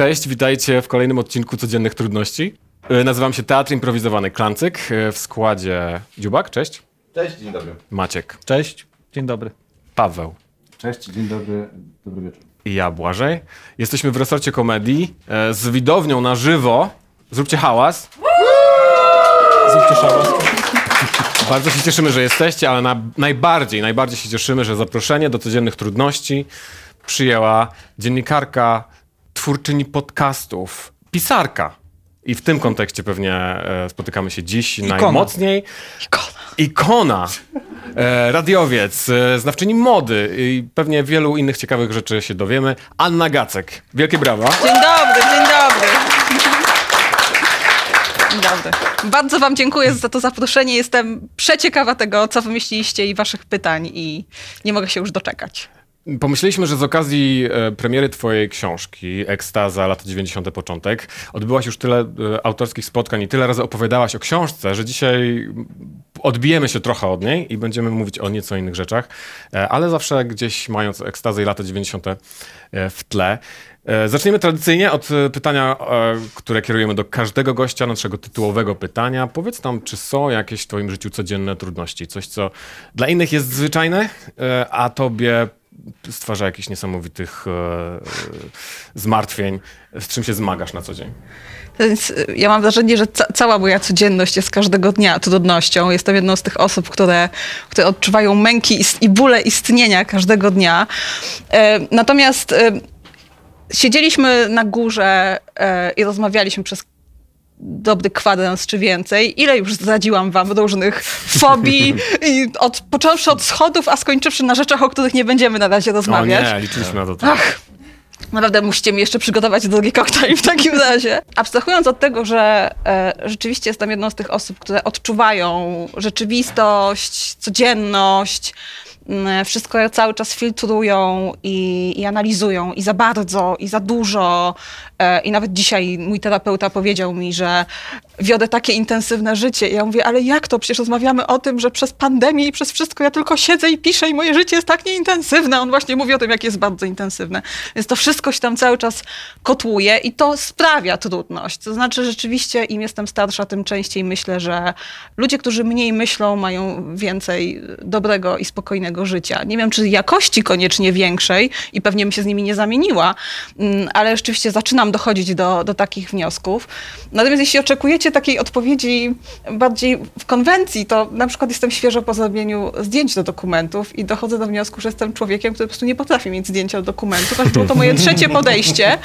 Cześć, witajcie w kolejnym odcinku Codziennych Trudności. E, Nazywam się Teatr Improwizowany Klancyk. e, W składzie Dziubak, cześć. Cześć, dzień dobry. Maciek, Cześć, dzień dobry. Paweł Cześć, dzień dobry, dobry wieczór. i ja, Błażej. Jesteśmy w resorcie komedii e, z widownią na żywo. Zróbcie hałas. Zróbcie szałas. Bardzo się cieszymy, że jesteście, ale na, najbardziej, najbardziej się cieszymy, że zaproszenie do Codziennych Trudności przyjęła dziennikarka, twórczyni podcastów, pisarka. I w tym kontekście pewnie e, spotykamy się dziś najmocniej. Ikona. Ikona, e, radiowiec, e, znawczyni mody i pewnie wielu innych ciekawych rzeczy się dowiemy. Anna Gacek. Wielkie brawa. Dzień dobry, dzień dobry. Dzień dobry. Bardzo wam dziękuję za to zaproszenie. Jestem przeciekawa tego, co wymyśliliście i waszych pytań i nie mogę się już doczekać. Pomyśleliśmy, że z okazji e, premiery twojej książki, Ekstaza, lata 90. początek, odbyłaś już tyle e, autorskich spotkań i tyle razy opowiadałaś o książce, że dzisiaj odbijemy się trochę od niej i będziemy mówić o nieco innych rzeczach, e, ale zawsze gdzieś mając Ekstazę i lata 90. e, w tle. Zaczniemy tradycyjnie od pytania, które kierujemy do każdego gościa, naszego tytułowego pytania. Powiedz nam, czy są jakieś w twoim życiu codzienne trudności? Coś, co dla innych jest zwyczajne, a tobie stwarza jakichś niesamowitych e, e, zmartwień, z czym się zmagasz na co dzień. Więc y, ja mam wrażenie, że ca- cała moja codzienność jest każdego dnia trudnością. Jestem jedną z tych osób, które, które odczuwają męki i, i bóle istnienia każdego dnia. E, natomiast e, siedzieliśmy na górze e, i rozmawialiśmy przez dobry kwadrans czy więcej. Ile już zdradziłam wam różnych fobii, i od, począwszy od schodów, a skończywszy na rzeczach, o których nie będziemy na razie O rozmawiać. nie, liczyliśmy na to. Ach, naprawdę musicie mi jeszcze przygotować drugi koktajl w takim razie. Abstrahując od tego, że e, rzeczywiście jestem jedną z tych osób, które odczuwają rzeczywistość, codzienność, wszystko cały czas filtrują i, i analizują i za bardzo, i za dużo. E, I nawet dzisiaj mój terapeuta powiedział mi, że wiodę takie intensywne życie. I ja mówię, ale jak to? Przecież rozmawiamy o tym, że przez pandemię i przez wszystko ja tylko siedzę i piszę i moje życie jest tak nieintensywne. On właśnie mówi o tym, jak jest bardzo intensywne. Więc to wszystko się tam cały czas kotłuje i to sprawia trudność. To znaczy rzeczywiście im jestem starsza, tym częściej myślę, że ludzie, którzy mniej myślą, mają więcej dobrego i spokojnego życia. Nie wiem, czy jakości koniecznie większej i pewnie bym się z nimi nie zamieniła, mm, ale rzeczywiście zaczynam dochodzić do, do takich wniosków. Natomiast jeśli oczekujecie takiej odpowiedzi bardziej w konwencji, to na przykład jestem świeżo po zrobieniu zdjęć do dokumentów i dochodzę do wniosku, że jestem człowiekiem, który po prostu nie potrafi mieć zdjęcia do dokumentów, aż było to moje trzecie podejście.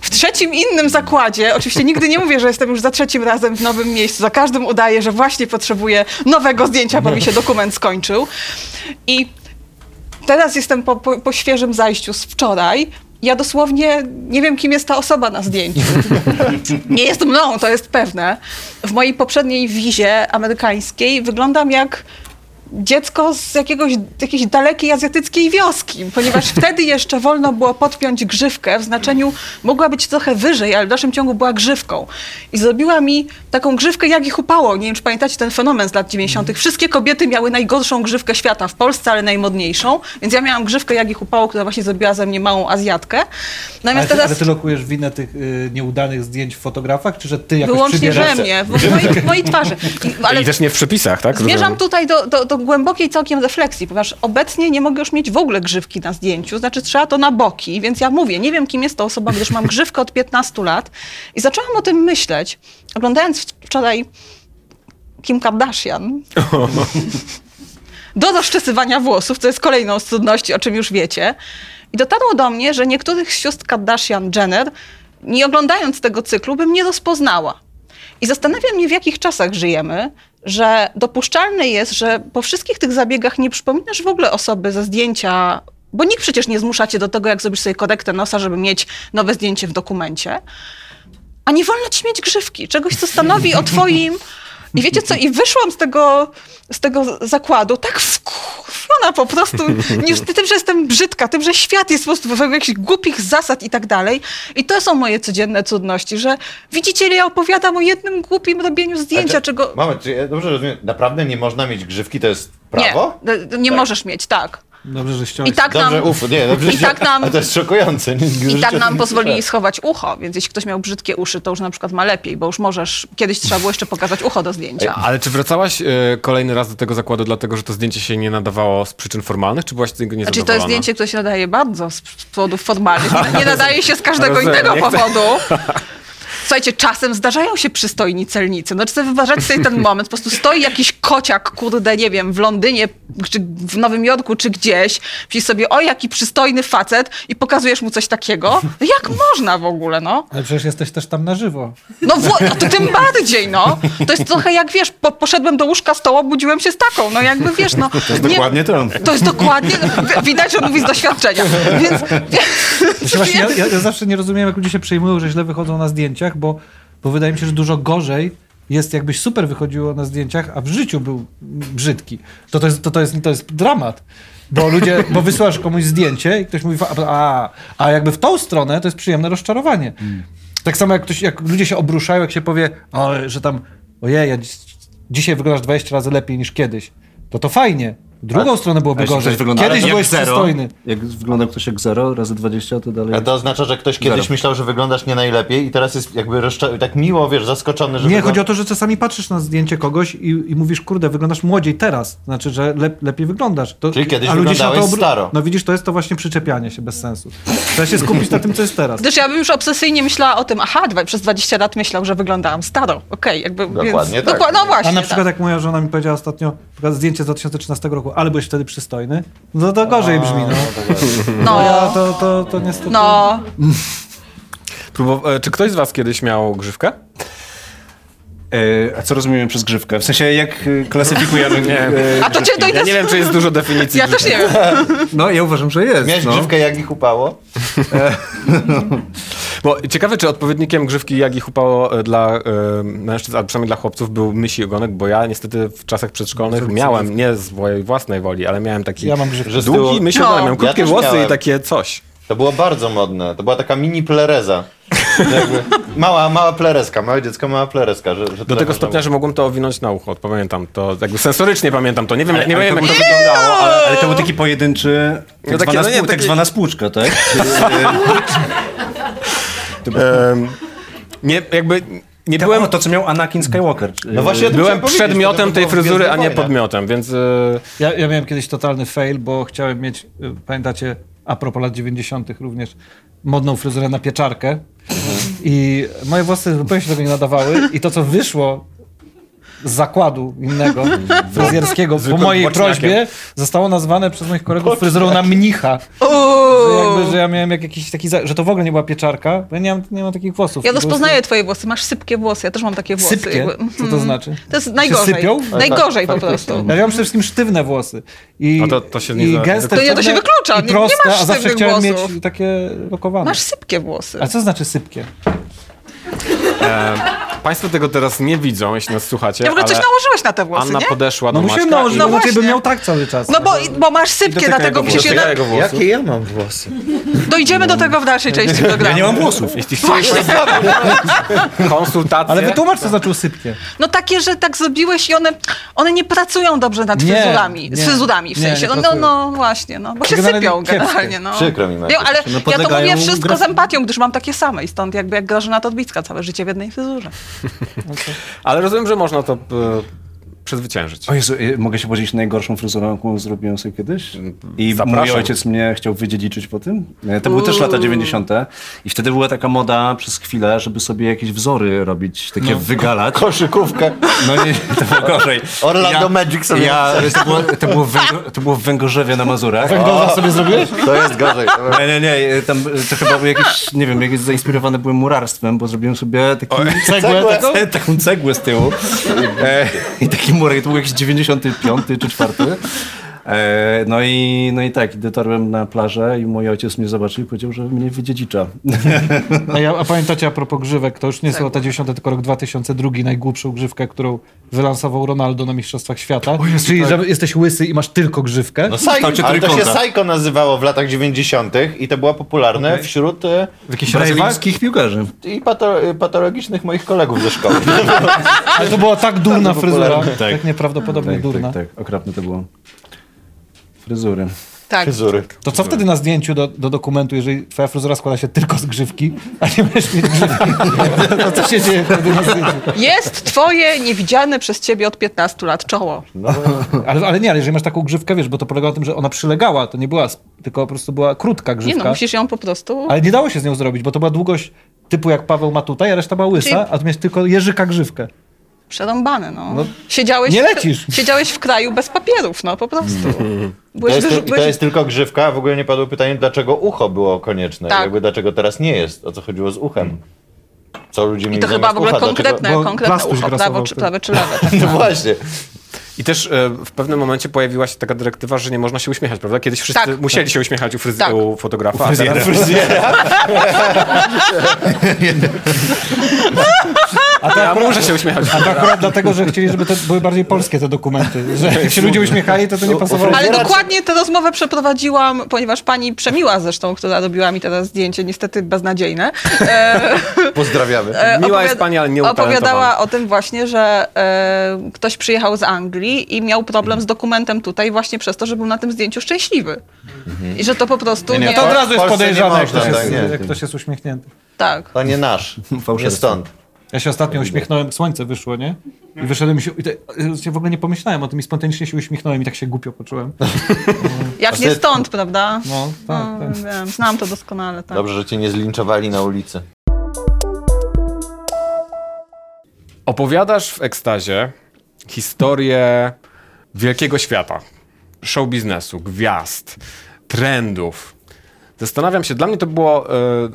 W trzecim innym zakładzie, oczywiście nigdy nie mówię, że jestem już za trzecim razem w nowym miejscu, za każdym udaję, że właśnie potrzebuję nowego zdjęcia, bo mi się dokument skończył. I teraz jestem po, po, po świeżym zajściu z wczoraj. Ja dosłownie nie wiem, kim jest ta osoba na zdjęciu. Nie jest mną, to jest pewne. W mojej poprzedniej wizie amerykańskiej wyglądam jak dziecko z jakiegoś, jakiejś dalekiej azjatyckiej wioski, ponieważ wtedy jeszcze wolno było podpiąć grzywkę w znaczeniu mogła być trochę wyżej, ale w dalszym ciągu była grzywką. I zrobiła mi taką grzywkę, jak ich upało. Nie wiem, czy pamiętacie ten fenomen z lat 90. Wszystkie kobiety miały najgorszą grzywkę świata w Polsce, ale najmodniejszą. Więc ja miałam grzywkę, jak ich upało, która właśnie zrobiła ze mnie małą Azjatkę. Ale Natomiast ty, teraz... ale ty lokujesz winę tych y, nieudanych zdjęć w fotografach, czy że ty jakoś Wyłącznie przybierasz? we mnie, w mojej, w mojej twarzy. I, ale I też nie w przepisach, tak? zmierzam tutaj do, do, do głębokiej całkiem refleksji, ponieważ obecnie nie mogę już mieć w ogóle grzywki na zdjęciu, znaczy trzeba to na boki, więc ja mówię, nie wiem kim jest to osoba, gdyż mam grzywkę od 15 lat i zaczęłam o tym myśleć, oglądając wczoraj Kim Kardashian. Do rozczesywania włosów, co jest kolejną z trudności, o czym już wiecie. I dotarło do mnie, że niektórych z sióstr Kardashian Jenner, nie oglądając tego cyklu, bym nie rozpoznała. I zastanawiam mnie, w jakich czasach żyjemy, że dopuszczalne jest, że po wszystkich tych zabiegach nie przypominasz w ogóle osoby ze zdjęcia, bo nikt przecież nie zmusza cię do tego, jak zrobisz sobie korektę nosa, żeby mieć nowe zdjęcie w dokumencie. A nie wolno ci mieć grzywki, czegoś, co stanowi o twoim... I wiecie co, i wyszłam z tego, z tego zakładu tak wkurwiona po prostu, niż tym, że jestem brzydka, tym, że świat jest po prostu w jakichś głupich zasad i tak dalej. I to są moje codzienne trudności, że widzicie, ja opowiadam o jednym głupim robieniu zdjęcia, Ale- czego... Moment, czy ja dobrze rozumiem, naprawdę nie można mieć grzywki, to jest prawo? Nie, nie Tak. możesz mieć, tak. Dobrze, że ściąłeś. I tak Dobrze, nam, uf, nie, dobrze, i tak nam, to jest szokujące. I tak nam pozwolili schować ucho, więc jeśli ktoś miał brzydkie uszy, to już na przykład ma lepiej, bo już możesz, kiedyś trzeba było jeszcze pokazać ucho do zdjęcia. Ale czy wracałaś e, kolejny raz do tego zakładu, dlatego że to zdjęcie się nie nadawało z przyczyn formalnych, czy byłaś z tego Znaczy to niezadowolona? jest zdjęcie, które się nadaje bardzo z powodów formalnych. Nie nadaje się z każdego Rozumiem, innego powodu. Słuchajcie, czasem zdarzają się przystojni celnicy. No, czy sobie wyobrażacie sobie ten moment, po prostu stoi jakiś kociak, kurde, nie wiem, w Londynie, czy w Nowym Jorku, czy gdzieś, myślisz sobie, o, jaki przystojny facet i pokazujesz mu coś takiego. No jak można w ogóle, no? Ale przecież jesteś też tam na żywo. No, no to tym bardziej, no. To jest trochę jak, wiesz, po, poszedłem do łóżka z tą, obudziłem się z taką. No jakby, wiesz, no. To jest dokładnie to. To jest dokładnie, no, widać, że mówi z doświadczenia. Więc, właśnie, ja, ja, ja zawsze nie rozumiem, jak ludzie się przejmują, że źle wychodzą na zdjęciach, bo, bo wydaje mi się, że dużo gorzej jest, jakbyś super wychodziło na zdjęciach, a w życiu był brzydki. To, to, jest, to, to, jest, to jest dramat. Bo ludzie, bo wysyłasz komuś zdjęcie i ktoś mówi, a, a jakby w tą stronę to jest przyjemne rozczarowanie. Tak samo jak, ktoś, jak ludzie się obruszają, jak się powie, o, że tam, ojej, ja dziś, dzisiaj wyglądasz 20 razy lepiej niż kiedyś. To to fajnie. Drugą stronę A byłoby jeśli gorzej. Kiedyś byłeś zero, przystojny. Jak wyglądał ktoś jak 0 razy 20, to dalej... A to oznacza, że ktoś kiedyś Zero. myślał, że wyglądasz nie najlepiej i teraz jest jakby rozcza- tak miło, wiesz, zaskoczony, że Nie, wygląda- chodzi o to, że czasami patrzysz na zdjęcie kogoś i, i mówisz, kurde, wyglądasz młodziej teraz. Znaczy, że lep, lepiej wyglądasz. To, Czyli kiedyś a ludzie się na to wyglądałeś obr- staro. No widzisz, to jest to właśnie przyczepianie się bez sensu. Trzeba się skupić na tym, co jest teraz. Gdyż ja bym już obsesyjnie myślała o tym, aha, dwa, przez 20 lat myślał, że wyglądałam staro. Okej, jakby. Dokładnie więc, tak. Dokła- no właśnie. A na przykład tak. jak moja żona mi powiedziała ostatnio, zdjęcie z 2013 roku, ale byłeś wtedy przystojny, no to gorzej brzmi, no. No, Ja to, to, to niestety... no. Próbow- e, czy ktoś z was kiedyś miał grzywkę? E, a co rozumiemy przez grzywkę? W sensie, jak e, klasyfikujemy... Nie. e, A to cię to Ja nie wiem, czy jest dużo definicji. Ja też nie wiem. No, ja uważam, że jest. Miałeś no. grzywkę jak ich upało? Bo ciekawe, czy odpowiednikiem grzywki Jagi Hupało e, dla e, mężczyzn, a przynajmniej dla chłopców, był mysi ogonek, bo ja niestety w czasach przedszkolnych miałem, nie z mojej własnej woli, ale miałem taki Ja mam grzywkę. Długi mysi No. ogonek, miałem Ja krótkie też włosy miałem. i takie coś. To było bardzo modne. To była taka mini plereza. Jakby mała, mała plereska, małe dziecko, mała plereska. Że, że Do tyle tego można stopnia, że mogłem to owinąć na ucho. Pamiętam to, jakby sensorycznie pamiętam to. Nie wiem, Ale- nie ale wiem to jak to wyglądało, ale... Ale, to był taki pojedynczy, tak, No takie, zwana, no nie, spół, tak takie- zwana spłuczka, tak? Em, nie, jakby nie Byłem byłem... to, co miał Anakin Skywalker. No właśnie o tym Byłem chciałem powiedzieć, przedmiotem to tej było w fryzury, a Gwiezdnych nie Wojnach. podmiotem, więc... e, Ja, ja miałem kiedyś totalny fail, bo chciałem mieć, y, pamiętacie, a propos lat 90. również, modną fryzurę na pieczarkę. I moje włosy zupełnie się do tego nie nadawały. I to, co wyszło z zakładu innego, fryzjerskiego, po mojej boczniakiem. prośbie, zostało nazwane przez moich kolegów fryzurą na mnicha. Że, jakby, że ja miałem jak jakiś taki, że to w ogóle nie była pieczarka, bo ja nie mam, nie mam takich włosów. Ja rozpoznaję twoje włosy. Masz sypkie włosy. Ja też mam takie włosy. Sypkie? Co to Mhm. znaczy? To jest najgorzej. sypią? Najgorzej po Tak, prostu. Ja mam przede wszystkim sztywne włosy. I, A to- to się nie i gęste, To nie, to się wyklucza. Nie- nie proste, masz a zawsze chciałem włosów. mieć takie lokowane. Masz sypkie włosy. A co znaczy sypkie? Państwo tego teraz nie widzą, jeśli nas słuchacie, Ja w ogóle coś ale nałożyłeś na te włosy, Anna nie? podeszła No do musiałem Maćka nałożyć, i- no No inaczej bym właśnie. miał tak cały czas. No bo, bo masz sypkie, dotyka dlatego jego musisz je... włosów. Na... jego włosów. Jakie ja mam włosy? Dojdziemy do tego w dalszej części programu. Ja nie mam włosów. Jeśli chcieliście konsultację... Ale wytłumacz, co znaczyło sypkie. No takie, że tak zrobiłeś i one, one nie pracują dobrze nad Nie, fryzurami. nie. Z fryzurami w Nie, sensie. nie no, no, pracują. no właśnie, no. Bo się Generalnie sypią kiepskie. generalnie. No. Przykro mi, Maciek. Wiem, ale No, ja to podlegają mówię wszystko graf- z empatią, gdyż mam takie same i stąd jakby jak Grażyna Todbicka całe życie w jednej fryzurze. Ale rozumiem, że można to e, przezwyciężyć. O Jezu, y, mogę się podzielić najgorszą fryzurą, jaką zrobiłem sobie kiedyś? I Zapraszam. mój ojciec mnie chciał wydziedziczyć po tym. E, To były też lata 90. I wtedy była taka moda przez chwilę, żeby sobie jakieś wzory robić, takie wygalać. Koszykówkę. No nie, to było gorzej. Orlando Magic sobie Ja, to, było, to, było w Węgo, to było w Węgorzewie na Mazurach. Węgorza sobie zrobiłeś? To jest gorzej. To Nie, nie, nie, tam to chyba był jakiś, nie wiem, jakieś zainspirowane byłem murarstwem, bo zrobiłem sobie taki Cegłę taką? ce- taką cegłę z tyłu e, i taki murek, to był jakiś 95 czy 4. E, no, i, no i tak, dotarłem na plażę i mój ojciec mnie zobaczył i powiedział, że mnie wydziedzicza. A, ja, a pamiętacie a propos grzywek, to już nie są lata 90, tylko rok 2002, najgłupszą grzywkę, którą wylansował Ronaldo na Mistrzostwach Świata. Czyli, że jesteś łysy i masz tylko grzywkę. No Psy, ale to się. Psycho nazywało w latach 90. i to było popularne wśród e, Brazylijskich piłkarzy. i pato, e, patologicznych moich kolegów ze szkoły. Ale to była tak durna fryzura, tak, Tak. nieprawdopodobnie Tak, durna. tak, tak, okropne to było. Fryzury. Tak. fryzury. To co wtedy na zdjęciu do, do dokumentu, jeżeli twoja fryzura składa się tylko z grzywki, a nie będziesz mieć grzywki? To co się dzieje wtedy na zdjęciu? Jest twoje niewidziane przez ciebie od 15 lat czoło. Ale, ale nie, ale jeżeli masz taką grzywkę, wiesz, bo to polega na tym, że ona przylegała, to nie była, tylko po prostu była krótka Nie grzywka. no, musisz ją po prostu... Ale nie dało się z nią zrobić, bo to była długość typu jak Paweł ma tutaj, a reszta była łysa, Czyli- a tu miałeś tylko jeżyka grzywkę. Przerąbane, no. No, Siedziałeś nie w- lecisz. Siedziałeś w kraju bez papierów, no po prostu. To Byłeś jest, wyrzu- i to byłeś- jest tylko grzywka, a w ogóle nie padło pytanie, dlaczego ucho było konieczne. Tak. Jakby dlaczego teraz nie jest. O co chodziło z uchem. Co ludzie I mieli to chyba w ogóle ucha? konkretne, Bo konkretne ucho, prawo czy, prawe czy lewe. Tak. Dlaczego? No właśnie. I też e, w pewnym momencie pojawiła się taka dyrektywa, że nie można się uśmiechać, prawda? Kiedyś wszyscy Tak. musieli się uśmiechać u, fryz- Tak. u fotografa, a teraz A to ja akurat, muszę się uśmiechać. a to akurat dlatego, że chcieli, żeby to były bardziej polskie te dokumenty. Że jak się ludzie uśmiechali, to to nie pasowało. Ale dokładnie tę rozmowę przeprowadziłam, ponieważ pani Przemiła zresztą, która robiła mi teraz zdjęcie, niestety beznadziejne, e, Pozdrawiamy. e, Miła jest pani, ale nie Opowiadała o tym właśnie, że e, ktoś przyjechał z Anglii i miał problem z dokumentem tutaj właśnie przez to, że był na tym zdjęciu szczęśliwy. I że to po prostu Nie, nie... nie, To od razu jest podejrzane, jak ktoś, tak, jest, jak ktoś jest uśmiechnięty. Tak. To nie nasz. Nie stąd. Ja się ostatnio uśmiechnąłem, słońce wyszło, nie? I wyszedłem i się, i te, ja w ogóle nie pomyślałem o tym i spontanicznie się uśmiechnąłem i tak się głupio poczułem. Jak nie stąd, prawda? No, tak, No, tak. wiem, znam to doskonale. Tak. Dobrze, że cię nie zlinczowali na ulicy. Opowiadasz w ekstazie historię wielkiego świata, show biznesu, gwiazd, trendów. Zastanawiam się, dla mnie to było e,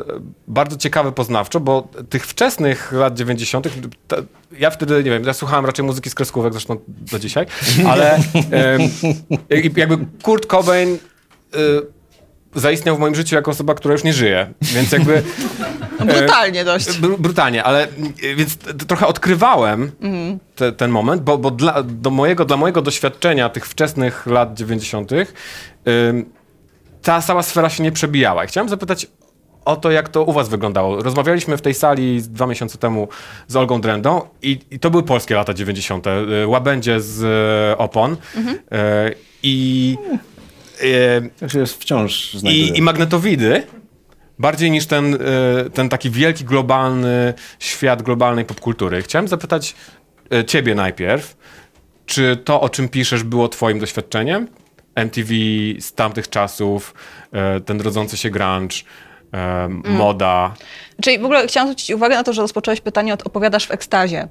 bardzo ciekawe poznawczo, bo tych wczesnych lat 90., ta- ja wtedy, nie wiem, ja słuchałem raczej muzyki z kreskówek, zresztą do dzisiaj, ale e, jakby Kurt Cobain e, zaistniał w moim życiu jako osoba, która już nie żyje, więc jakby No, brutalnie dość. Br- brutalnie, ale y, więc trochę odkrywałem te, ten moment, bo, bo dla, do mojego, dla mojego doświadczenia tych wczesnych lat 90. ta cała sfera się nie przebijała. I chciałem zapytać o to, jak to u was wyglądało. Rozmawialiśmy w tej sali dwa miesiące temu z Olgą Drendą i, i to były polskie lata 90. y, Łabędzie z y, Opon y, i... y, Tak się jest wciąż i, I magnetowidy, bardziej niż ten, ten taki wielki, globalny świat globalnej popkultury. Chciałem zapytać ciebie najpierw, czy to, o czym piszesz, było twoim doświadczeniem? MTV z tamtych czasów, y, ten rodzący się grunge, y, moda. Czyli w ogóle chciałam zwrócić uwagę na to, że rozpocząłeś pytanie od opowiadasz w ekstazie.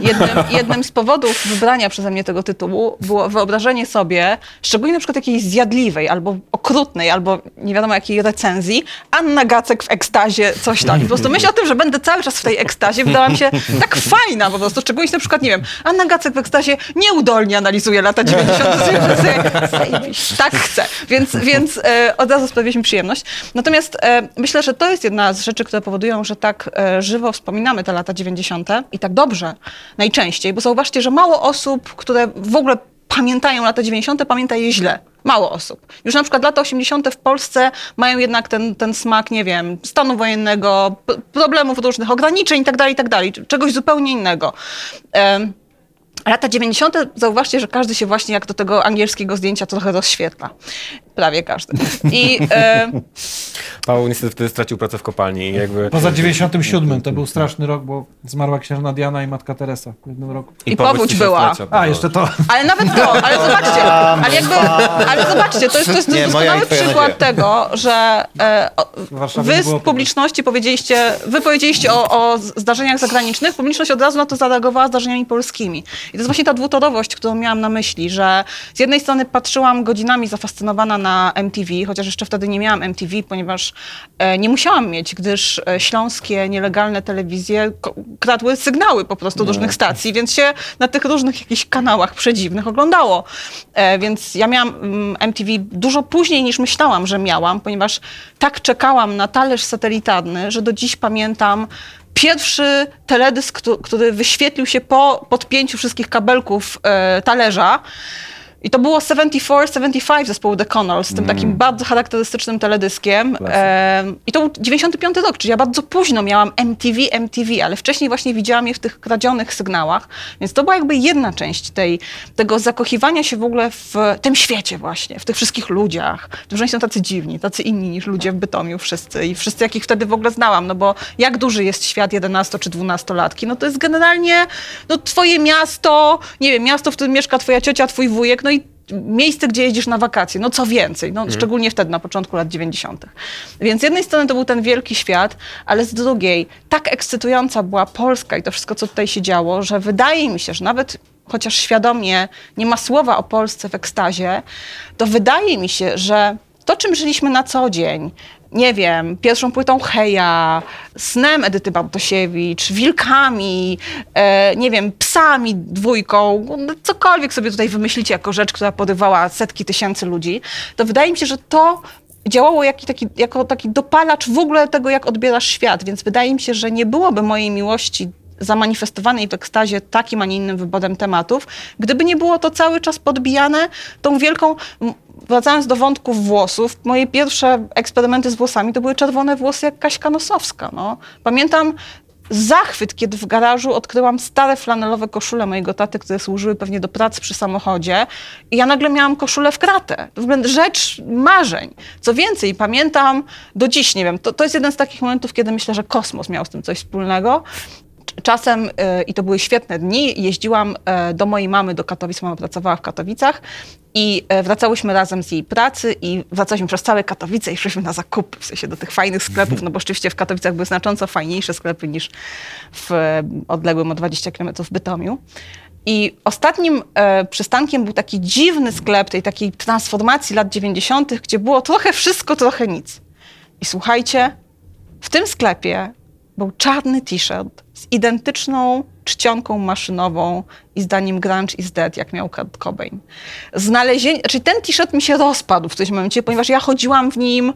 Jednym, jednym z powodów wybrania przeze mnie tego tytułu było wyobrażenie sobie, szczególnie na przykład jakiejś zjadliwej, albo okrutnej, albo nie wiadomo jakiej recenzji, Anna Gacek w ekstazie, coś tam. I po prostu myśl o tym, że będę cały czas w tej ekstazie, wydała mi się tak fajna po prostu, szczególnie na przykład, nie wiem, Anna Gacek w ekstazie nieudolnie analizuje lata 90. Zajebiście, tak chcę. Więc, więc e, od razu sprawiliśmy przyjemność. Natomiast e, myślę, że to jest jedna z rzeczy, które powodują, że tak e, żywo wspominamy te lata 90. i tak dobrze najczęściej, bo zauważcie, że mało osób, które w ogóle pamiętają lata 90., pamięta je źle. Mało osób. Już na przykład lata 80. w Polsce mają jednak ten, ten smak, nie wiem, stanu wojennego, problemów różnych, ograniczeń itd., itd., czegoś zupełnie innego. Lata 90. zauważcie, że każdy się właśnie jak do tego angielskiego zdjęcia trochę rozświetla. Prawie każdy. I e, Paweł niestety wtedy stracił pracę w kopalni i jakby... Poza 97 to był straszny rok, bo zmarła księżna Diana i matka Teresa w jednym roku. I powódź była. A, jeszcze to. Ale nawet to, ale zobaczcie, ale jakby, ale zobaczcie, to jest, to jest Nie, doskonały i przykład nadzieja. tego, że e, o, wy z publiczności powiedzieliście, wy powiedzieliście o, o zdarzeniach zagranicznych, publiczność od razu na to zareagowała zdarzeniami polskimi. I to jest właśnie ta dwutorowość, którą miałam na myśli, że z jednej strony patrzyłam godzinami zafascynowana na MTV, chociaż jeszcze wtedy nie miałam MTV, ponieważ e, nie musiałam mieć, gdyż e, śląskie, nielegalne telewizje kradły sygnały po prostu do różnych stacji, więc się na tych różnych jakichś kanałach przedziwnych oglądało. E, więc ja miałam mm, MTV dużo później niż myślałam, że miałam, ponieważ tak czekałam na talerz satelitarny, że do dziś pamiętam pierwszy teledysk, któ- który wyświetlił się po podpięciu wszystkich kabelków talerza. I to było 74-75 zespołu The Connells, z tym takim bardzo charakterystycznym teledyskiem. Em, I to był 95 rok, czyli ja bardzo późno miałam MTV, MTV, ale wcześniej właśnie widziałam je w tych kradzionych sygnałach. Więc to była jakby jedna część tej, tego zakochiwania się w ogóle w tym świecie właśnie, w tych wszystkich ludziach. Tym, że oni są tacy dziwni, tacy inni niż ludzie w Bytomiu wszyscy i wszyscy, jakich wtedy w ogóle znałam, no bo jak duży jest świat 11 czy 12-latki? No to jest generalnie no, twoje miasto, nie wiem, miasto, w którym mieszka twoja ciocia, twój wujek, no miejsce, gdzie jedziesz na wakacje, no co więcej, no, szczególnie wtedy, na początku lat 90. Więc z jednej strony to był ten wielki świat, ale z drugiej tak ekscytująca była Polska i to wszystko, co tutaj się działo, że wydaje mi się, że nawet chociaż świadomie nie ma słowa o Polsce w ekstazie, to wydaje mi się, że to, czym żyliśmy na co dzień, nie wiem, pierwszą płytą Heja, snem Edyty Bartosiewicz, wilkami, e, nie wiem, psami dwójką, no, cokolwiek sobie tutaj wymyślicie jako rzecz, która porywała setki tysięcy ludzi, to wydaje mi się, że to działało jak, taki, jako taki dopalacz w ogóle tego, jak odbierasz świat, więc wydaje mi się, że nie byłoby mojej miłości zamanifestowanej w ekstazie takim, a nie innym wyborem tematów, gdyby nie było to cały czas podbijane tą wielką... Wracając do wątków włosów, moje pierwsze eksperymenty z włosami to były czerwone włosy jak Kaśka Nosowska. No. Pamiętam zachwyt, kiedy w garażu odkryłam stare flanelowe koszule mojego taty, które służyły pewnie do pracy przy samochodzie i ja nagle miałam koszulę w kratę. To w ogóle rzecz marzeń. Co więcej, pamiętam do dziś, nie wiem, to, to jest jeden z takich momentów, kiedy myślę, że kosmos miał z tym coś wspólnego. Czasem, e, i to były świetne dni, jeździłam e, do mojej mamy do Katowic, mama pracowała w Katowicach i e, wracałyśmy razem z jej pracy i wracałyśmy przez całe Katowice i szliśmy na zakupy, w sensie do tych fajnych sklepów, no bo rzeczywiście w Katowicach były znacząco fajniejsze sklepy niż w e, odległym o 20 km Bytomiu. I ostatnim e, przystankiem był taki dziwny sklep tej takiej transformacji lat 90., gdzie było trochę wszystko, trochę nic. I słuchajcie, w tym sklepie był czarny t-shirt z identyczną czcionką maszynową i zdaniem grunge is dead, jak miał Kurt Cobain. Znalezienie, czyli ten t-shirt mi się rozpadł w którymś momencie, ponieważ ja chodziłam w nim,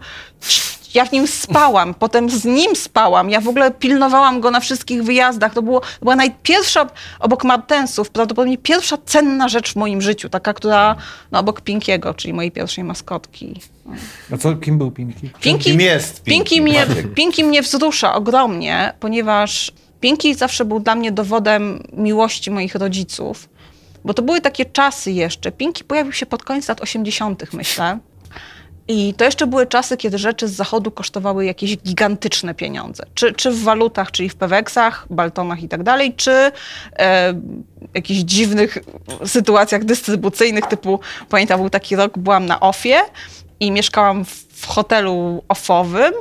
ja w nim spałam, potem z nim spałam, ja w ogóle pilnowałam go na wszystkich wyjazdach. To, było, to była najpierwsza, obok Martensów, prawdopodobnie pierwsza cenna rzecz w moim życiu, taka, która, no obok Pinkiego, czyli mojej pierwszej maskotki. A co, kim był Pinki? Pinki, Kim jest Pinky? Pinky, mnie? Pinky mnie wzrusza ogromnie, ponieważ Pinky zawsze był dla mnie dowodem miłości moich rodziców. Bo to były takie czasy jeszcze. Pinky pojawił się pod koniec lat 80., myślę. I to jeszcze były czasy, kiedy rzeczy z zachodu kosztowały jakieś gigantyczne pieniądze. Czy, czy w walutach, czyli w peweksach, baltonach i tak dalej, czy e, jakichś dziwnych sytuacjach dystrybucyjnych, typu, pamiętam, był taki rok, byłam na OFie i mieszkałam w, w hotelu ofowym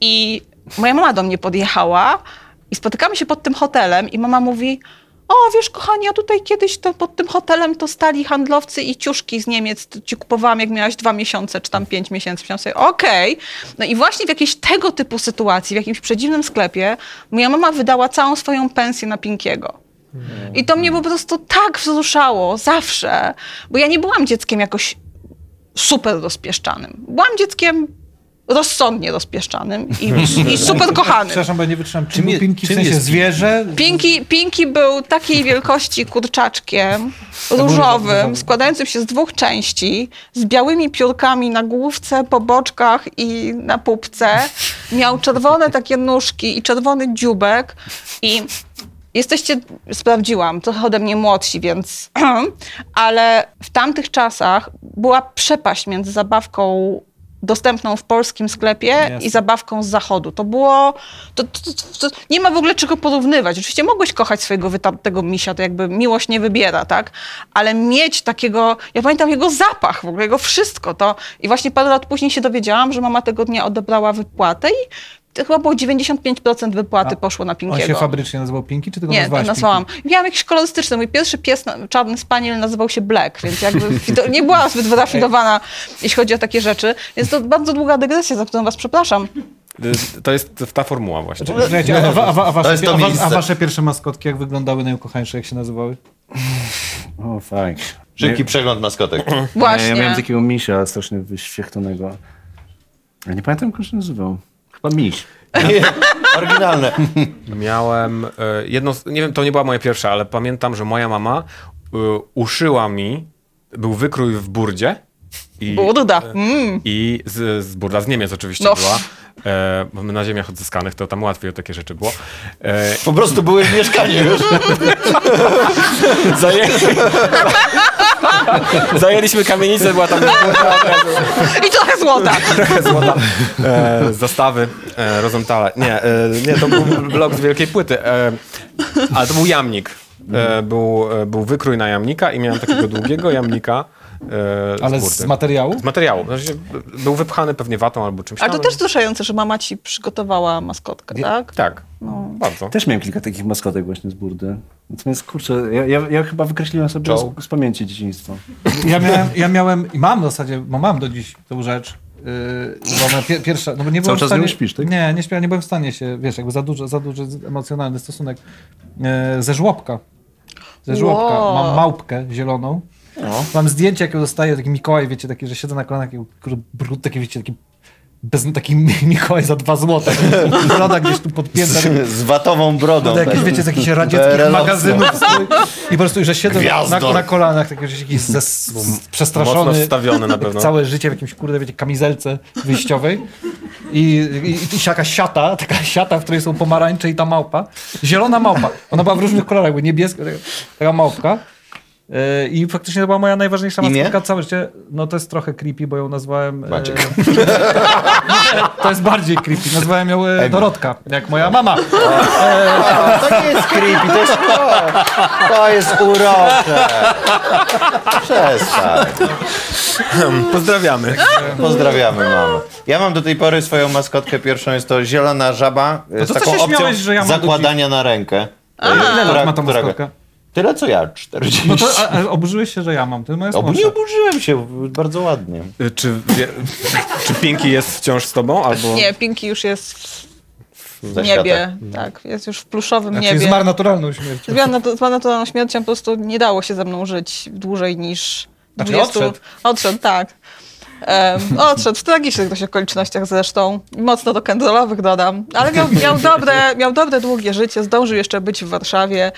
i moja mama do mnie podjechała i spotykamy się pod tym hotelem i mama mówi, o wiesz kochani, ja tutaj kiedyś to pod tym hotelem to stali handlowcy i ciuszki z Niemiec ci kupowałam jak miałaś dwa miesiące czy tam pięć miesięcy. Myślałam sobie, okej. No i właśnie w jakiejś tego typu sytuacji, w jakimś przedziwnym sklepie moja mama wydała całą swoją pensję na Pinkiego. I to mnie po prostu tak wzruszało, zawsze. Bo ja nie byłam dzieckiem jakoś super rozpieszczanym. Byłam dzieckiem rozsądnie rozpieszczanym i, i super kochanym. Przepraszam, bo nie wytrzymam. Czym, Czym Pinki w sensie jest zwierzę? Pinki, Pinki był takiej wielkości kurczaczkiem różowym, składającym się z dwóch części, z białymi piórkami na główce, po boczkach i na pupce. Miał czerwone takie nóżki i czerwony dziubek i Jesteście, sprawdziłam, trochę ode mnie młodsi, więc, ale w tamtych czasach była przepaść między zabawką dostępną w polskim sklepie Jasne. i zabawką z zachodu. To było, to, to, to, nie ma w ogóle czego porównywać. Oczywiście mogłeś kochać swojego wytartego misia, to jakby miłość nie wybiera, tak? Ale mieć takiego, ja pamiętam jego zapach, w ogóle jego wszystko to. I właśnie parę lat później się dowiedziałam, że mama tego dnia odebrała wypłatę i chyba było 95% wypłaty A poszło na On Pinkiego. się fabrycznie nazywał Pinki, czy tylko Nie, nazwałaś nazwałam. Pinki? Miałam jakiś kolorystyczny. Mój pierwszy pies, na- czarny spaniel, nazywał się Black, więc jakby nie byłam zbyt wyrafinowana, jeśli chodzi o takie rzeczy. Więc to bardzo długa dygresja, za którą was przepraszam. To jest ta formuła właśnie. Czekajcie, a, a, a, wasze, a, wasze pierwsze maskotki jak wyglądały najukochańsze, jak się nazywały? O, fajnie. Szybki przegląd maskotek. Właśnie. Ja miałem takiego misia strasznie wyświechtonego. Ja nie pamiętam, jak on się nazywał. Chyba miś. Oryginalne. Miałem e, jedno, nie wiem, to nie była moja pierwsza, ale pamiętam, że moja mama e, uszyła mi był wykrój w burdzie. I, Burda. Mm. I z, z burda, z Niemiec oczywiście No. była. E, bo my na ziemiach odzyskanych, to tam łatwiej o takie rzeczy było. E, Po prostu były w mieszkaniu już. zajęli... Zajęliśmy kamienicę, była tam I trochę złota. trochę złota. E, zastawy, e. Nie, e, nie, to był blok z wielkiej płyty. E, ale to był jamnik. E, był, e, był wykrój na jamnika i miałem takiego długiego jamnika. E, Ale burdy. z materiału? Z materiału. Znaczy, był wypchany pewnie watą albo czymś Ale to tam. też wzruszające, że mama ci przygotowała maskotkę, tak? Tak, No. bardzo. Też miałem kilka takich maskotek właśnie z burdy. Natomiast kurczę, ja, ja, ja chyba wykreśliłem sobie Joe. z, z pamięci dzieciństwo. Ja miałem, ja miałem i mam w zasadzie, bo mam do dziś tą rzecz. Yy, bo ona pie, pierwsza, no bo nie byłem czas w stanie, z nią śpisz, tak? Nie, nie śpiałem, nie byłem w stanie się, wiesz, jakby za dużo, za duży emocjonalny stosunek. Yy, ze żłobka. Ze żłobka. Wow. Mam małpkę zieloną. Mam zdjęcie, jak ją dostaję, taki Mikołaj, wiecie, taki, że siedzę na kolanach, taki brud, taki, wiecie, taki bez, taki Mikołaj za dwa złote. Broda gdzieś tu podpięta. Z watową brodą. No, jakieś, tak. wiecie, z jakichś radzieckich magazynów. strój. I po prostu, że siedzę na, na, kolanach, taki że jakiś zes, Mocno przestraszony. wstawiony na pewno. Całe życie w jakimś, kurde, wiecie, kamizelce wyjściowej. I, i, i taka siata, taka siata, w której są pomarańcze i ta małpa. Zielona małpa. Ona była w różnych kolorach, była niebieska, taka, taka małpka. Yy, I faktycznie to była moja najważniejsza maskotka całe życie. No to jest trochę creepy, bo ją nazwałem... e, Maciek. to jest bardziej creepy. Nazwałem ją e, Dorotka, jak moja mama. To nie jest creepy, to jest to. To jest urocze. Przestań. Pozdrawiamy. Pozdrawiamy mamę. Ja mam do tej pory swoją maskotkę pierwszą, jest to zielona żaba z to co taką opcją śmiałeś, że ja zakładania na rękę. Ile Która- lat ma ta którego- maskotka? Tyle co ja, 40. No to a, a oburzyłeś się, że ja mam. Jest moja Obu, nie oburzyłem się, bardzo ładnie. Y, Czy, wie, czy Pinki jest wciąż z tobą? Albo... Nie, Pinki już jest w niebie. Tak, jest już w pluszowym Znaczy niebie. zmarł naturalną śmiercią. Zmarł naturalną śmiercią, po prostu nie dało się ze mną żyć dłużej niż Znaczy 20... odszedł. Odszedł, tak. Um, odszedł w tragicznych dość okolicznościach zresztą. Mocno do kędzolowych dodam. Ale miał, miał, dobre, miał dobre, długie życie. Zdążył jeszcze być w Warszawie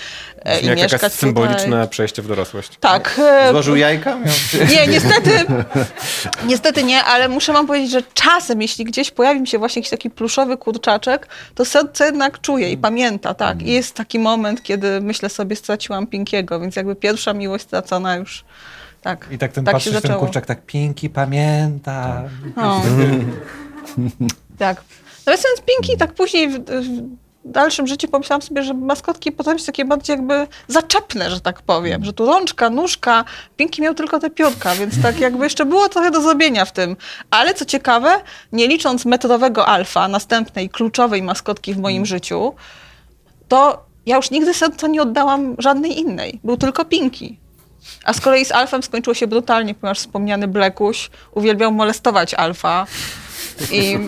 e, i Jak mieszkać jakaś tutaj. symboliczne przejście w dorosłość. Tak. e, Złożył jajka? Miał... Nie, niestety, niestety nie, ale muszę wam powiedzieć, że czasem, jeśli gdzieś pojawi mi się właśnie jakiś taki pluszowy kurczaczek, to serce jednak czuje i pamięta, tak. I jest taki moment, kiedy myślę sobie, straciłam Pinkiego, więc jakby pierwsza miłość stracona już, tak. I tak ten tak patrzysz, ten kurczak tak pięknie pamięta. No. tak. Natomiast Pinki tak później w, w dalszym życiu pomyślałam sobie, że maskotki potem są takie bardziej jakby zaczepne, że tak powiem, że tu rączka, nóżka, Pinki miał tylko te piórka, więc tak jakby jeszcze było trochę do zrobienia w tym. Ale co ciekawe, nie licząc metrowego alfa, następnej kluczowej maskotki w moim życiu, to ja już nigdy serca nie oddałam żadnej innej. Był tylko Pinki. A z kolei z Alfem skończyło się brutalnie, ponieważ wspomniany Blekuś uwielbiał molestować Alfa. I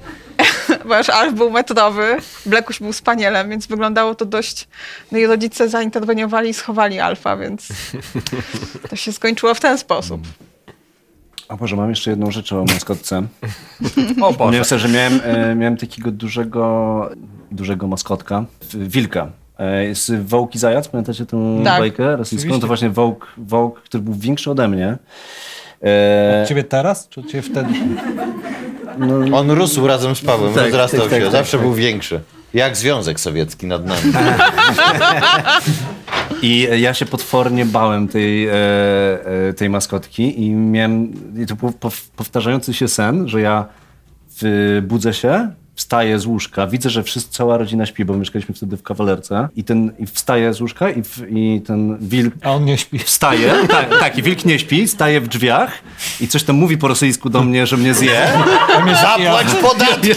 ponieważ Alf był metrowy, Blekuś był spanielem, więc wyglądało to dość... No i rodzice zainterweniowali i schowali Alfa, więc to się skończyło w ten sposób. A może mam jeszcze jedną rzecz o maskotce. O Boże. Miałem że miałem, e, miałem takiego dużego, dużego maskotka, wilka. Jest Wołk i Zajac, pamiętacie tę Tak. bajkę rosyjską? Oczywiście. To właśnie Wołk, Wołk, który był większy ode mnie. E, Ciebie teraz, czy ciebie wtedy? On rósł razem z Pawłem, Tak, rozrastał tak, tak, się, tak, zawsze tak. był większy. Jak Związek Sowiecki nad nami. I ja się potwornie bałem tej, e, e, tej maskotki i miałem, i to był pow- powtarzający się sen, że ja w, budzę się, wstaję z łóżka, widzę, że wszyscy, cała rodzina śpi, bo mieszkaliśmy wtedy w kawalerce i, ten, i wstaję z łóżka i, w, i ten wilk A on nie śpi. wstaje, tak, tak, i wilk nie śpi, staje w drzwiach i coś tam mówi po rosyjsku do mnie, że mnie zje. Zapłać podatki!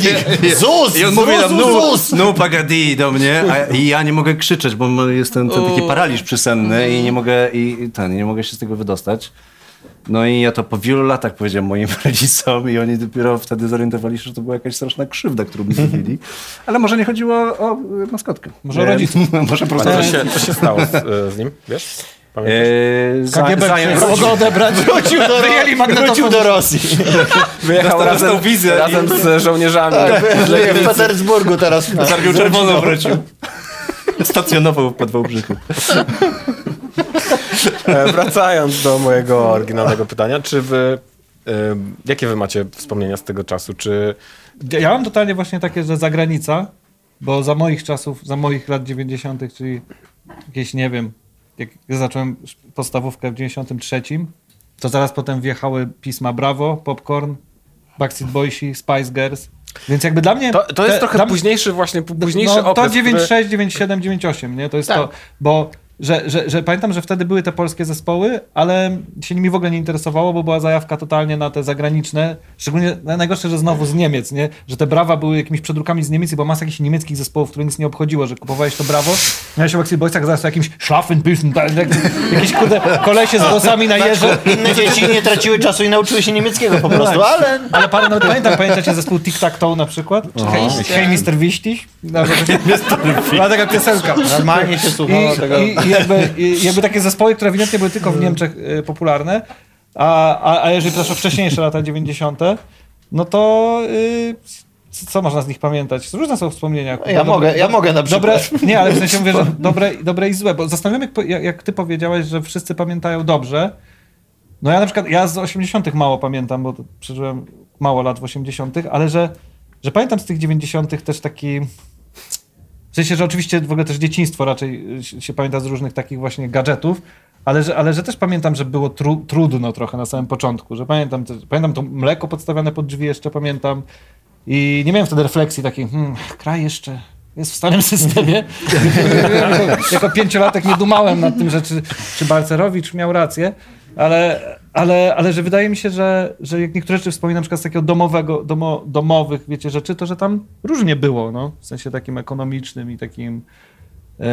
ZUS! I on mówi ZUS, tam, no, ZUS! no pagadi do mnie, a, i ja nie mogę krzyczeć, bo jest ten, taki paraliż przysenny i nie mogę, i i ten, nie mogę się z tego wydostać. No i ja to po wielu latach powiedziałem moim rodzicom i oni dopiero wtedy zorientowali się, że to była jakaś straszna krzywda, którą mi zrobili. Ale może nie chodziło o, o maskotkę. Może E, rodziców. może po prostu... co się, co się stało z, e, z nim, wiesz? Pamiętasz? E, KGB go odebrać. Wrócił do, Wyjęli wrócił do Rosji. Wyjechał razem, wizę razem z żołnierzami. Żyje w Petersburgu teraz. Czerwoną wrócił. Stacjonował w Podwałbrzychu. E, Wracając do mojego oryginalnego pytania, czy wy, e, jakie wy macie wspomnienia z tego czasu? Czy Ja- mam totalnie właśnie takie, że zagranica, bo za moich czasów, za moich lat 90., czyli jakieś, nie wiem, jak ja zacząłem podstawówkę w 93, to zaraz potem wjechały pisma Bravo, Popcorn, Backstreet Boysi, Spice Girls. Więc jakby dla mnie... to, to jest te- trochę dla- późniejszy właśnie, późniejszy no, okres, To 96, 97, 98, nie? To jest Tak. to, bo że, że, że pamiętam, że wtedy były te polskie zespoły, ale się nimi w ogóle nie interesowało, bo była zajawka totalnie na te zagraniczne, szczególnie no, najgorsze, że znowu z Niemiec, nie? Że te brawa były jakimiś przedrukami z Niemiec była masa jakichś niemieckich zespołów, które nic nie obchodziło, że kupowałeś to brawo, miałeś o Backstreet Boysach, zaraz jakimś Schlaffenpüssen, tak, jak, jakieś kurde kolesie z włosami na jeże. Inne dzieci nie traciły czasu i nauczyły się niemieckiego po prostu, ale Ale parę nawet pamiętam, pamiętacie zespół Tic Tac Toe na przykład? Czy Hej, Oczywiście. hej Mr. Wiściś? Była taka piosenka. normalnie się słuchało tego. i, i, jakby, I jakby takie zespoły, które ewidentnie były tylko w Niemczech y, popularne, a, a, a jeżeli proszę o wcześniejsze lata 90., no to y, co można z nich pamiętać? Różne są wspomnienia. Ja Dobre- mogę, ja mogę na Dobre, przykład. nie, ale w sensie mówię, że dobre, dobre i złe, bo zastanawiam jak, jak, jak ty powiedziałeś, że wszyscy pamiętają dobrze. No ja na przykład, ja z 80 mało pamiętam, bo przeżyłem mało lat w 80 ale że, że pamiętam z tych 90 też taki... W sensie, że oczywiście w ogóle też dzieciństwo raczej y, się, pamięta z różnych takich właśnie gadżetów, ale że, ale że też pamiętam, że było tru, trudno trochę na samym początku, że pamiętam, te, pamiętam to mleko podstawiane pod drzwi jeszcze pamiętam i nie miałem wtedy refleksji takiej, hmm, kraj jeszcze jest w starym systemie. jako pięciolatek nie dumałem nad tym, że czy, czy Balcerowicz miał rację, ale, ale, ale że wydaje mi się, że, że jak niektóre rzeczy wspominam, na przykład z takiego domowego, domo, domowych, wiecie, rzeczy, to że tam różnie było, no, w sensie takim ekonomicznym i takim e,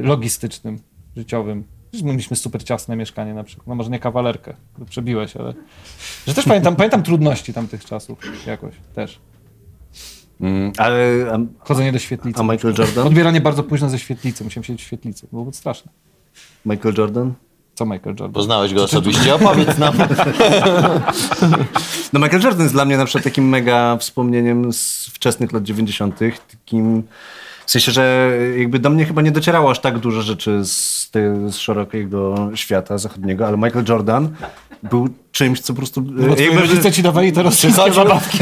logistycznym, życiowym. My Mieliśmy super ciasne mieszkanie na przykład. No może nie kawalerkę, przebiłeś, ale... Że też pamiętam, pamiętam trudności tamtych czasów jakoś też. Mm, ale a, Chodzenie do świetlicy. a Michael Jordan? Odbieranie bardzo późno ze świetlicy. Musiałem siedzieć w świetlicy. Byłoby straszne. Michael Jordan? Co Michael Jordan? Poznałeś go osobiście, opowiedz nam. No Michael Jordan jest dla mnie na przykład takim mega wspomnieniem z wczesnych lat 90. Takim, w sensie, że jakby do mnie chyba nie docierało aż tak dużo rzeczy z, te, z szerokiego świata zachodniego, ale Michael Jordan był czymś, co po prostu... Bo twoi rodzice ci dawali te rosyjskie zabawki.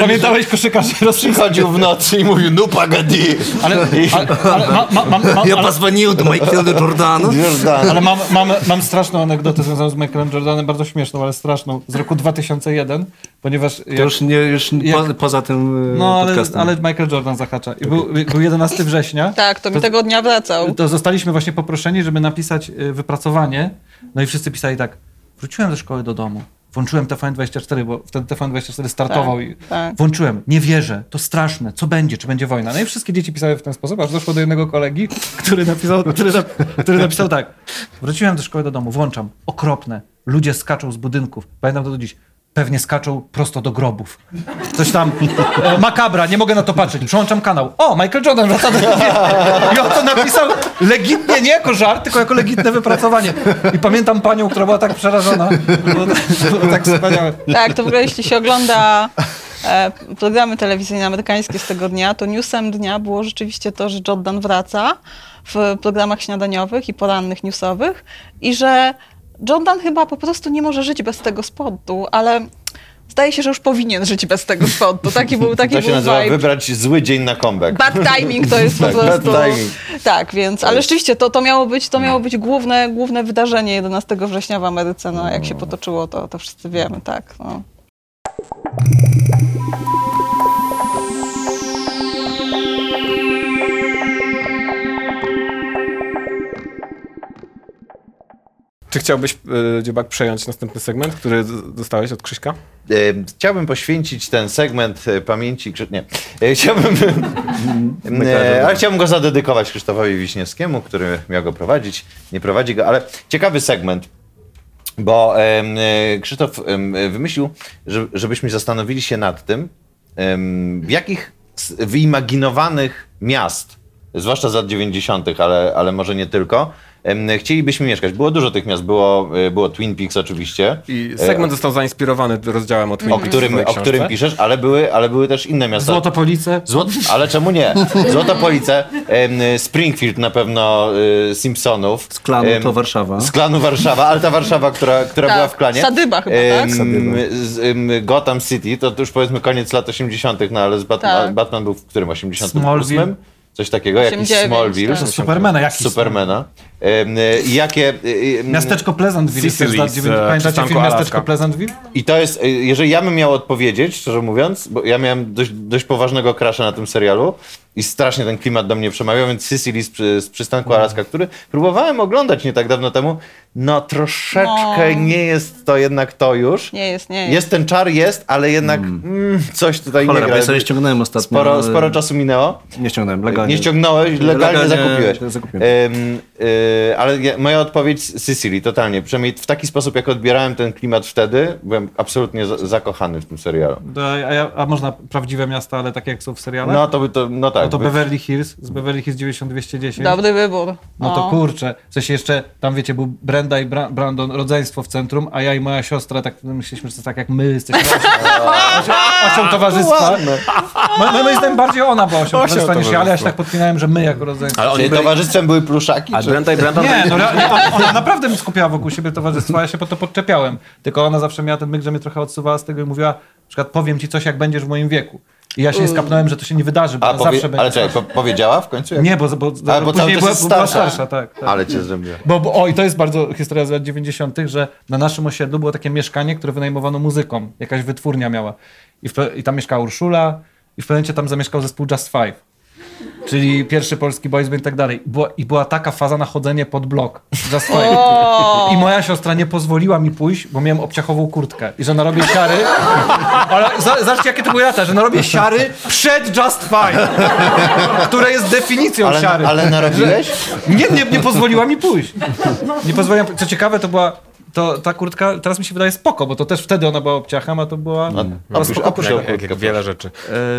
Pamiętałeś koszykarzy rosyjskich? Chodził w nocy i mówił, no pagadi. Ale, ale, ale, ma, ma, ma, ma, Ja ale, pozwonił do Michaela Jordana. Jordan. ale mam, mam, mam straszną anegdotę związaną z Michaelem Jordanem, bardzo śmieszną, ale straszną, z roku 2001, ponieważ... To już, nie, już Jak- po, poza tym No, ale, ale Michael Jordan zahacza. I był, był 11 września. Tak, to mi tego dnia wracał. To zostaliśmy właśnie poproszeni, żeby napisać y, wypracowanie. No i wszyscy pisali tak. Wróciłem ze szkoły do domu. Włączyłem TVN24, bo wtedy TVN24 startował Tak, i tak. włączyłem. Nie wierzę, to straszne. Co będzie? Czy będzie wojna? No i wszystkie dzieci pisały w ten sposób, aż doszło do jednego kolegi, który napisał, który, na, który napisał tak. Wróciłem ze szkoły do domu, włączam. Okropne. Ludzie skaczą z budynków. Pamiętam to do dziś. Pewnie skaczą prosto do grobów. Coś tam. Makabra, nie mogę na to patrzeć. Przełączam kanał. O, Michael Jordan wraca do I on to napisał legitnie, nie jako żart, tylko jako legitne wypracowanie. I pamiętam panią, która była tak przerażona. Było, było tak wspaniałe. Tak, to w ogóle jeśli się ogląda e, programy telewizyjne amerykańskie z tego dnia, to newsem dnia było rzeczywiście to, że Jordan wraca w programach śniadaniowych i porannych newsowych i że Jordan chyba po prostu nie może żyć bez tego spodu, ale zdaje się, że już powinien żyć bez tego spodu. Taki był, taki To się był nazywa vibe. wybrać zły dzień na comeback. Bad timing to jest po Tak, bad prostu. timing. Tak, więc, ale rzeczywiście to, to miało być, to miało być główne, główne wydarzenie 11 września w Ameryce. No, jak się potoczyło, to, to wszyscy wiemy, tak. No. Czy chciałbyś, y, Dziubak, przejąć następny segment, który dostałeś od Krzyśka? E, Chciałbym poświęcić ten segment e, pamięci. Krzy- Nie. E, Chciałbym. e, ale chciałbym go zadedykować Krzysztofowi Wiśniewskiemu, który miał go prowadzić. Nie prowadzi go, ale ciekawy segment. Bo e, Krzysztof wymyślił, że, żebyśmy zastanowili się nad tym, w jakich wyimaginowanych miast, zwłaszcza z lat 90., ale, ale może nie tylko, chcielibyśmy mieszkać. Było dużo tych miast, było, e, było Twin Peaks oczywiście. I segment został zainspirowany rozdziałem o Twin o Peaks w którym, o którym piszesz, ale były, ale były też inne miasta. Złotopolice. Złot... Ale czemu nie? Złotopolice, Springfield na pewno y, Simpsonów. Z klanu to Warszawa. Z klanu Warszawa, ale ta Warszawa, która, która Tak, była w klanie. Sadyba chyba, tak? Em, Gotham City, to już powiedzmy koniec lat 80., no ale z Batman, Tak. Batman był w którym? 88? Smallville. Coś takiego, jakiś 89, Smallville. tak. Supermana jakiś. Supermana. Em, I jakie... em, Miasteczko Pleasantville jest też lat z, 90. e, Pamiętacie przystanku film Miasteczko Alaska. Pleasantville? I to jest, jeżeli ja bym miał odpowiedzieć, szczerze mówiąc, bo ja miałem dość, dość poważnego crasha na tym serialu i strasznie ten klimat do mnie przemawiał, więc Sicily z, z przystanku Mm. Alaska, który próbowałem oglądać nie tak dawno temu, no troszeczkę No. nie jest to jednak to już. Nie jest, nie jest. Jest ten czar, jest, ale jednak mm, coś tutaj Cholera, nie gra. ja sobie ściągnąłem ostatnio. Sporo, sporo czasu minęło. Nie ściągnąłem, legalnie. Nie ściągnąłeś, legalnie, Legalnie zakupiłeś. zakupiłem. Ym, y, ale ja, moja odpowiedź Sicily, totalnie. Przynajmniej w taki sposób, jak odbierałem ten klimat wtedy, byłem absolutnie za, zakochany w tym serialu. Do- A, ja- a można prawdziwe miasta, ale takie jak są w serialach? No to by to, no tak. No to by- Beverly Hills, z Beverly Hills 9210. Dobry wybór. No to O. kurczę. W sensie jeszcze, tam wiecie, był Brenda i Bra Brandon, rodzeństwo w centrum, a ja i moja siostra, tak myśleliśmy, że to tak jak my jesteśmy osią, towarzystwa. No, no, moim zdaniem bardziej ona była osią towarzystwa niż ja, ale ja się tak podpinałem, że my jako rodzeństwo. Ale oni Czyli byli... towarzystwem były pluszaki? A czy- Brenda i Brandon... Nie, no realnie, on- ona naprawdę mi skupiała wokół siebie towarzystwo, a ja się po to podczepiałem. Tylko ona zawsze miała ten myk, że mnie trochę odsuwała z tego i mówiła, na przykład powiem ci coś, jak będziesz w moim wieku. I ja się nie skapnąłem, że to się nie wydarzy, bo A ona powie... zawsze będzie. Ale czekaj, po powiedziała w końcu? Jak... Nie, bo, bo, A, bo cały później czas była, jest była starsza. starsza, tak. tak. Ale cię zrobiła. Bo, bo, o, i to jest bardzo historia z lat 90., że na naszym osiedlu było takie mieszkanie, które wynajmowano muzykom. Jakaś wytwórnia miała. I, w, i tam mieszkała Urszula, i w pewnym momencie tam zamieszkał zespół Just Five. Czyli pierwszy polski boys band i tak dalej. Była, I była taka faza na chodzenie pod blok. Just Five. O! I moja siostra nie pozwoliła mi pójść, bo miałem obciachową kurtkę. I że narobię siary. Ale za- zobaczcie, jakie to były lata, że narobię siary przed Just Five. Które jest definicją Ale, siary. ale narobiłeś? Nie, nie, nie pozwoliła mi pójść. Nie pozwoliła. Co ciekawe, to była. To, ta kurtka teraz mi się wydaje spoko, bo to też wtedy ona była obciachem, a to była. No, spoko opuść- kurtka. Jak, jak wiele rzeczy.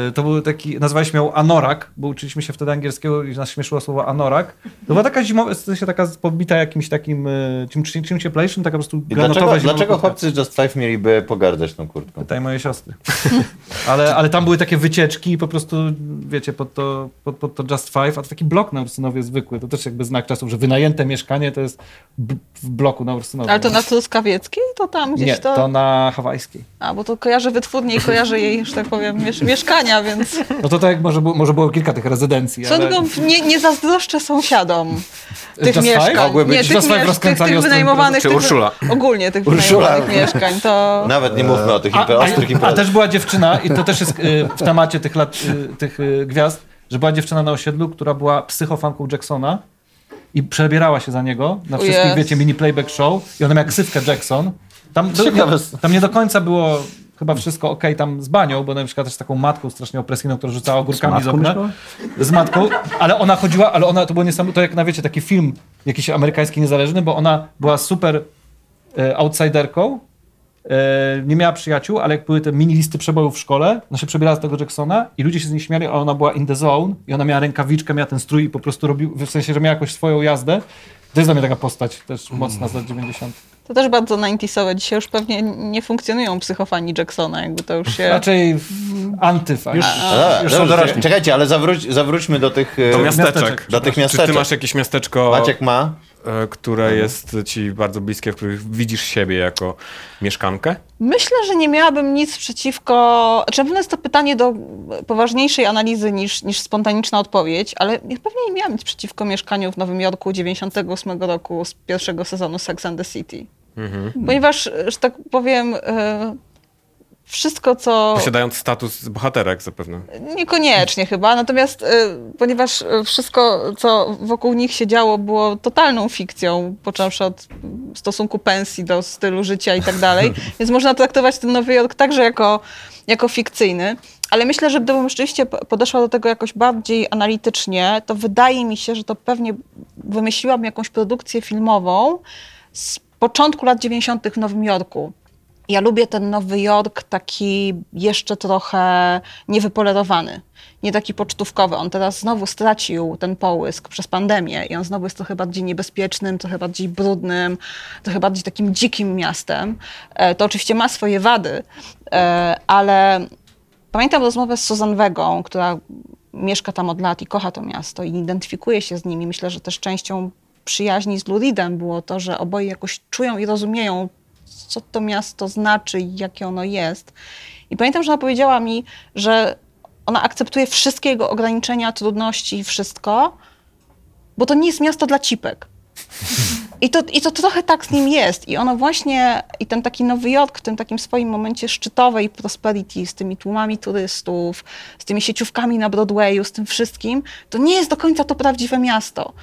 E, to był taki, nazwaliśmy ją Anorak, bo uczyliśmy się wtedy angielskiego i nas śmieszyło słowo Anorak. To była taka zimowa, w sensie taka pobita jakimś takim, e, czym, czym, czym cieplejszym, taka po prostu I granatowa dlaczego, dlaczego kurtka. chłopcy z Just Five mieliby pogardzać tą kurtką? Pytaj mojej siostry. ale, ale tam były takie wycieczki i po prostu, wiecie, pod to, pod, pod to Just Five, a to taki blok na Ursynowie zwykły, to też jakby znak czasów, że wynajęte mieszkanie to jest w bloku na Ursynowie. Ale to na Truskawieckiej? To tam gdzieś Nie, to... to na hawajskiej. A, bo to kojarzę wytwórnię i kojarzę jej, że tak powiem, miesz mieszkania, więc... No to tak może, było- może było kilka tych rezydencji, ale... Czego nie, nie zazdroszczę sąsiadom tych Just Five? mieszkań. Mogły być Nie, tych, Five miesz- tych, tych wynajmowanych... Czy tych, Urszula? Ogólnie tych Urszula. wynajmowanych mieszkań, to... Nawet nie mówmy o tych A, ostrych a, a imprezach. też była dziewczyna, i to też jest y, w temacie tych lat, y, tych y, gwiazd, że była dziewczyna na osiedlu, która była psychofanką Jacksona i przebierała się za niego na wszystkich, Yes. wiecie, mini playback show i ona miała ksywkę Jackson. Tam, do, nie, tam nie do końca było chyba wszystko ok tam z banią, bo ona na przykład też taką matką strasznie opresyjną, która rzucała ogórkami z okna. Z matką, ale ona chodziła, ale ona, to było niesamowite, to jak na wiecie, taki film jakiś amerykański niezależny, bo ona była super e, outsiderką, nie miała przyjaciół, ale jak były te mini listy przebojów w szkole, ona się przebierała z tego Jacksona i ludzie się z niej śmiali, a ona była in the zone i ona miała rękawiczkę, miała ten strój i po prostu robił, w sensie, że miała jakoś swoją jazdę. To jest dla mnie taka postać też mocna z lat 90. To też bardzo 90sowe. Dzisiaj już pewnie nie funkcjonują psychofani Jacksona, jakby to już się... Raczej antyfa. Już, A, już są dobrze, dorośli. Czekajcie, ale zawróć, zawróćmy do tych... e, Do miasteczek. miasteczek. Do tych Czy ty miasteczek. masz jakieś miasteczko, Maciek ma? E, które jest ci bardzo bliskie, w których widzisz siebie jako mieszkankę? Myślę, że nie miałabym nic przeciwko. Znaczy, na pewno jest to pytanie do poważniejszej analizy niż, niż spontaniczna odpowiedź, ale pewnie nie miałam nic przeciwko mieszkaniu w Nowym Jorku 98 roku z pierwszego sezonu Sex and the City. Ponieważ, że tak powiem, e, wszystko, co. Posiadając status bohaterek zapewne. Niekoniecznie chyba, natomiast y, ponieważ y, wszystko, co wokół nich się działo, było totalną fikcją, począwszy od stosunku pensji do stylu życia i tak dalej, więc można traktować ten Nowy Jork także jako, jako fikcyjny. Ale myślę, że gdybym rzeczywiście podeszła do tego jakoś bardziej analitycznie, to wydaje mi się, że to pewnie wymyśliłam jakąś produkcję filmową z początku lat 90. w Nowym Jorku. Ja lubię ten Nowy Jork taki jeszcze trochę niewypolerowany, nie taki pocztówkowy. On teraz znowu stracił ten połysk przez pandemię i on znowu jest trochę bardziej niebezpiecznym, trochę bardziej brudnym, trochę bardziej takim dzikim miastem. E, To oczywiście ma swoje wady, e, ale pamiętam rozmowę z Susan Wegą, która mieszka tam od lat i kocha to miasto i identyfikuje się z nimi. Myślę, że też częścią przyjaźni z Luridem było to, że oboje jakoś czują i rozumieją, co to miasto znaczy i jakie ono jest. I pamiętam, że ona powiedziała mi, że ona akceptuje wszystkie jego ograniczenia, trudności i wszystko, bo to nie jest miasto dla cipek. I to, I to trochę tak z nim jest. I ono właśnie, i ten taki Nowy Jork w tym takim swoim momencie szczytowej prosperity, z tymi tłumami turystów, z tymi sieciówkami na Broadwayu, z tym wszystkim, to nie jest do końca to prawdziwe miasto.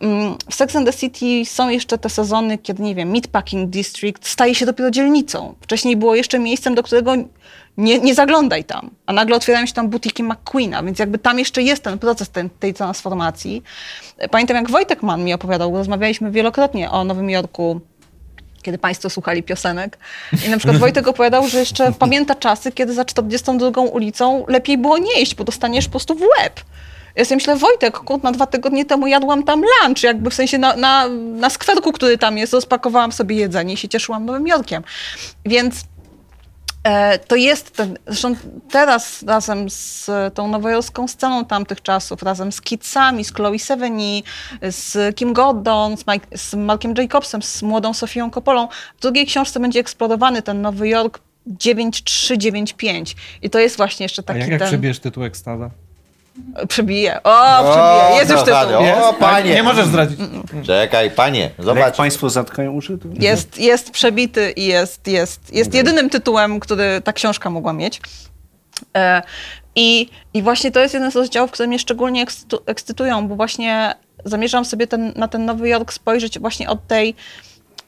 Mm, W Sex and the City są jeszcze te sezony, kiedy, nie wiem, Meatpacking District staje się dopiero dzielnicą. Wcześniej było jeszcze miejscem, do którego nie, nie zaglądaj tam. A nagle otwierają się tam butiki McQueena, więc jakby tam jeszcze jest ten proces ten, tej transformacji. Pamiętam, jak Wojtek Mann mi opowiadał, rozmawialiśmy wielokrotnie o Nowym Jorku, kiedy Państwo słuchali piosenek. I na przykład Wojtek opowiadał, że jeszcze pamięta czasy, kiedy za 42 ulicą lepiej było nie iść, bo dostaniesz po prostu w łeb. Ja sobie myślę, Wojtek, kurna, dwa tygodnie temu jadłam tam lunch, jakby w sensie na, na, na skwerku, który tam jest, rozpakowałam sobie jedzenie i się cieszyłam Nowym Jorkiem. Więc E, to jest ten, zresztą teraz razem z tą nowojorską sceną tamtych czasów, razem z Kidsami, z Chloe Sevigny, z Kim Gordon, z, Mike, z Markiem Jacobsem, z młodą Sofią Coppolą. W drugiej książce będzie eksplorowany ten Nowy Jork 9395 i to jest właśnie jeszcze A taki jak, jak ten... przebierz tytuł Ekstaza? Przebije. O, przebije. Jest już kochany, tytuł. O, Jest? panie. Nie możesz zdradzić. Czekaj, panie, Ale jak zobacz. państwo zatkają uszy, to... Jest, jest przebity i jest, jest, jest jedynym tytułem, który ta książka mogła mieć. E, I, I właśnie to jest jeden z rozdziałów, które mnie szczególnie ekscytu- ekscytują, bo właśnie zamierzam sobie ten, na ten Nowy Jork spojrzeć właśnie od tej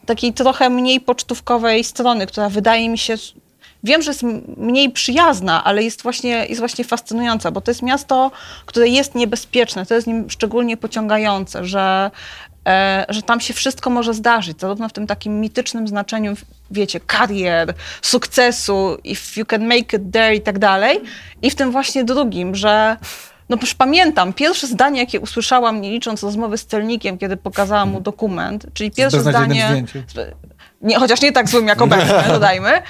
takiej trochę mniej pocztówkowej strony, która wydaje mi się, wiem, że jest mniej przyjazna, ale jest właśnie, jest właśnie fascynująca, bo to jest miasto, które jest niebezpieczne, to jest nim szczególnie pociągające, że, e, że tam się wszystko może zdarzyć, zarówno w tym takim mitycznym znaczeniu, wiecie, karier, sukcesu, if you can make it there i tak dalej, i w tym właśnie drugim, że no już pamiętam, pierwsze zdanie, jakie usłyszałam, nie licząc rozmowy z celnikiem, kiedy pokazałam mu dokument, czyli pierwsze zdanie... Nie, chociaż nie tak złym jak obecne, dodajmy.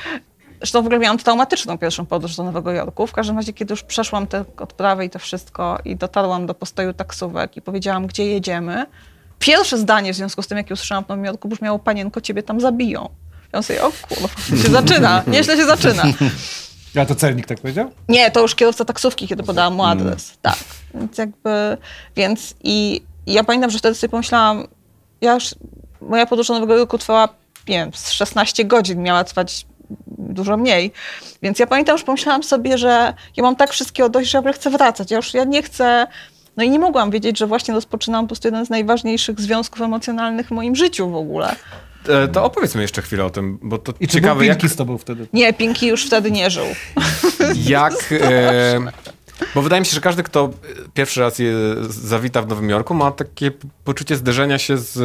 Zresztą w ogóle miałam traumatyczną pierwszą podróż do Nowego Jorku. W każdym razie, kiedy już przeszłam te odprawy i to wszystko i dotarłam do postoju taksówek i powiedziałam, gdzie jedziemy, pierwsze zdanie w związku z tym, jakie usłyszałam w Nowym Jorku, brzmiało, panienko, ciebie tam zabiją. Ja sobie, o kurwa, się zaczyna, nieźle się zaczyna. A to celnik tak powiedział? Nie, to już kierowca taksówki, kiedy podałam mu adres. Tak. Więc jakby, więc i, i ja pamiętam, że wtedy sobie pomyślałam, ja już, moja podróż do Nowego Jorku trwała, nie wiem, z 16 godzin, miała trwać dużo mniej. Więc ja pamiętam, że pomyślałam sobie, że ja mam tak wszystkiego dość, że ja chcę wracać. Ja już ja nie chcę, no i nie mogłam wiedzieć, że właśnie rozpoczynam po prostu jeden z najważniejszych związków emocjonalnych w moim życiu w ogóle. E, To opowiedzmy jeszcze chwilę o tym, bo to I czy ciekawe, był jak, Pinki z tobą wtedy? Nie, Pinki już wtedy nie żył. jak e, bo wydaje mi się, że każdy, kto pierwszy raz je, zawita w Nowym Jorku, ma takie poczucie zderzenia się z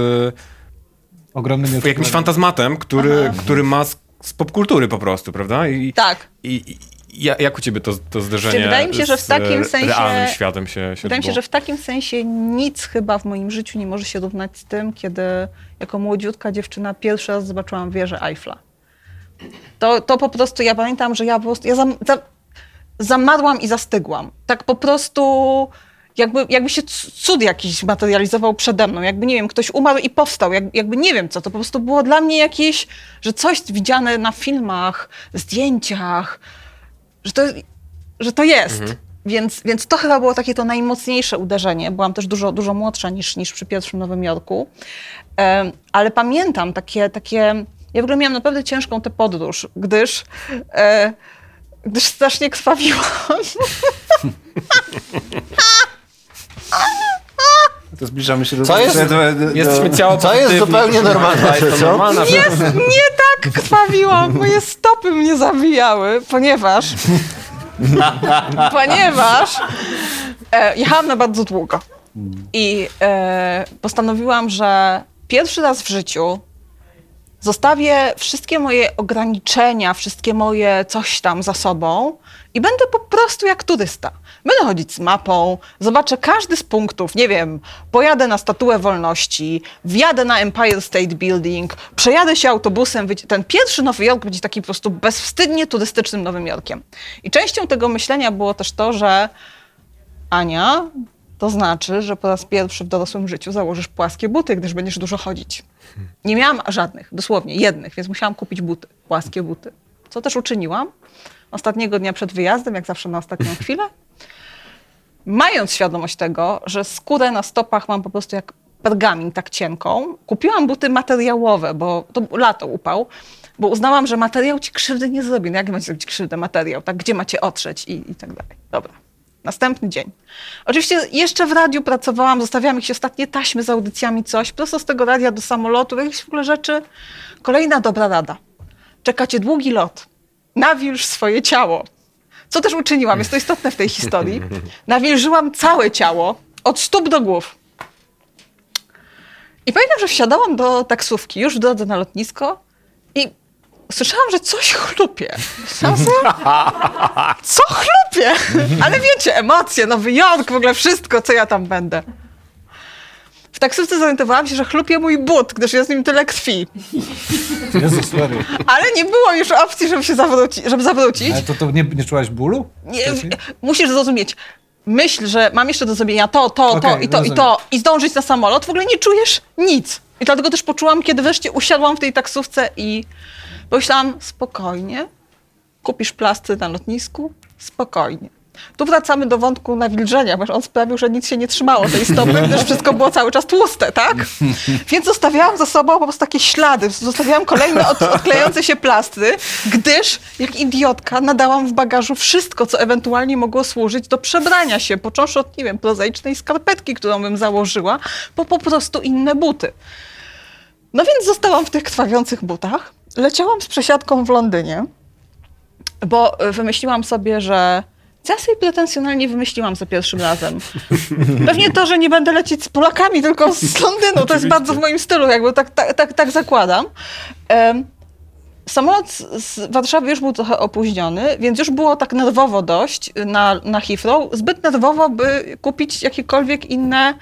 Ogromnymi jakimś fantazmatem, który, który ma z, popkultury po prostu, prawda? I, Tak. i, i ja- jak u ciebie to, to zderzenie wydaje mi się, że w takim sensie- realnym światem się, się Wydaje mi się, że w takim sensie nic chyba w moim życiu nie może się równać z tym, kiedy jako młodziutka dziewczyna pierwszy raz zobaczyłam wieżę Eiffla. To, to po prostu, ja pamiętam, że ja po prostu, ja zam, za, zamarłam i zastygłam. Tak po prostu, jakby, jakby się cud jakiś materializował przede mną. Jakby, nie wiem, ktoś umarł i powstał. Jak, jakby nie wiem co, to po prostu było dla mnie jakieś, że coś widziane na filmach, zdjęciach, że to, że to jest. Więc, więc to chyba było takie to najmocniejsze uderzenie. Byłam też dużo, dużo młodsza niż, niż przy pierwszym Nowym Jorku. Em, ale pamiętam takie, takie... Ja w ogóle miałam naprawdę ciężką tę podróż, gdyż, e, gdyż strasznie krwawiłam. To zbliżamy się do... Co jest? do, do, do, Jesteśmy ciało To jest zupełnie normalne, to co? normalna rzecz. Nie, nie tak krwawiłam, moje stopy mnie zabijały, ponieważ... ponieważ e, jechałam na bardzo długo. I e, postanowiłam, że pierwszy raz w życiu zostawię wszystkie moje ograniczenia, wszystkie moje coś tam za sobą i będę po prostu jak turysta. Będę chodzić z mapą, zobaczę każdy z punktów, nie wiem, pojadę na Statuę Wolności, wjadę na Empire State Building, przejadę się autobusem. Ten pierwszy Nowy Jork będzie taki po prostu bezwstydnie turystycznym Nowym Jorkiem. I częścią tego myślenia było też to, że Ania, to znaczy, że po raz pierwszy w dorosłym życiu założysz płaskie buty, gdyż będziesz dużo chodzić. Nie miałam żadnych, dosłownie jednych, więc musiałam kupić buty, płaskie buty. Co też uczyniłam. Ostatniego dnia przed wyjazdem, jak zawsze na ostatnią chwilę, mając świadomość tego, że skórę na stopach mam po prostu jak pergamin, tak cienką, kupiłam buty materiałowe, bo to lato upał, bo uznałam, że materiał ci krzywdy nie zrobi. No jak macie zrobić krzywdę materiał? Tak, gdzie macie otrzeć i, i tak dalej. Dobra. Następny dzień. Oczywiście jeszcze w radiu pracowałam, zostawiałam jakieś ostatnie taśmy z audycjami, coś. Prosto z tego radia do samolotu, jakieś w ogóle rzeczy. Kolejna dobra rada. Czekacie długi lot. Nawilż swoje ciało. Co też uczyniłam, jest to istotne w tej historii. Nawilżyłam całe ciało, od stóp do głów. I pamiętam, że wsiadałam do taksówki już w drodze na lotnisko i słyszałam, że coś chlupie. Myślałam sobie, co chlupie? Ale wiecie, emocje, Nowy Jork, w ogóle wszystko, co ja tam będę. W taksówce zorientowałam się, że chlupie mój but, gdyż jest w nim tyle krwi. Jezus. Ale nie było już opcji, żeby się zawrócić. Żeby zawrócić. Ale to, to nie, nie czułaś bólu? Nie, musisz zrozumieć. Myśl, że mam jeszcze do zrobienia to, to, to Okej, i to, i rozumiem. to i zdążyć na samolot, w ogóle nie czujesz nic. I dlatego też poczułam, kiedy wreszcie usiadłam w tej taksówce i pomyślałam, spokojnie, kupisz plastry na lotnisku, spokojnie. Tu wracamy do wątku nawilżenia, ponieważ on sprawił, że nic się nie trzymało tej stopy, gdyż wszystko było cały czas tłuste, tak? Więc zostawiałam za sobą po prostu takie ślady, zostawiałam kolejne od, odklejające się plastry, gdyż jak idiotka nadałam w bagażu wszystko, co ewentualnie mogło służyć do przebrania się, począwszy od, nie wiem, prozaicznej skarpetki, którą bym założyła, po po prostu inne buty. No więc zostałam w tych krwawiących butach. Leciałam z przesiadką w Londynie, bo wymyśliłam sobie, że co ja sobie pretensjonalnie wymyśliłam za pierwszym razem. Pewnie to, że nie będę lecieć z Polakami, tylko z Londynu. To jest bardzo w moim stylu, jakby tak, tak, tak, tak zakładam. Samolot z- z Warszawy już był trochę opóźniony, więc już było tak nerwowo dość na, na Heathrow. Zbyt nerwowo, by kupić jakiekolwiek inne.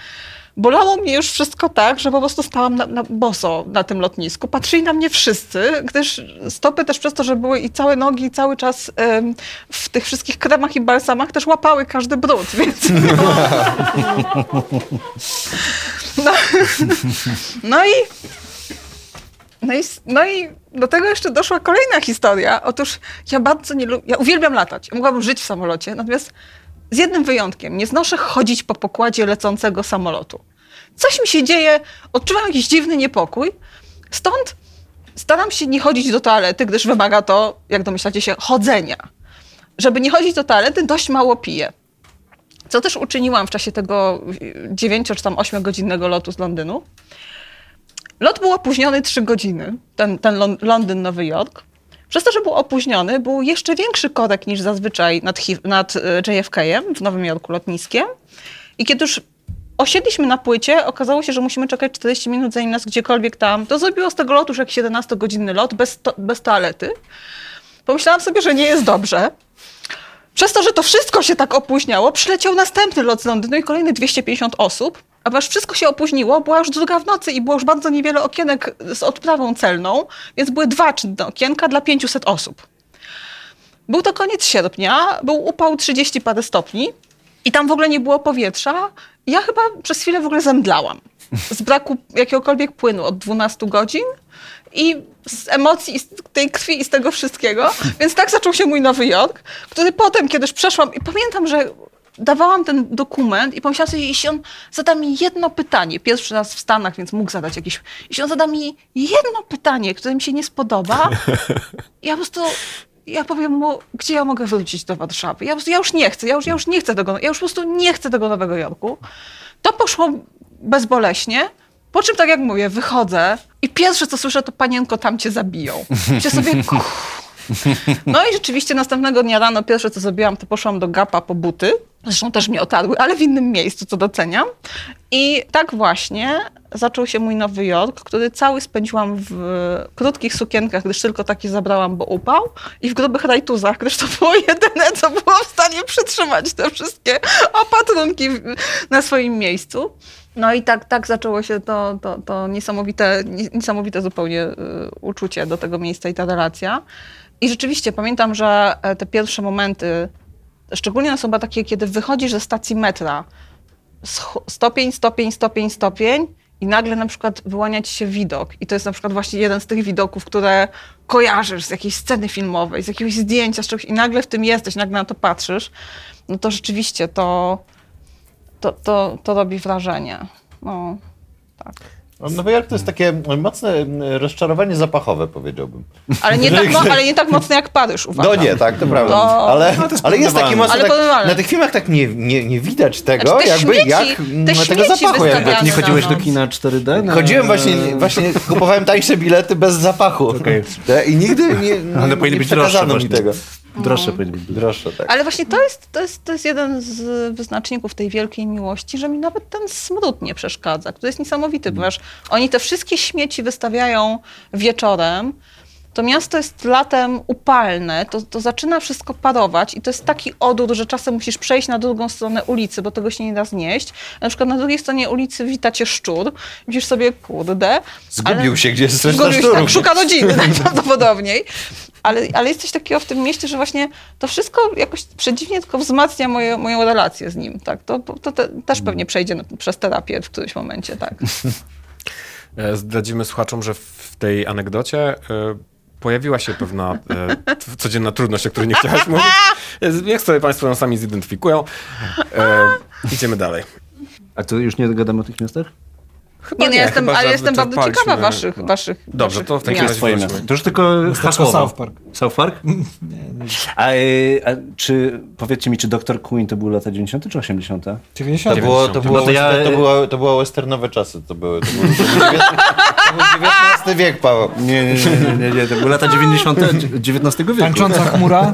Bolało mnie już wszystko tak, że po prostu stałam na, na boso na tym lotnisku. Patrzyli na mnie wszyscy, gdyż stopy też przez to, że były i całe nogi cały czas w tych wszystkich kremach i balsamach też łapały każdy brud, więc... No, no i no i, no i do tego jeszcze doszła kolejna historia. Otóż ja bardzo nie lubię, ja uwielbiam latać. Ja mogłabym żyć w samolocie, natomiast z jednym wyjątkiem. Nie znoszę chodzić po pokładzie lecącego samolotu. Coś mi się dzieje, odczuwam jakiś dziwny niepokój. Stąd staram się nie chodzić do toalety, gdyż wymaga to, jak domyślacie się, chodzenia. Żeby nie chodzić do toalety, dość mało piję. Co też uczyniłam w czasie tego 9 czy tam 8 godzinnego lotu z Londynu. Lot był opóźniony 3 godziny, ten, ten Lon- Londyn, Nowy Jork. Przez to, że był opóźniony, był jeszcze większy korek niż zazwyczaj nad, nad e, JFK-em w Nowym Jorku lotniskiem. I kiedy już osiedliśmy na płycie, okazało się, że musimy czekać 40 minut, zanim nas gdziekolwiek tam... To zrobiło z tego lotu już jak 17-godzinny lot bez, to, bez toalety. Pomyślałam sobie, że nie jest dobrze. Przez to, że to wszystko się tak opóźniało, przyleciał następny lot z Londynu i kolejne 250 osób. A ponieważ wszystko się opóźniło, była już druga w nocy i było już bardzo niewiele okienek z odprawą celną, więc były dwa czynne okienka dla 500 osób. Był to koniec sierpnia, był upał 30 parę stopni i tam w ogóle nie było powietrza. Ja chyba przez chwilę w ogóle zemdlałam. Z braku jakiegokolwiek płynu od 12 godzin i z emocji, i z tej krwi i z tego wszystkiego. Więc tak zaczął się mój Nowy Jork, który potem, kiedyś przeszłam i pamiętam, że dawałam ten dokument i pomyślałam sobie, jeśli on zada mi jedno pytanie, pierwszy raz w Stanach, więc mógł zadać jakieś, jeśli on zada mi jedno pytanie, które mi się nie spodoba, ja po prostu, ja powiem mu, gdzie ja mogę wrócić do Warszawy. Ja, po prostu, ja już nie chcę, ja już, ja już nie chcę tego, ja już po prostu nie chcę tego Nowego Jorku. To poszło bezboleśnie, po czym, tak jak mówię, wychodzę i pierwsze, co słyszę, to panienko, tam cię zabiją. Myślę sobie, no i rzeczywiście następnego dnia rano pierwsze, co zrobiłam, to poszłam do Gapa po buty Zresztą też mnie otarły, ale w innym miejscu, co doceniam. I tak właśnie zaczął się mój Nowy Jork, który cały spędziłam w krótkich sukienkach, gdyż tylko takie zabrałam, bo upał, i w grubych rajtuzach, gdyż to było jedyne, co było w stanie przytrzymać te wszystkie opatrunki na swoim miejscu. No i tak, tak zaczęło się to, to, to niesamowite, nie- niesamowite zupełnie y, uczucie do tego miejsca i ta relacja. I rzeczywiście pamiętam, że e, te pierwsze momenty, szczególnie chyba takie, kiedy wychodzisz ze stacji metra, stopień, stopień, stopień, stopień i nagle na przykład wyłania ci się widok. I to jest na przykład właśnie jeden z tych widoków, które kojarzysz z jakiejś sceny filmowej, z jakiegoś zdjęcia, z czegoś i nagle w tym jesteś, nagle na to patrzysz, no to rzeczywiście to, to, to, to robi wrażenie. No, tak. Nowy Jork to jest takie mocne mm, rozczarowanie zapachowe, powiedziałbym. Ale nie, tak, mo- ale nie tak mocno jak Paryż, uważam. No nie, tak, to prawda. To- ale, ale jest taki mocno, Ale tak, na tych filmach tak nie, nie, nie widać tego, Znaczy, te jakby śmieci- jak te tego zapachu. Jakby. Nie chodziłeś do kina 4D? Na... Chodziłem właśnie, właśnie kupowałem tańsze bilety bez zapachu. Te- I nigdy nie, nie, powinny być droższe mi właśnie. tego. Droższe powinny być. Droższe, tak. Ale właśnie to jest, to, jest, to jest jeden z wyznaczników tej wielkiej miłości, że mi nawet ten smród nie przeszkadza, który jest niesamowity, ponieważ oni te wszystkie śmieci wystawiają wieczorem. To miasto jest latem upalne, to, to zaczyna wszystko parować i to jest taki odór, że czasem musisz przejść na drugą stronę ulicy, bo tego się nie da znieść. Na przykład na drugiej stronie ulicy wita cię szczur. Widzisz sobie, kurde. Zgubił się, gdzie jest Zgubił się, tak, szuka rodziny najprawdopodobniej. Ale, ale jest coś takiego w tym mieście, że właśnie to wszystko jakoś przedziwnie tylko wzmacnia moje, moją relację z nim. Tak? To, to te, też pewnie przejdzie na, przez terapię w którymś momencie. Tak. E, Zdradzimy słuchaczom, że w tej anegdocie e, pojawiła się pewna e, codzienna trudność, o której nie chciałaś mówić. Niech sobie Państwo ją sami zidentyfikują. E, idziemy dalej. A to już nie gadamy o tych miastach? Chyba Nie, no, ja jestem, chyba, ale jestem bardzo ciekawa waszych, waszych Dobrze, waszych to w takim miast. razie Swoje wróćmy. miasto. To już tylko hasłowo. South Park. South Park? A, y, a czy, powiedzcie mi, czy Dr. Queen to były lata 90. czy 80? 90. To, było, to, było, No to ja- to, było, to było westernowe czasy, to były. To był, to był, dziewiętna- to był XIX wiek, Paweł. Nie, nie, nie, nie, nie, to były lata 90. XIX wieku. Tańcząca chmura.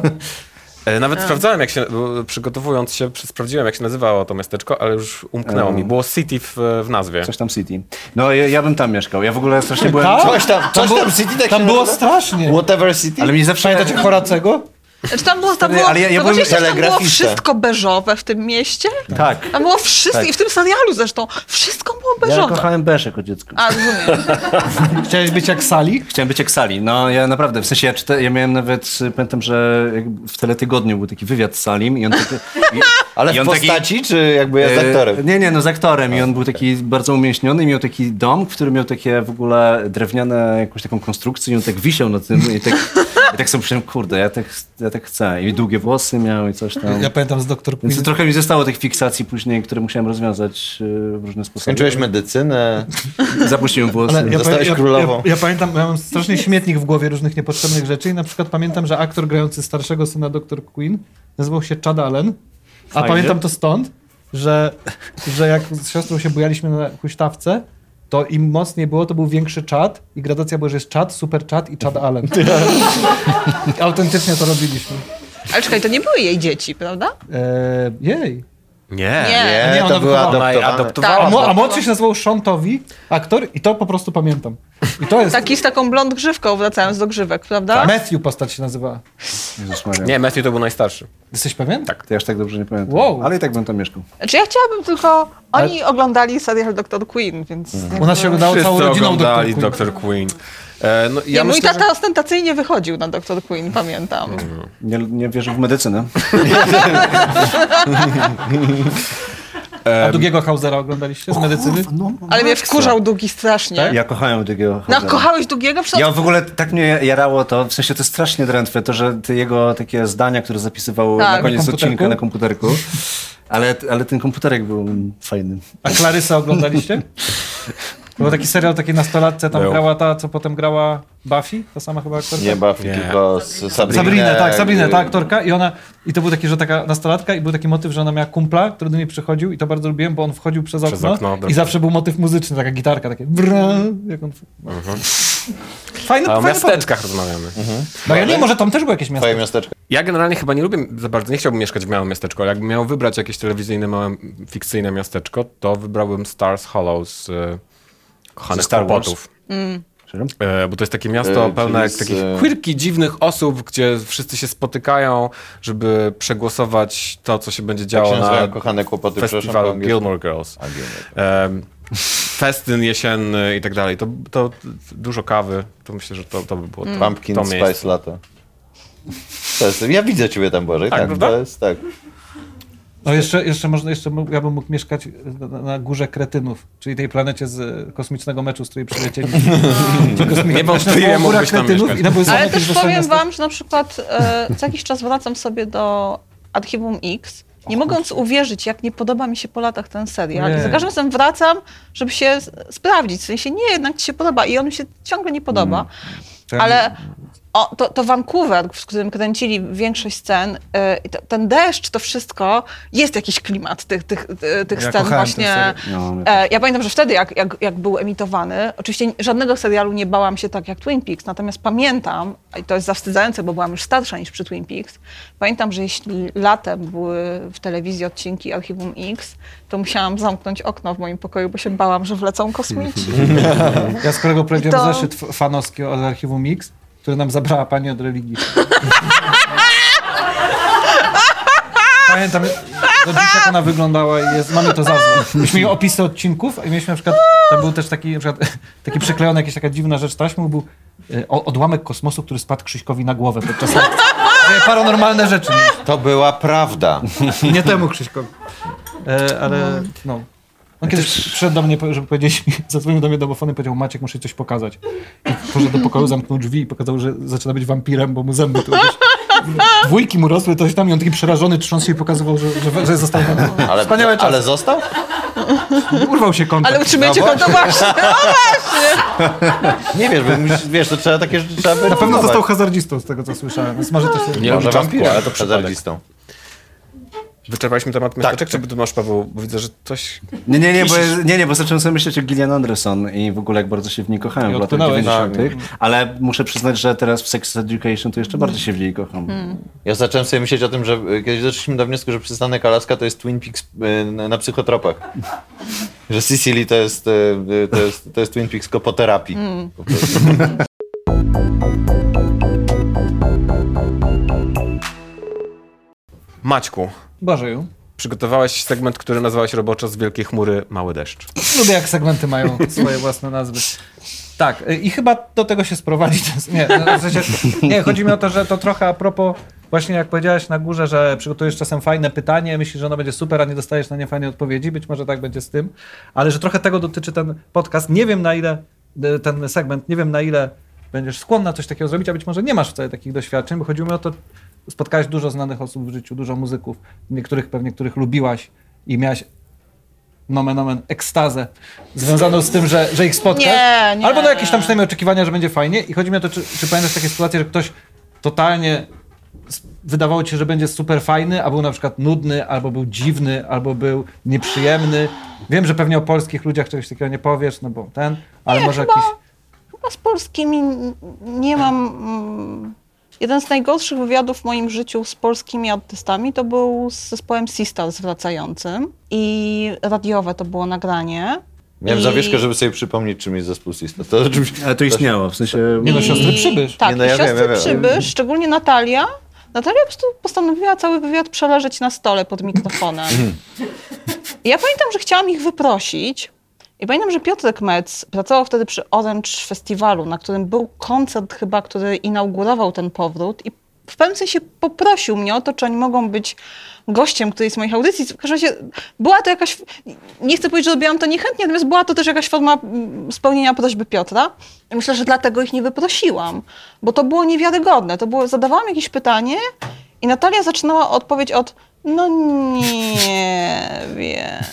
E, Nawet sprawdzałem, jak się, przygotowując się, sprawdziłem, jak się nazywało to miasteczko, ale już umknęło mi. Było City w, w nazwie. Coś tam City. No ja, ja bym tam mieszkał. Ja w ogóle strasznie byłem... Tak? Coś tam, coś tam City tak Tam się było nazywa? strasznie. Whatever City? Ale mnie zawsze... Pamiętacie Horacego? Znaczy tam było, tam Ale było, ja- ja byłem tam było wszystko beżowe w tym mieście? Tak. Tam było wszystko, Tak. i w tym serialu zresztą, wszystko było Ja beżowe. kochałem Beż jako dziecko. A, rozumiem. Chciałeś być jak Sali? Chciałem być jak Sali. No ja naprawdę, w sensie ja, czyta, ja miałem nawet, pamiętam, że w Teletygodniu był taki wywiad z Salim i on taki... i- Ale i w on taki- postaci, czy jakby jest E, aktorem? Nie, nie, no z aktorem i on był taki bardzo umięśniony i miał taki dom, który miał takie w ogóle drewniane, jakąś taką konstrukcję i on tak wisiał na tym i tak, i tak sobie myślałem, kurde, ja tak, ja tak chcę. I długie włosy miał i coś tam. Ja pamiętam z Dr. Więc Queen. trochę mi zostało tych fiksacji później, które musiałem rozwiązać y, w różne sposoby. Skończyłeś medycynę. Zapuściłem włosy. Ale ja, Zostałeś ja, królową. Ja, ja pamiętam, ja mam straszny śmietnik w głowie różnych niepotrzebnych rzeczy i na przykład pamiętam, że aktor grający starszego syna Dr. Queen nazywał się Chad Allen, a Fajnie. pamiętam to stąd, że, że jak z siostrą się bujaliśmy na huśtawce, to im mocniej było, to był większy czad i gradacja była, że jest czad, super czad i Chad Allen. Autentycznie to robiliśmy. Ale czekaj, to nie były jej dzieci, prawda? Eee, jej. Nie. Nie. Nie, to ona była adoptowana. adoptowała. A, mo, a młodszy się nazywał Tovey, aktor, i to po prostu pamiętam. I to jest... Taki z taką blond grzywką, wracając do grzywek, prawda? Matthew postać się nazywała. Jezus Maria. Nie, Matthew to był najstarszy. Jesteś pewien? Tak. To ja aż tak dobrze nie pamiętam. Wow. Ale i tak bym tam mieszkał. Znaczy ja chciałabym tylko... Oni oglądali serial Dr. Queen, więc... U nas się oglądało całą rodziną oglądali Dr. Dr. Queen. E, no, Ja mój myślę, tata że... ostentacyjnie wychodził na Dr. Queen, pamiętam. Nie, nie wierzę w medycynę. A drugiego Hausera oglądaliście z medycyny? No, Ale mnie wkurzał Długi strasznie. Ja kochałem No, Hausera. kochałeś Długiego? Przecież Ja w ogóle tak mnie jarało to, w sensie to jest strasznie drętwe, to, że te jego takie zdania, które zapisywał Tak. na Na koniec komputerku? odcinka na komputerku, ale, ale ten komputerek był fajny. A Clarysę oglądaliście? Był taki serial, takiej nastolatce, tam Był. grała ta, co potem grała Buffy, ta sama chyba aktorka? Nie Buffy, Nie. tylko z Sabrinę. Sabrinę, tak, Sabrinę, y, ta aktorka i ona, i to był taki, że taka nastolatka i był taki motyw, że ona miała kumpla, który do niej przychodził i to bardzo lubiłem, bo on wchodził przez okno, Przez okno, i dobrze. zawsze był motyw muzyczny, taka gitarka, takie bra, jak on... Fajny, A o fajny miasteczkach rozmawiamy. No ja nie, może tam też było jakieś miasto. Twoje miasteczko. Ja generalnie chyba nie lubię za bardzo, nie chciałbym mieszkać w małym miasteczku, ale jakbym miał wybrać jakieś telewizyjne, małe, fikcyjne miasteczko, to wybrałbym Stars Hollow z e, kochanych Star Wars? kłopotów. E, bo to jest takie miasto E, pełne z, takich e, quirki, dziwnych osób, gdzie wszyscy się spotykają, żeby przegłosować to, co się będzie Jak działo się na kochane kłopoty, festiwalu? Gilmore Girls. A, Gilmore. Em, festyn jesienny i tak dalej. To, to dużo kawy, to myślę, że to, to by było to, Pumpkin to Spice. Latte. To jest, ja widzę ciebie tam, Boże. Tak, Tak, to jest, tak. No jeszcze, jeszcze można, jeszcze ja bym mógł mieszkać na, na górze Kretynów, czyli tej planecie z kosmicznego meczu, z której przylecieli. Niewątpliwie Była góra tam Kretynów i tam same Ale też powiem wam, że na przykład e, co jakiś czas wracam sobie do Archiwum X, nie mogąc uwierzyć, jak nie podoba mi się po latach ten serial. I Nie. za każdym razem wracam, żeby się sprawdzić. W sensie, nie, jednak ci się podoba. I on mi się ciągle nie podoba. Ten- Ale o, to, to Vancouver, w którym kręcili większość scen, e, i to, ten deszcz, to wszystko, jest jakiś klimat tych, tych, e, tych Ja scen właśnie. serial. No, E, ja pamiętam, że wtedy, jak, jak, jak był emitowany, oczywiście żadnego serialu nie bałam się tak jak Twin Peaks, natomiast pamiętam, i to jest zawstydzające, bo byłam już starsza niż przy Twin Peaks, pamiętam, że jeśli latem były w telewizji odcinki Archiwum X, to musiałam zamknąć okno w moim pokoju, bo się bałam, że wlecą kosmici. Ja z kolego prowadziłem to- zeszyt fanowski od Archiwum Mix, który nam zabrała pani od religii. Pamiętam do dziś, jak ona wyglądała i jest, mamy to za złe. Mieliśmy jej opisy odcinków i mieliśmy na przykład, tam był też taki, na przykład, taki przyklejony, jakaś taka dziwna rzecz taśmą, był e, o- odłamek kosmosu, który spadł Krzyśkowi na głowę podczas Paranormalne rzeczy. To była prawda. Nie, nie temu Krzyśkowi. E, ale no. On kiedyś przyszedł do mnie, żeby powiedzieć mi, zadzwonił do mnie domofonem i powiedział, Maciek, muszę ci coś pokazać. I poszedł do pokoju, zamknął drzwi i pokazał, że zaczyna być wampirem, bo mu zęby tu jakieś... Dwójki mu rosły, coś tam i on taki przerażony, trząsł się i pokazywał, że, że, że został wampirem. Ale, Wspaniałe czasy. ale został? Urwał się kontakt. Ale utrzymujecie No go, to właśnie, no właśnie. Nie wiesz, bo musisz- wiesz, to trzeba takie rzeczy trzeba Na pewno został hazardzistą z tego, co słyszałem, więc może też się... Nie Może wampira, ale to to przypadek. hazardzistą. Wyczerpaliśmy temat miasteczek, tak. czy ty masz, Paweł? Bo widzę, że coś... Nie, nie, nie, bo, nie, nie, bo zacząłem sobie myśleć o Gillian Anderson i w ogóle jak bardzo się w niej kochałem I w latach odpłynąłeś. 90. Ale muszę przyznać, że teraz w Sex Education to jeszcze bardziej się w niej kocham. Ja zacząłem sobie myśleć o tym, że y, kiedyś doszliśmy do wniosku, że przystanek Alaska to jest Twin Peaks y, na, psychotropach. Że Sicily to jest, y, to jest, to jest Twin Peaks tylko po terapii. Po prostu. Maćku, Bożeju. przygotowałeś segment, który nazywałeś roboczo z Wielkiej Chmury Mały Deszcz. Lubię, jak segmenty mają swoje własne nazwy. Tak, y, i chyba do tego się sprowadzi. Nie, no, w sensie, nie, chodzi mi o to, że to trochę a propos, właśnie jak powiedziałeś na górze, że przygotujesz czasem fajne pytanie, myślisz, że ono będzie super, a nie dostajesz na nie fajnej odpowiedzi. Być może tak będzie z tym, ale że trochę tego dotyczy ten podcast. Nie wiem na ile, y, ten segment, nie wiem na ile będziesz skłonna coś takiego zrobić, a być może nie masz wcale takich doświadczeń, bo chodziło mi o to, spotkałeś dużo znanych osób w życiu, dużo muzyków, niektórych pewnie, których lubiłaś i miałaś nomen omen, ekstazę związaną z tym, że, że ich spotkasz. Nie, nie. Albo na jakieś tam przynajmniej oczekiwania, że będzie fajnie. I chodzi mi o to, czy, czy pamiętasz takie sytuacje, że ktoś totalnie wydawało ci się, że będzie super fajny, a był na przykład nudny, albo był dziwny, albo był nieprzyjemny. Wiem, że pewnie o polskich ludziach czegoś takiego nie powiesz, no bo ten, ale Nie, może chyba- jakiś... Chyba z polskimi nie mam. Jeden z najgorszych wywiadów w moim życiu z polskimi artystami to był z zespołem Sisters wracającym i radiowe to było nagranie. Miałem I- zawieszkę, żeby sobie przypomnieć, czym jest zespół Sisters. To oczywiście... Ale to istniało, w sensie... Nie no, siostry Przybysz. Tak, Nie, no i ja wiem, siostry ja wiem. Przybysz, szczególnie Natalia. Natalia po prostu postanowiła cały wywiad przeleżeć na stole pod mikrofonem. I ja pamiętam, że chciałam ich wyprosić. I pamiętam, że Piotrek Metz pracował wtedy przy Orange Festiwalu, na którym był koncert chyba, który inaugurował ten powrót. I w pewnym sensie poprosił mnie o to, czy oni mogą być gościem którejś z moich audycji. W każdym razie była to jakaś, nie chcę powiedzieć, że robiłam to niechętnie, natomiast była to też jakaś forma mm, spełnienia prośby Piotra. I myślę, że dlatego ich nie wyprosiłam, bo to było niewiarygodne. To było, zadawałam jakieś pytanie i Natalia zaczynała odpowiedź od no nie wiem.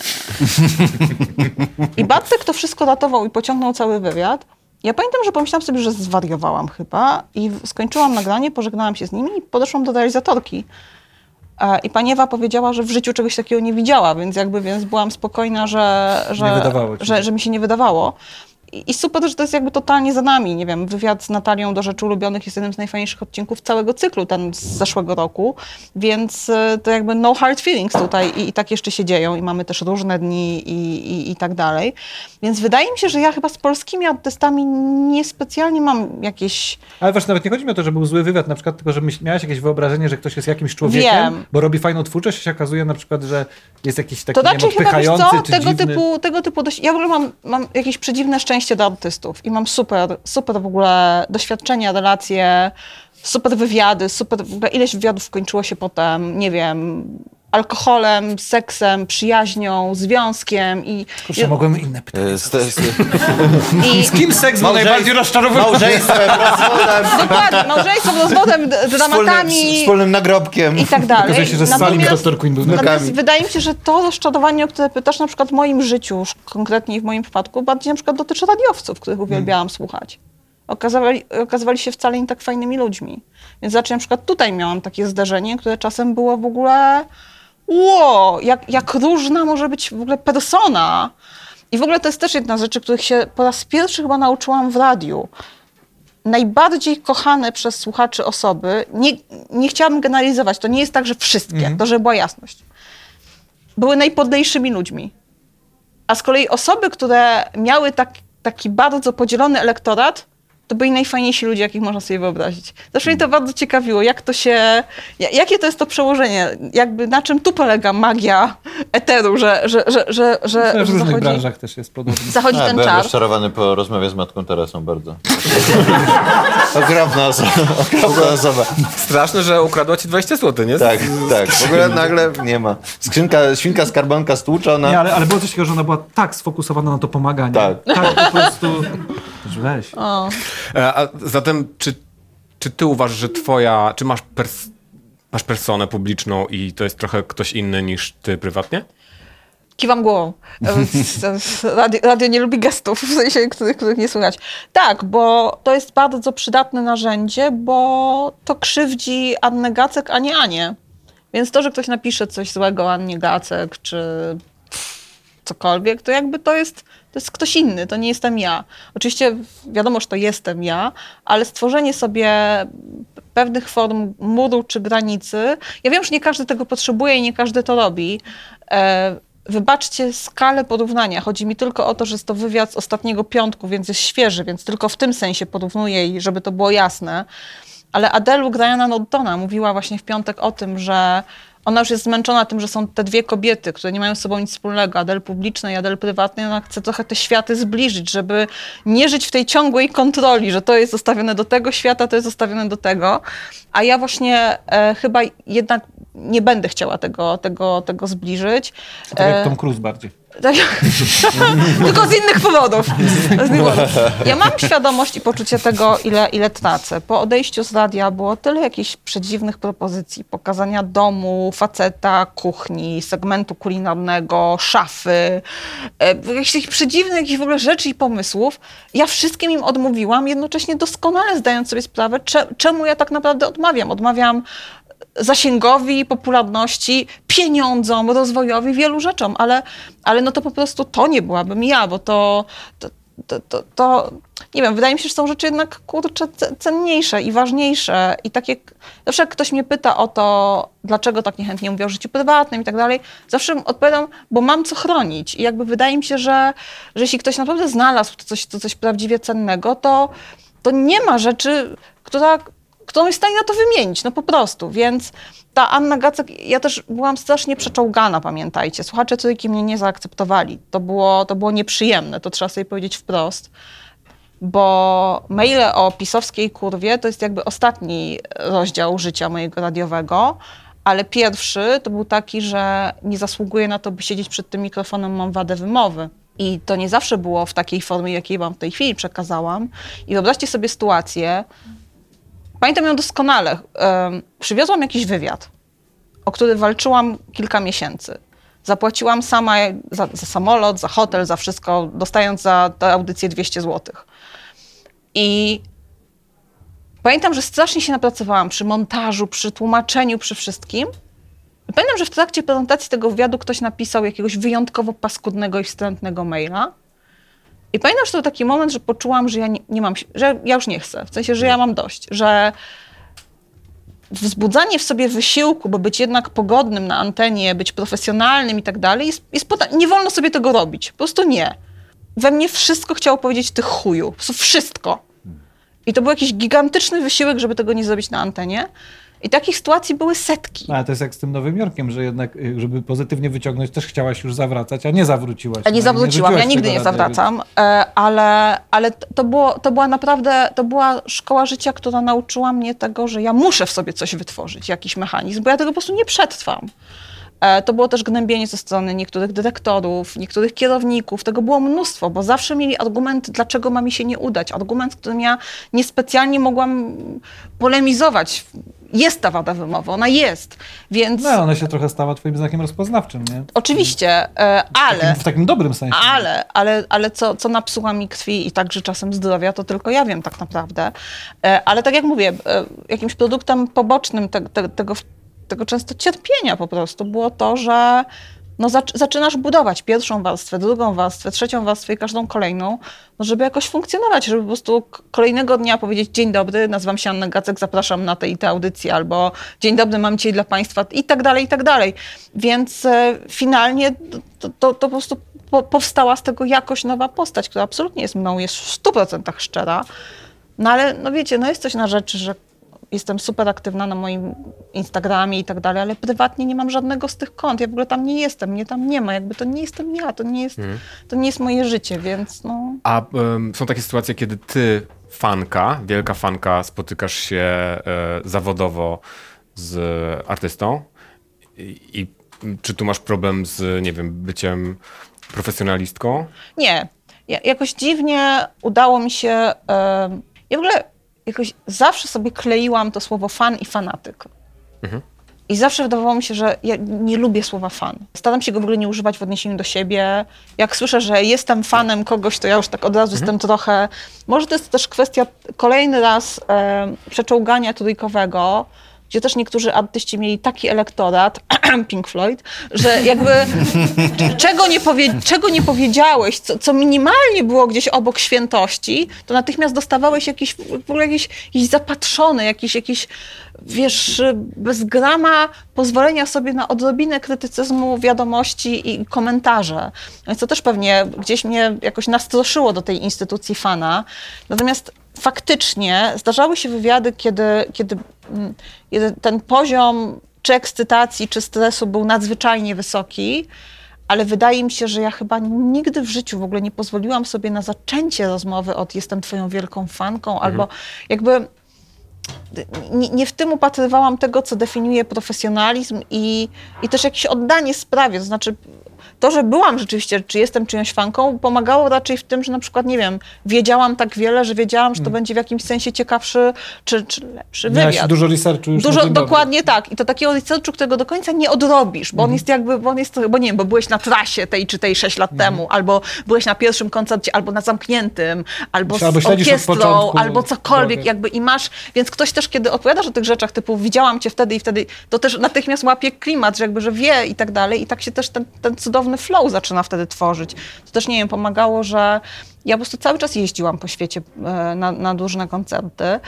I Bartek to wszystko ratował i pociągnął cały wywiad. Ja pamiętam, że pomyślałam sobie, że zwariowałam chyba i skończyłam nagranie, pożegnałam się z nimi i podeszłam do realizatorki. I pani Ewa powiedziała, że w życiu czegoś takiego nie widziała, więc jakby więc byłam spokojna, że, że, że, że mi się nie wydawało. I i super, że to jest jakby totalnie za nami. Nie wiem, wywiad z Natalią do rzeczy ulubionych jest jednym z najfajniejszych odcinków całego cyklu, ten z zeszłego roku, więc e, to jakby no hard feelings tutaj i, i tak jeszcze się dzieją i mamy też różne dni i, i, i tak dalej. Więc wydaje mi się, że ja chyba z polskimi artystami niespecjalnie mam jakieś... Ale właśnie nawet nie chodzi mi o to, że był zły wywiad na przykład, tylko że miałaś jakieś wyobrażenie, że ktoś jest jakimś człowiekiem, Wiem. bo robi fajną twórczość, a się okazuje na przykład, że jest jakiś taki To nie wiem, chyba, wiesz odpychający co, czy tego dziwny. typu, tego typu dość... Ja w ogóle mam, mam jakieś przedziwne szczęście do artystów i mam super, super w ogóle doświadczenia, relacje, super wywiady, super, w ogóle ileś wywiadów kończyło się potem, nie wiem, alkoholem, seksem, przyjaźnią, związkiem i... Kurczę, mogłem inne pytania. E, z, z, i, Z kim seks był Małżeństw- najbardziej rozczarowujący? małżeństwem, rozwodem, Dokładnie, małżeństwem, rozwodem, dramatami wspólnym nagrobkiem. i tak dalej. Okazuje się, że z Salim Natomiast- Dr. Queen był Natomiast wydaje mi się, że to rozczarowanie, o które pytasz na przykład w moim życiu, już konkretnie w moim przypadku, bardziej na przykład dotyczy radiowców, których uwielbiałam słuchać. Okazywali, okazywali się wcale nie tak fajnymi ludźmi. Więc znaczy na przykład tutaj miałam takie zdarzenie, które czasem było w ogóle ło, jak, jak różna może być w ogóle persona. I w ogóle to jest też jedna z rzeczy, których się po raz pierwszy chyba nauczyłam w radiu najbardziej kochane przez słuchaczy osoby, nie, nie chciałabym generalizować, to nie jest tak, że wszystkie, to żeby była jasność, były najpodlejszymi ludźmi. A z kolei osoby, które miały tak, taki bardzo podzielony elektorat, to byli najfajniejsi ludzie, jakich można sobie wyobrazić. Zawsze mnie to bardzo ciekawiło, jak to się, ja- jakie to jest to przełożenie, jakby na czym tu polega magia eteru, że, że, że, że, że, w różnych zachodzi, branżach też jest podobnie. zachodzi A, ten byłem czar. rozczarowany po rozmowie z matką Teresą bardzo. okropna osoba. Okropna osoba. Straszne, że ukradła ci 20 zł, nie? Tak, tak. W ogóle nagle nie ma. Skrzynka, świnka skarbonka stłuczona. Nie, ale, ale było coś takiego, że ona była tak sfokusowana na to pomaganie. Tak. Tak po prostu... Weź. O. E, A zatem, czy, czy ty uważasz, że twoja, czy masz, pers, masz personę publiczną i to jest trochę ktoś inny niż ty prywatnie? Kiwam głową. E, Radio, radio nie lubi gestów, w sensie, których, których nie słychać. Tak, bo to jest bardzo przydatne narzędzie, bo to krzywdzi Annę Gacek, a nie Anię. Więc to, że ktoś napisze coś złego Annie Gacek, czy cokolwiek, to jakby to jest, to jest ktoś inny, to nie jestem ja. Oczywiście wiadomo, że to jestem ja, ale stworzenie sobie pewnych form muru czy granicy, ja wiem, że nie każdy tego potrzebuje i nie każdy to robi. E, Wybaczcie skalę porównania. Chodzi mi tylko o to, że jest to wywiad z ostatniego piątku, więc jest świeży, więc tylko w tym sensie porównuję i żeby to było jasne. Ale Adelu Grajana Nortona mówiła właśnie w piątek o tym, że ona już jest zmęczona tym, że są te dwie kobiety, które nie mają z sobą nic wspólnego, Adel publiczny i Adel prywatny. Ona chce trochę te światy zbliżyć, żeby nie żyć w tej ciągłej kontroli, że to jest zostawione do tego świata, to jest zostawione do tego. A ja właśnie e, chyba jednak nie będę chciała tego, tego, tego zbliżyć. Tak jak E, Tom Cruise bardziej. Tak, tylko z innych powodów. Z innych powodów. Ja mam świadomość i poczucie tego, ile, ile tracę. Po odejściu z radia było tyle jakichś przedziwnych propozycji. Pokazania domu, faceta, kuchni, segmentu kulinarnego, szafy. E, jakichś przedziwnych jakichś w ogóle rzeczy i pomysłów. Ja wszystkim im odmówiłam, jednocześnie doskonale zdając sobie sprawę, cze, czemu ja tak naprawdę odmawiam. Odmawiam zasięgowi, popularności, pieniądzom, rozwojowi, wielu rzeczom, ale, ale no to po prostu to nie byłabym ja, bo to, to, to, to, to nie wiem, wydaje mi się, że są rzeczy jednak kurczę ce- cenniejsze i ważniejsze i takie, zawsze jak ktoś mnie pyta o to, dlaczego tak niechętnie mówię o życiu prywatnym i tak dalej, zawsze odpowiadam, bo mam co chronić i jakby wydaje mi się, że, że jeśli ktoś naprawdę znalazł to coś, to coś prawdziwie cennego, to, to nie ma rzeczy, która którą jest w stanie na to wymienić, no po prostu. Więc ta Anna Gacek, ja też byłam strasznie przeczołgana, pamiętajcie. Słuchacze trójki mnie nie zaakceptowali. To było, to było nieprzyjemne, to trzeba sobie powiedzieć wprost. Bo maile o pisowskiej kurwie to jest jakby ostatni rozdział życia mojego radiowego, ale pierwszy to był taki, że nie zasługuję na to, by siedzieć przed tym mikrofonem, mam wadę wymowy. I to nie zawsze było w takiej formie, jakiej wam w tej chwili przekazałam. I wyobraźcie sobie sytuację, Pamiętam ją doskonale. Przywiozłam jakiś wywiad, o który walczyłam kilka miesięcy. Zapłaciłam sama za, za samolot, za hotel, za wszystko, dostając za tę audycję 200 zł. I pamiętam, że strasznie się napracowałam przy montażu, przy tłumaczeniu, przy wszystkim. I pamiętam, że w trakcie prezentacji tego wywiadu ktoś napisał jakiegoś wyjątkowo paskudnego i wstrętnego maila. I pamiętam, że to taki moment, że poczułam, że ja nie, nie mam, że ja już nie chcę. W sensie, że ja mam dość, że wzbudzanie w sobie wysiłku, bo być jednak pogodnym na antenie, być profesjonalnym i tak dalej, jest, jest nie wolno sobie tego robić. Po prostu nie. We mnie wszystko chciało powiedzieć ty chuju. Po prostu wszystko. I to był jakiś gigantyczny wysiłek, żeby tego nie zrobić na antenie. I takich sytuacji były setki. No, ale to jest jak z tym Nowym Jorkiem, że jednak, y, żeby pozytywnie wyciągnąć, też chciałaś już zawracać, a nie zawróciłaś. A nie No zawróciłam, ja rzuciłaś nigdy nie zawracam, e, ale, ale to, było, to była naprawdę, to była szkoła życia, która nauczyła mnie tego, że ja muszę w sobie coś wytworzyć, jakiś mechanizm, bo ja tego po prostu nie przetrwam. E, To było też gnębienie ze strony niektórych dyrektorów, niektórych kierowników. Tego było mnóstwo, bo zawsze mieli argument, dlaczego ma mi się nie udać. Argument, z którym ja niespecjalnie mogłam polemizować. Jest ta wada wymowy, ona jest. Więc No, ona się trochę stała twoim znakiem rozpoznawczym, nie? oczywiście, ale... Takim, w takim dobrym sensie. Ale, ale, ale co, co napsuła mi krwi i także czasem zdrowia, to tylko ja wiem tak naprawdę. E, Ale tak jak mówię, e, jakimś produktem pobocznym te, te, tego, tego często cierpienia po prostu było to, że no zac- zaczynasz budować pierwszą warstwę, drugą warstwę, trzecią warstwę i każdą kolejną, no żeby jakoś funkcjonować, żeby po prostu kolejnego dnia powiedzieć dzień dobry, nazywam się Anna Gacek, zapraszam na te i te audycje, albo dzień dobry, mam dzisiaj dla Państwa i tak dalej, i tak dalej. Więc e, finalnie to, to, to po prostu po, powstała z tego jakoś nowa postać, która absolutnie jest mną, jest w 100% szczera. No ale no wiecie, no jest coś na rzeczy, że jestem super aktywna na moim Instagramie i tak dalej, ale prywatnie nie mam żadnego z tych kont. Ja w ogóle tam nie jestem, mnie tam nie ma. Jakby to nie jestem ja, to nie jest, to nie jest moje życie, więc no... A em, są takie sytuacje, kiedy ty, fanka, wielka fanka, spotykasz się e, zawodowo z artystą i, i czy tu masz problem z, nie wiem, byciem profesjonalistką? Nie. Ja, jakoś dziwnie udało mi się. em, ja w ogóle jakoś zawsze sobie kleiłam to słowo fan i fanatyk. I zawsze wydawało mi się, że ja nie lubię słowa fan. Staram się go w ogóle nie używać w odniesieniu do siebie. Jak słyszę, że jestem fanem kogoś, to ja już tak od razu jestem trochę. Może to jest też kwestia kolejny raz e, przeczołgania trójkowego, gdzie też niektórzy artyści mieli taki elektorat, Pink Floyd, że jakby czego nie, powie, czego nie powiedziałeś, co, co minimalnie było gdzieś obok świętości, to natychmiast dostawałeś jakiś, w ogóle jakiś, jakiś zapatrzony, jakiś, jakiś, wiesz, bez grama pozwolenia sobie na odrobinę krytycyzmu wiadomości i komentarze. Więc to też pewnie gdzieś mnie jakoś nastroszyło do tej instytucji fana. Natomiast faktycznie zdarzały się wywiady, kiedy, kiedy, mm, ten poziom czy ekscytacji, czy stresu był nadzwyczajnie wysoki, ale wydaje mi się, że ja chyba nigdy w życiu w ogóle nie pozwoliłam sobie na zaczęcie rozmowy od jestem twoją wielką fanką, albo jakby nie, nie w tym upatrywałam tego, co definiuje profesjonalizm i, i też jakieś oddanie sprawie. To znaczy, to, że byłam rzeczywiście, czy jestem czyjąś fanką, pomagało raczej w tym, że na przykład, nie wiem, wiedziałam tak wiele, że wiedziałam, że to będzie w jakimś sensie ciekawszy czy, czy lepszy Miałaś wywiad. dużo researchu już Dużo, dzień dobry. dokładnie tak. I to takiego researchu, którego do końca nie odrobisz, bo on jest jakby, bo on jest, bo nie wiem, bo byłeś na trasie tej czy tej 6 lat temu, albo byłeś na pierwszym koncercie, albo na zamkniętym, albo z Albo orkiestrą, albo cokolwiek drogę. jakby i masz, więc ktoś też, kiedy opowiadasz o tych rzeczach typu widziałam cię wtedy i wtedy, to też natychmiast łapie klimat, że jakby, że wie i tak dalej i tak się też ten, ten cudowny flow zaczyna wtedy tworzyć. To też, nie wiem, pomagało, że ja po prostu cały czas jeździłam po świecie e, na, na różne koncerty,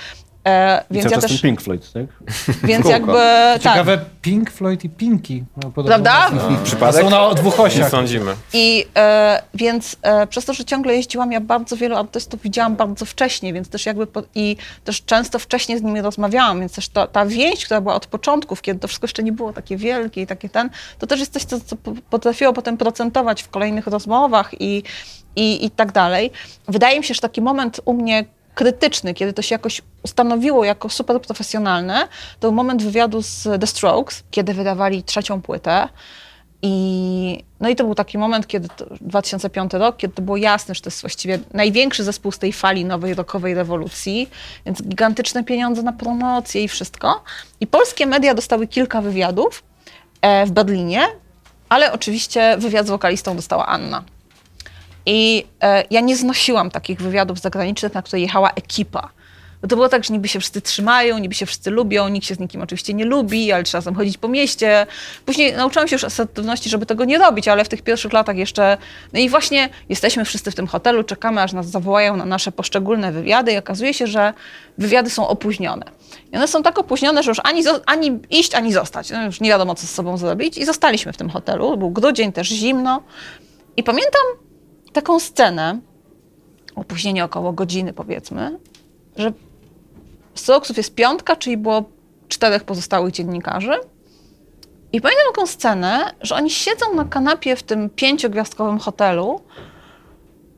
e, I więc cały ja też, ten Pink Floyd, tak? więc jakby, tak. Ciekawe, Pink Floyd i Pinky. No, Prawda? nazwy. Przypadek? Są na dwóch Nie osiach. sądzimy. I e, więc e, przez to, że ciągle jeździłam, ja bardzo wielu artystów widziałam bardzo wcześnie, więc też jakby po, i też często wcześniej z nimi rozmawiałam, więc też to, ta więź, która była od początków, kiedy to wszystko jeszcze nie było takie wielkie i takie ten, to też jest coś, co, co po- potrafiło potem procentować w kolejnych rozmowach i, i, i tak dalej. Wydaje mi się, że taki moment u mnie krytyczny, kiedy to się jakoś ustanowiło jako super profesjonalne, to moment wywiadu z The Strokes, kiedy wydawali trzecią płytę. I, no i to był taki moment, kiedy to, 2005 rok, kiedy to było jasne, że to jest właściwie największy zespół z tej fali nowej rockowej rewolucji, więc gigantyczne pieniądze na promocję i wszystko. I polskie media dostały kilka wywiadów e, w Berlinie, ale oczywiście wywiad z wokalistą dostała Anna. I e, ja nie znosiłam takich wywiadów zagranicznych, na które jechała ekipa. Bo to było tak, że niby się wszyscy trzymają, niby się wszyscy lubią, nikt się z nikim oczywiście nie lubi, ale trzeba chodzić po mieście. Później nauczyłam się już asertywności, żeby tego nie robić, ale w tych pierwszych latach jeszcze... No i właśnie jesteśmy wszyscy w tym hotelu, czekamy, aż nas zawołają na nasze poszczególne wywiady i okazuje się, że wywiady są opóźnione. I one są tak opóźnione, że już ani, ani iść, ani zostać. No już nie wiadomo, co z sobą zrobić. I zostaliśmy w tym hotelu. Był grudzień, też zimno. I pamiętam taką scenę, opóźnienie około godziny powiedzmy, że Stroksów jest piątka, czyli było czterech pozostałych dziennikarzy. I pamiętam taką scenę, że oni siedzą na kanapie w tym pięciogwiazdkowym hotelu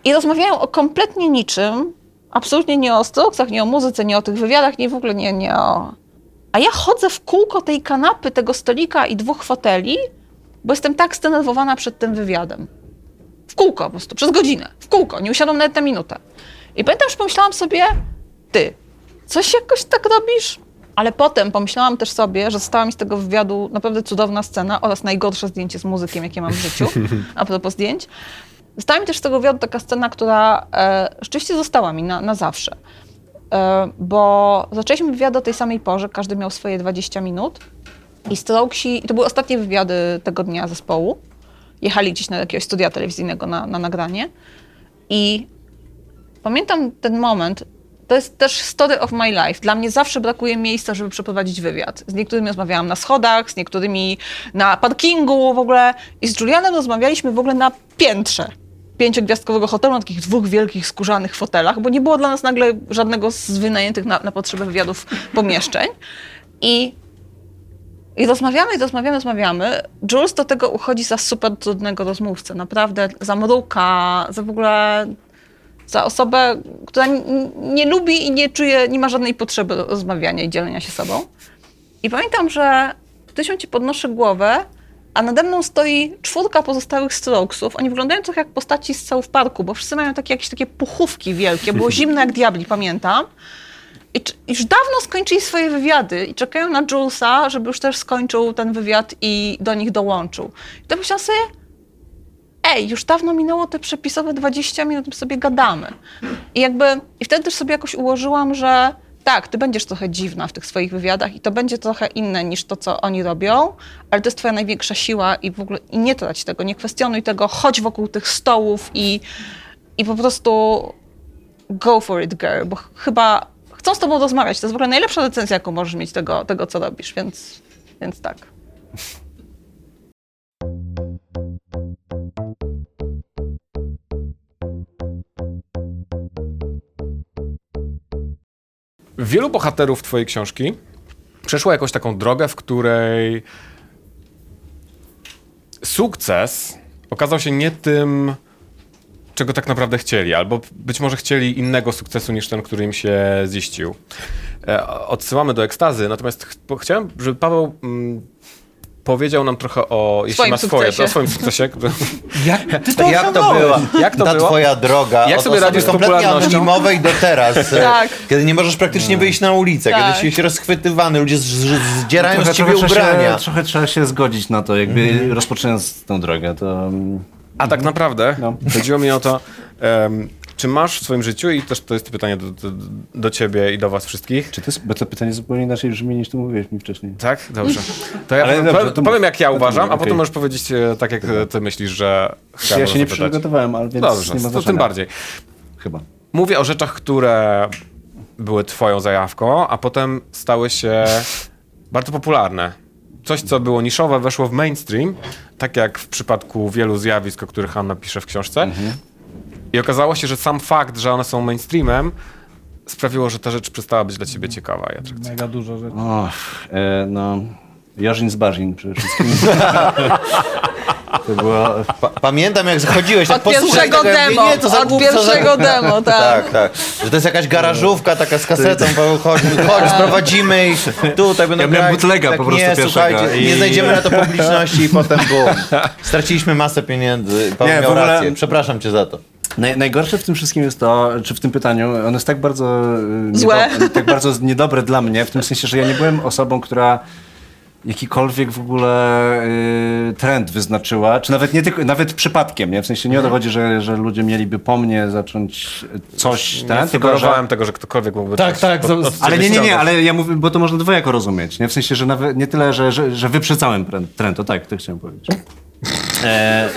i rozmawiają o kompletnie niczym, absolutnie nie o Stroksach, nie o muzyce, nie o tych wywiadach, nie w ogóle nie, nie o... A ja chodzę w kółko tej kanapy, tego stolika i dwóch foteli, bo jestem tak zdenerwowana przed tym wywiadem. W kółko po prostu, przez godzinę. W kółko, nie usiadłam nawet na minutę. I pamiętam, że pomyślałam sobie, ty, coś jakoś tak robisz? Ale potem pomyślałam też sobie, że została mi z tego wywiadu naprawdę cudowna scena oraz najgorsze zdjęcie z muzykiem, jakie mam w życiu, a propos zdjęć. Została mi też z tego wywiadu taka scena, która e, rzeczywiście została mi na, na zawsze. E, bo zaczęliśmy wywiad o tej samej porze, każdy miał swoje 20 minut. I Strokesi, i to były ostatnie wywiady tego dnia zespołu. Jechali gdzieś na jakiegoś studia telewizyjnego na, na nagranie. I pamiętam ten moment, to jest też story of my life. Dla mnie zawsze brakuje miejsca, żeby przeprowadzić wywiad. Z niektórymi rozmawiałam na schodach, z niektórymi na parkingu w ogóle. I z Julianem rozmawialiśmy w ogóle na piętrze pięciogwiazdkowego hotelu na takich dwóch wielkich skórzanych fotelach, bo nie było dla nas nagle żadnego z wynajętych na, na potrzeby wywiadów pomieszczeń. I, I rozmawiamy, i rozmawiamy, rozmawiamy. Jules do tego uchodzi za super trudnego rozmówcę. Naprawdę za mruka, za w ogóle za osobę, która nie lubi i nie czuje, nie ma żadnej potrzeby rozmawiania i dzielenia się sobą. I pamiętam, że którymś momencie podnoszę głowę, a nade mną stoi czwórka pozostałych strokesów. Oni wyglądają trochę jak postaci z South Parku, bo wszyscy mają takie jakieś takie puchówki wielkie. Było zimno jak diabli, pamiętam. I już dawno skończyli swoje wywiady i czekają na Julesa, żeby już też skończył ten wywiad i do nich dołączył. I to myślałam sobie, ej, już dawno minęło te przepisowe 20 minut, my sobie gadamy. I jakby, i wtedy też sobie jakoś ułożyłam, że tak, ty będziesz trochę dziwna w tych swoich wywiadach i to będzie trochę inne niż to, co oni robią, ale to jest twoja największa siła i w ogóle, i nie trać tego, nie kwestionuj tego, chodź wokół tych stołów i, i po prostu go for it, girl, bo ch- chyba chcą z tobą rozmawiać. To jest w ogóle najlepsza recenzja, jaką możesz mieć tego, tego co robisz, więc, więc tak. Wielu bohaterów twojej książki przeszło jakąś taką drogę, w której sukces okazał się nie tym, czego tak naprawdę chcieli, albo być może chcieli innego sukcesu niż ten, który im się ziścił. E, Odsyłamy do ekstazy, natomiast ch chciałem, żeby Paweł mm, powiedział nam trochę o, jeśli Swoim ma swoje, sukcesie. o swoim sukcesie. Jak ty to Jak to była Jak to ta było? twoja droga Jak od sobie osoby radzisz z kompletnie anonimowej do teraz, Tak. kiedy nie możesz praktycznie wyjść na ulicę, Tak. kiedy jesteś rozchwytywany, ludzie z, z, zdzierają z ciebie trzeba ubrania. Się, trochę trzeba się zgodzić na to, jakby rozpoczynając tę drogę, to... mm, A tak naprawdę No. chodziło mi o to, em, czy masz w swoim życiu, i też to jest pytanie do, do, do ciebie i do was wszystkich, Czy to jest, bo to pytanie zupełnie inaczej brzmi niż ty mówiłeś mi wcześniej. tak? Dobrze. To ja powiem, dobrze, to powiem jak ja No uważam, mów, a potem możesz powiedzieć e, tak, jak e, ty myślisz, że Ja chciałbym się nie zapytać. przygotowałem, ale więc Dobrze, nie ma to tym bardziej. Chyba. Mówię o rzeczach, które były twoją zajawką, a potem stały się bardzo popularne. Coś, co było niszowe, weszło w mainstream, tak jak w przypadku wielu zjawisk, o których Anna pisze w książce. I okazało się, że sam fakt, że one są mainstreamem, sprawiło, że ta rzecz przestała być dla ciebie ciekawa i atrakcyjna. Mega dużo rzeczy. Och, e, no... Jorzin z Barzin przede wszystkim. to było... Pa, pamiętam jak zachodziłeś, tak Od pierwszego tego, mówię, demo, nie, to za od głupca, za pierwszego głupca. demo, tak. Tak, tak. Że to jest jakaś garażówka taka z kasetą, Paweł, chodź, chodź, sprowadzimy ich tutaj będą Ja miałem bootlega tak, po prostu nie, pierwszego i- nie znajdziemy na to publiczności i potem bum. Straciliśmy masę pieniędzy. Paweł Nie, w miał ogóle- rację, przepraszam cię za to. Naj, najgorsze w tym wszystkim jest to, czy w tym pytaniu, ono jest tak bardzo... e, Złe. niedo- tak bardzo niedobre dla mnie, w tym sensie, że ja nie byłem osobą, która jakikolwiek w ogóle y, trend wyznaczyła, czy nawet nie tylko, nawet przypadkiem, nie? W sensie nie o to chodzi, że, że ludzie mieliby po mnie zacząć coś, Nie ten, tylko że... tego, że ktokolwiek mógłby Tak, coś tak, od- od Ale nie, nie, nie, ale ja mówię, bo to można dwojako rozumieć, nie? W sensie, że nawet nie tyle, że, że, że wyprzedzałem trend, trend, to tak, to chciałem powiedzieć. E,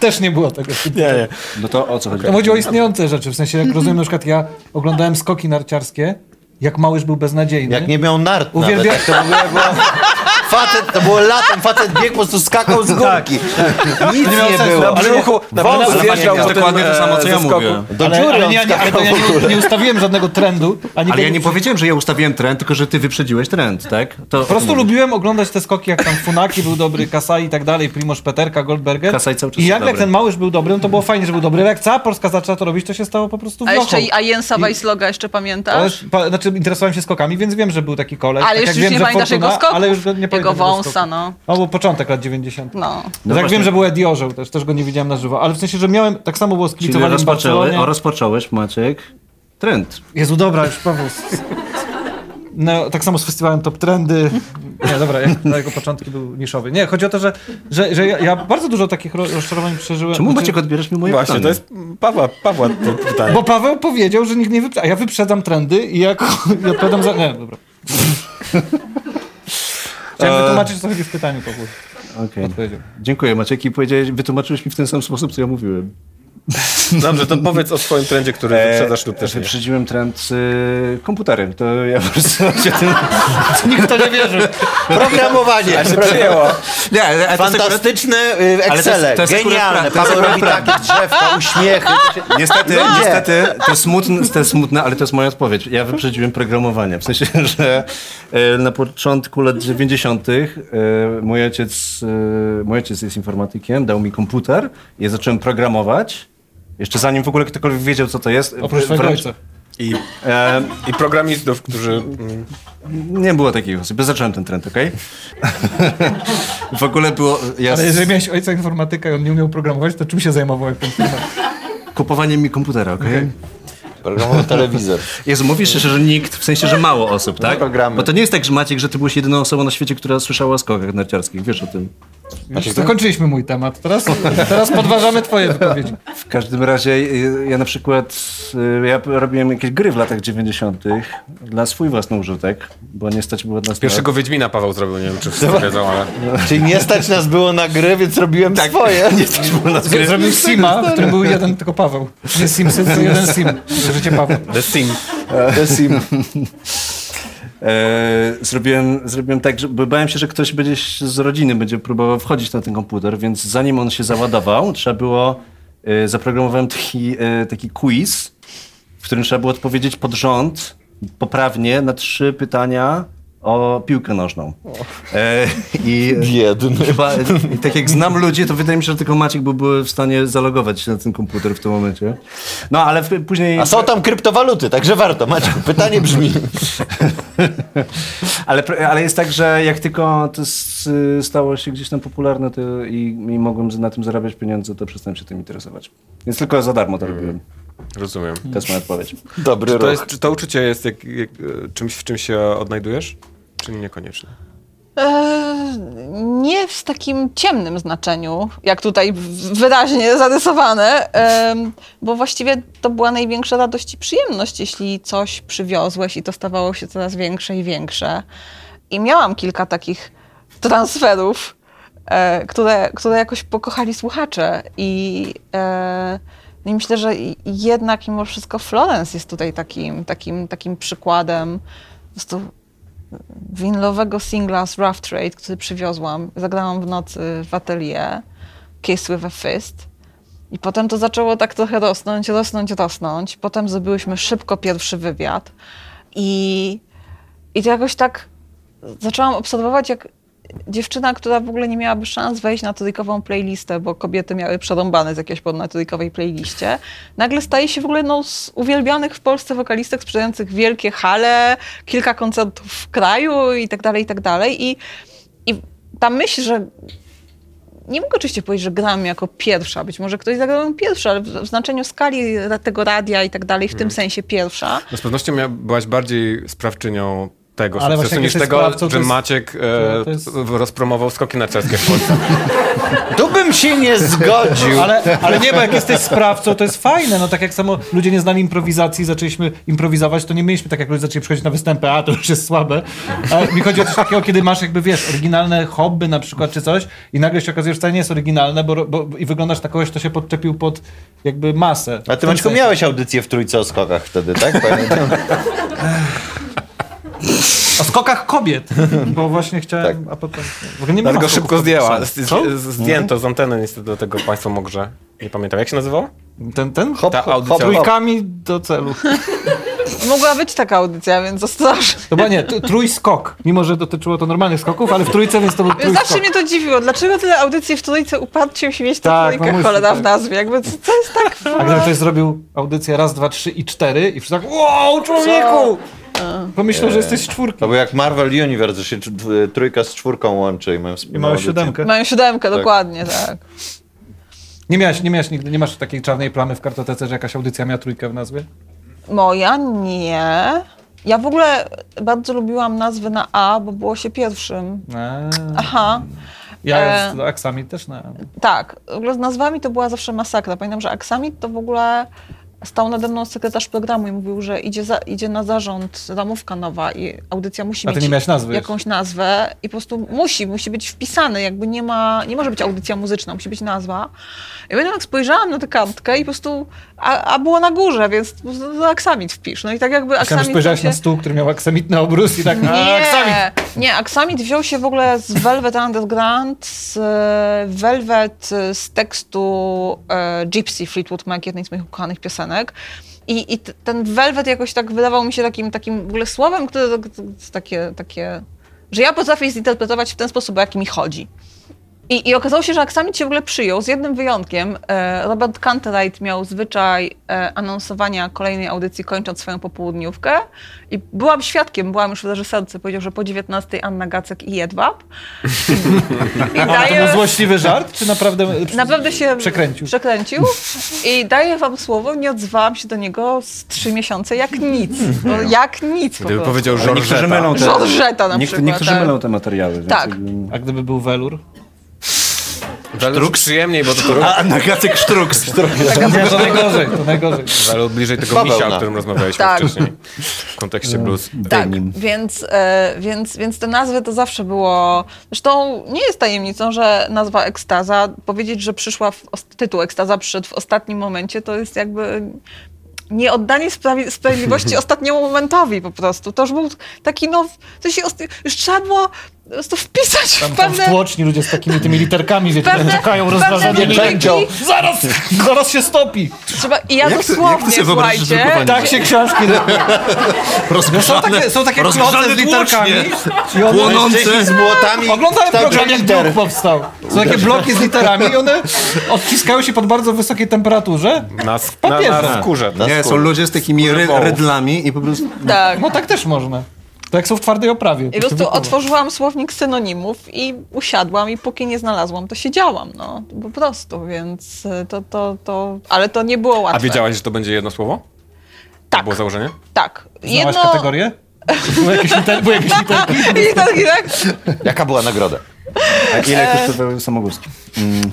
Też nie było tego. Nie, nie. no to o co chodzi? To chodzi o istniejące rzeczy. W sensie, jak rozumiem, na przykład ja oglądałem skoki narciarskie, jak Małysz był beznadziejny. Jak nie miał nart Uwielbia- nawet, tak to w ogóle było... Facet, to było latem, facet biegł, po prostu skakał z górki. Nic nie, sensu, było. ale brzuchu, na Wąs nie zjeżdżał po Dokładnie to samo, co e, ja mówię. Do ale, dziury ale, nie, nie, ale to ja nie, nie ustawiłem żadnego trendu. Ani Ale ja nie powiedziałem, że ja ustawiłem trend, tylko że ty wyprzedziłeś trend, tak? To, Po prostu lubiłem oglądać te skoki, jak tam Funaki był dobry, Kasai i tak dalej, Primoz Peterka, Goldberger. Kasai cały czas I jak, jak ten Małysz był dobry, no to było fajnie, że był dobry. Ale Jak cała Polska zaczęła to robić, to się stało po prostu A wiochą. jeszcze i a Jensa Weissloga jeszcze pamiętasz? pa, znaczy interesowałem się skokami, więc wiem, że był taki koleś. Ale tak już jak nie wiem, że pamiętasz jego Fortuna, skoków? Ale już go nie Jego pamiętam wąsa, skoku. no. No, był początek lat 90. No. No No tak wiem, że był Eddie Orzeł też, też go nie widziałem na żywo, ale w sensie, że miałem, tak samo było z Czyli Barcelonie. o, rozpocząłeś, Maciek, trend. Jezu, dobra, już Paweł. No, tak samo z festiwalem Top Trendy. Nie, dobra, jak, na jego początki był niszowy. Nie, chodzi o to, że, że, że ja, ja bardzo dużo takich ro- rozczarowań przeżyłem. Czemu Znaczy, Maciek odbierasz mi moje Właśnie, pytanie? to jest Pawła, Pawła to pytanie. Bo Paweł powiedział, że nikt nie wyprzedza, a ja wyprzedzam trendy i jak i odpowiadam za... Nie, dobra. Chciałem wytłumaczyć, o co chodzi w pytaniu. Okej. Odpowiedział. Dziękuję Maciek i powiedziałeś, wytłumaczyłeś mi w ten sam sposób, co ja mówiłem. Dobrze, to powiedz o swoim trendzie, który wyprzedzasz lub też nie. Wyprzedziłem trend y, komputery. To ja po prostu się tym... Nikt to nie wierzył. Programowanie. się przyjęło. Nie, ale Fantastyczne y, Ale to jest- Excele, to jest genialne. Paweł robi takie drzewka, uśmiechy. Niestety, No nie. niestety, to jest, smutne, to jest smutne, ale to jest moja odpowiedź. Ja wyprzedziłem programowanie. W sensie, że e, na początku lat 90. e, mój ojciec, e, mój ojciec jest informatykiem, dał mi komputer i ja zacząłem programować. Jeszcze zanim w ogóle ktokolwiek wiedział, co to jest. Oprócz twojego Wręcz- ojca. I, E, I programistów, którzy... mm, nie było takich osób. Ja zacząłem ten trend, okej? w ogóle było... Ja Ale jeżeli miałeś ojca informatyka i on nie umiał programować, to czym się zajmował? Jak ten Kupowaniem mi komputera, okej? Programował telewizor. Jezu, mówisz, że, że nikt, w sensie, że mało osób, tak? programy. Bo to nie jest tak, że Maciek, że ty byłeś jedyną osobą na świecie, która słyszała o skokach narciarskich. Wiesz o tym. Zakończyliśmy mój temat. Teraz, teraz podważamy twoje wypowiedzi. W każdym razie y, ja na przykład y, ja robiłem jakieś gry w latach 90. dla swój własny użytek, bo nie stać było nas Pierwszego Wiedźmina Paweł zrobił, nie wiem czy wszyscy wiedzą, ale... Czyli nie stać nas było na gry, więc robiłem swoje. Nie stać było nas gry. Zrobił Sima, w którym był jeden tylko Paweł. Nie Simsy, to jeden Sim. Życie Paweł. The Sim. To jest im. E, zrobiłem, zrobiłem tak, że bo bałem się, że ktoś będzie z rodziny będzie próbował wchodzić na ten komputer, więc zanim on się załadował, trzeba było, e, zaprogramowałem taki, e, taki quiz, w którym trzeba było odpowiedzieć pod rząd poprawnie na trzy pytania o piłkę nożną. E, I Biedny. chyba, i tak jak znam ludzi, to wydaje mi się, że tylko Maciek byłby w stanie zalogować się na ten komputer w tym momencie. No, ale w, później... A są tam kryptowaluty, także warto. Maciek, pytanie brzmi. Ale, ale jest tak, że jak tylko to stało się gdzieś tam popularne to i, i mogłem na tym zarabiać pieniądze, to przestałem się tym interesować. Więc tylko za darmo to robiłem. Rozumiem. To jest moja odpowiedź. Dobry To ruch. jest, czy to uczucie jest jak, jak, e, czymś, w czym się odnajdujesz? Czy niekoniecznie? Eee, nie w takim ciemnym znaczeniu, jak tutaj wyraźnie zarysowane, bo właściwie to była największa radość i przyjemność, jeśli coś przywiozłeś i to stawało się coraz większe i większe. I miałam kilka takich transferów, e, które, które jakoś pokochali słuchacze. I, e, no i myślę, że jednak mimo wszystko Florence jest tutaj takim, takim, takim przykładem po prostu winylowego singla z Rough Trade, który przywiozłam. Zagrałam w nocy w atelier Kiss with a Fist. I potem to zaczęło tak trochę rosnąć, rosnąć, rosnąć. Potem zrobiłyśmy szybko pierwszy wywiad. I, i to jakoś tak zaczęłam obserwować, jak dziewczyna, która w ogóle nie miałaby szans wejść na trójkową playlistę, bo kobiety miały przerąbane z jakiejś pod na trójkowej playliście, nagle staje się w ogóle no, z uwielbianych w Polsce wokalistek sprzedających wielkie hale, kilka koncertów w kraju i tak dalej, i tak dalej. I, i ta myśl, że nie mogę oczywiście powiedzieć, że gram jako pierwsza, być może ktoś zagrał ją pierwsza, ale w, znaczeniu skali tego radia i tak dalej, w tym sensie pierwsza. No z pewnością byłaś bardziej sprawczynią tego Ale sukcesu niż tego, sprawcą, że jest- Maciek e, jest- rozpromował skoki narciarskie w Polsce. Tu bym się nie zgodził. Ale, ale nie, bo jak jesteś sprawcą, to jest fajne. No tak jak samo ludzie nie znali improwizacji, zaczęliśmy improwizować, to nie mieliśmy tak jak ludzie zaczęli przychodzić na występy, a to już jest słabe. A mi chodzi o coś takiego, kiedy masz jakby, wiesz, oryginalne hobby na przykład czy coś i nagle się okazuje, że wcale nie jest oryginalne, bo, bo i wyglądasz na kogoś, kto się podczepił pod jakby masę. A ty, Maćku, sensie. miałeś audycję w Trójce o skokach wtedy, tak? Pamiętam. O skokach kobiet, bo właśnie chciałem, a potem... W ogóle nie ma Dlatego skoków szybko zdjęła. Z, Co? z, zdjęto z anteny niestety do tego Państwo Mogrze. Nie pamiętam, jak się nazywało? Ten, ten? Hop, Ta hop, audycja- hop, hop. Trójkami do celu. Mogła być taka audycja, więc ostrożnie. To była nie, trójskok, mimo że dotyczyło to normalnych skoków, ale w trójce, więc to był trójskok. zawsze mnie to dziwiło. Dlaczego tyle audycji w trójce uparcie się mieć tę Tak, trójkę mamusi, cholera w tak. nazwie? Jakby co, co jest tak... A gdyby ktoś zrobił audycję raz, dwa, trzy i cztery i wszyscy tak wow, człowieku! Pomyślał, że jesteś z czwórki. To był jak Marvel Universe, że się trójka z czwórką łączy i mają I wspólną audycję. siódemkę. Mają siódemkę, dokładnie, tak. Nie miałeś, nie miałeś nigdy, nie masz takiej czarnej plamy w kartotece, że jakaś audycja miała trójkę w nazwie? Moja nie. Ja w ogóle bardzo lubiłam nazwy na A, bo było się pierwszym. Eee. Aha. Ja E. z Aksamit też na... Tak, w ogóle z nazwami to była zawsze masakra. Pamiętam, że Aksamit to w ogóle stał nade mną sekretarz programu i mówił, że idzie, za, idzie na zarząd ramówka nowa i audycja musi A ty mieć nie nazwy jakąś nazwę i po prostu musi, musi być wpisany, jakby nie ma, nie może być audycja muzyczna, musi być nazwa. I pamiętam, jak spojrzałam na tę kartkę i po prostu, a, a było na górze, więc po prostu Aksamit wpisz. No i tak jakby Myślałem, Aksamit spojrzałeś się... na stół, który miał aksamitny obrus i tak, a, aksamit! Nie, nie, Aksamit wziął się w ogóle z Velvet Underground, z e, Velvet e, z tekstu e, Gypsy Fleetwood Mac, jednej z moich ukochanych piosenek. I, i t- ten Velvet jakoś tak wydawał mi się takim, takim w ogóle słowem, które jest takie, takie, że ja potrafię zinterpretować w ten sposób, o jaki mi chodzi. I, I okazało się, że Aksamit się w ogóle przyjął, z jednym wyjątkiem. E, Robert Canterite miał zwyczaj e, anonsowania kolejnej audycji, kończąc swoją popołudniówkę. I byłam świadkiem, byłam już w reżyserce, powiedział, że po 19 Anna Gacek i Jedwab. I, i A to daje, był złośliwy żart, czy naprawdę... naprawdę się Przekręcił. przekręcił. I daję wam słowo, nie odzwałam się do niego z trzy miesiące jak nic. No, jak nic po Gdyby powiedział Ale niektórzy mylą te, Georgetta na niek- przykład, niektórzy tak. mylą te materiały. więc Tak. jakby- A gdyby był welur? Sztruk? Przyjemniej, bo to, to A, na Gacek Sztruks. Nie, to najgorzej, to najgorzej. ale bliżej tego Bawełna. misia, o którym rozmawialiśmy Tak. wcześniej w kontekście blues. Tak, więc, e, więc, więc te nazwy to zawsze było. Zresztą nie jest tajemnicą, że nazwa Ekstaza, powiedzieć, że przyszła w, tytuł Ekstaza przyszedł w ostatnim momencie, to jest jakby nie oddanie sprawi- sprawiedliwości ostatniemu momentowi po prostu. To już był taki, no, to się już trzeba było po prostu wpisać Tam, w tam w pewne... tłoczni ludzie z takimi tymi literkami, wiecie, Pewne- czekają pewne rozważenie. Zaraz, zaraz się stopi. Trzeba, I ja Jak dosłownie, jak ty wyobrażasz słuchajcie? Tak się książki... No, są takie, są takie kloce z literkami i one... Mężczyźni z młotami Oglądałem w kształcie program, jak liter. druk powstał. Są takie bloki z literami i one odciskają się pod bardzo wysokiej temperaturze. Na, sk- na, papierze. na skórze. Na Nie, są skórze. ludzie z takimi ry, rydlami i po prostu... tak. No tak też można. To jak są w twardej oprawie. I po prostu otworzyłam słownik synonimów i usiadłam i póki nie znalazłam, to siedziałam, no, po prostu, więc y, to, to, to, ale to nie było łatwe. A wiedziałaś, że to będzie jedno słowo? Tak, Było założenie? tak. Znałaś kategorię? Były jakieś, liter, były jakieś literki? I tak, i tak. Jaka była nagroda? A ile kosztowały samogłoski?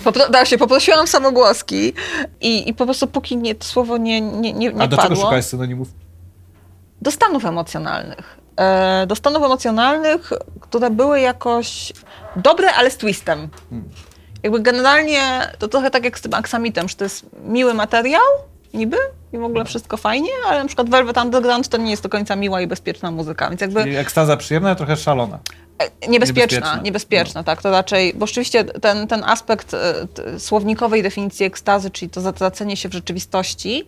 Popro, da się, poprosiłam samogłoski i, i po prostu póki nie, to słowo nie, nie, nie, nie A do padło. czego szukałeś synonimów? Do stanów emocjonalnych. E, do stanów emocjonalnych, które były jakoś dobre, ale z twistem. Jakby generalnie to trochę tak jak z tym aksamitem, że to jest miły materiał, niby, i w ogóle wszystko fajnie, ale na przykład Velvet Underground to nie jest do końca miła i bezpieczna muzyka, więc jakby Czyli ekstaza przyjemna, ale trochę szalona. E, Niebezpieczna, Niebezpieczna. niebezpieczna, tak. To raczej, bo rzeczywiście ten, ten aspekt e, słownikowej definicji ekstazy, czyli to zatracenie się w rzeczywistości,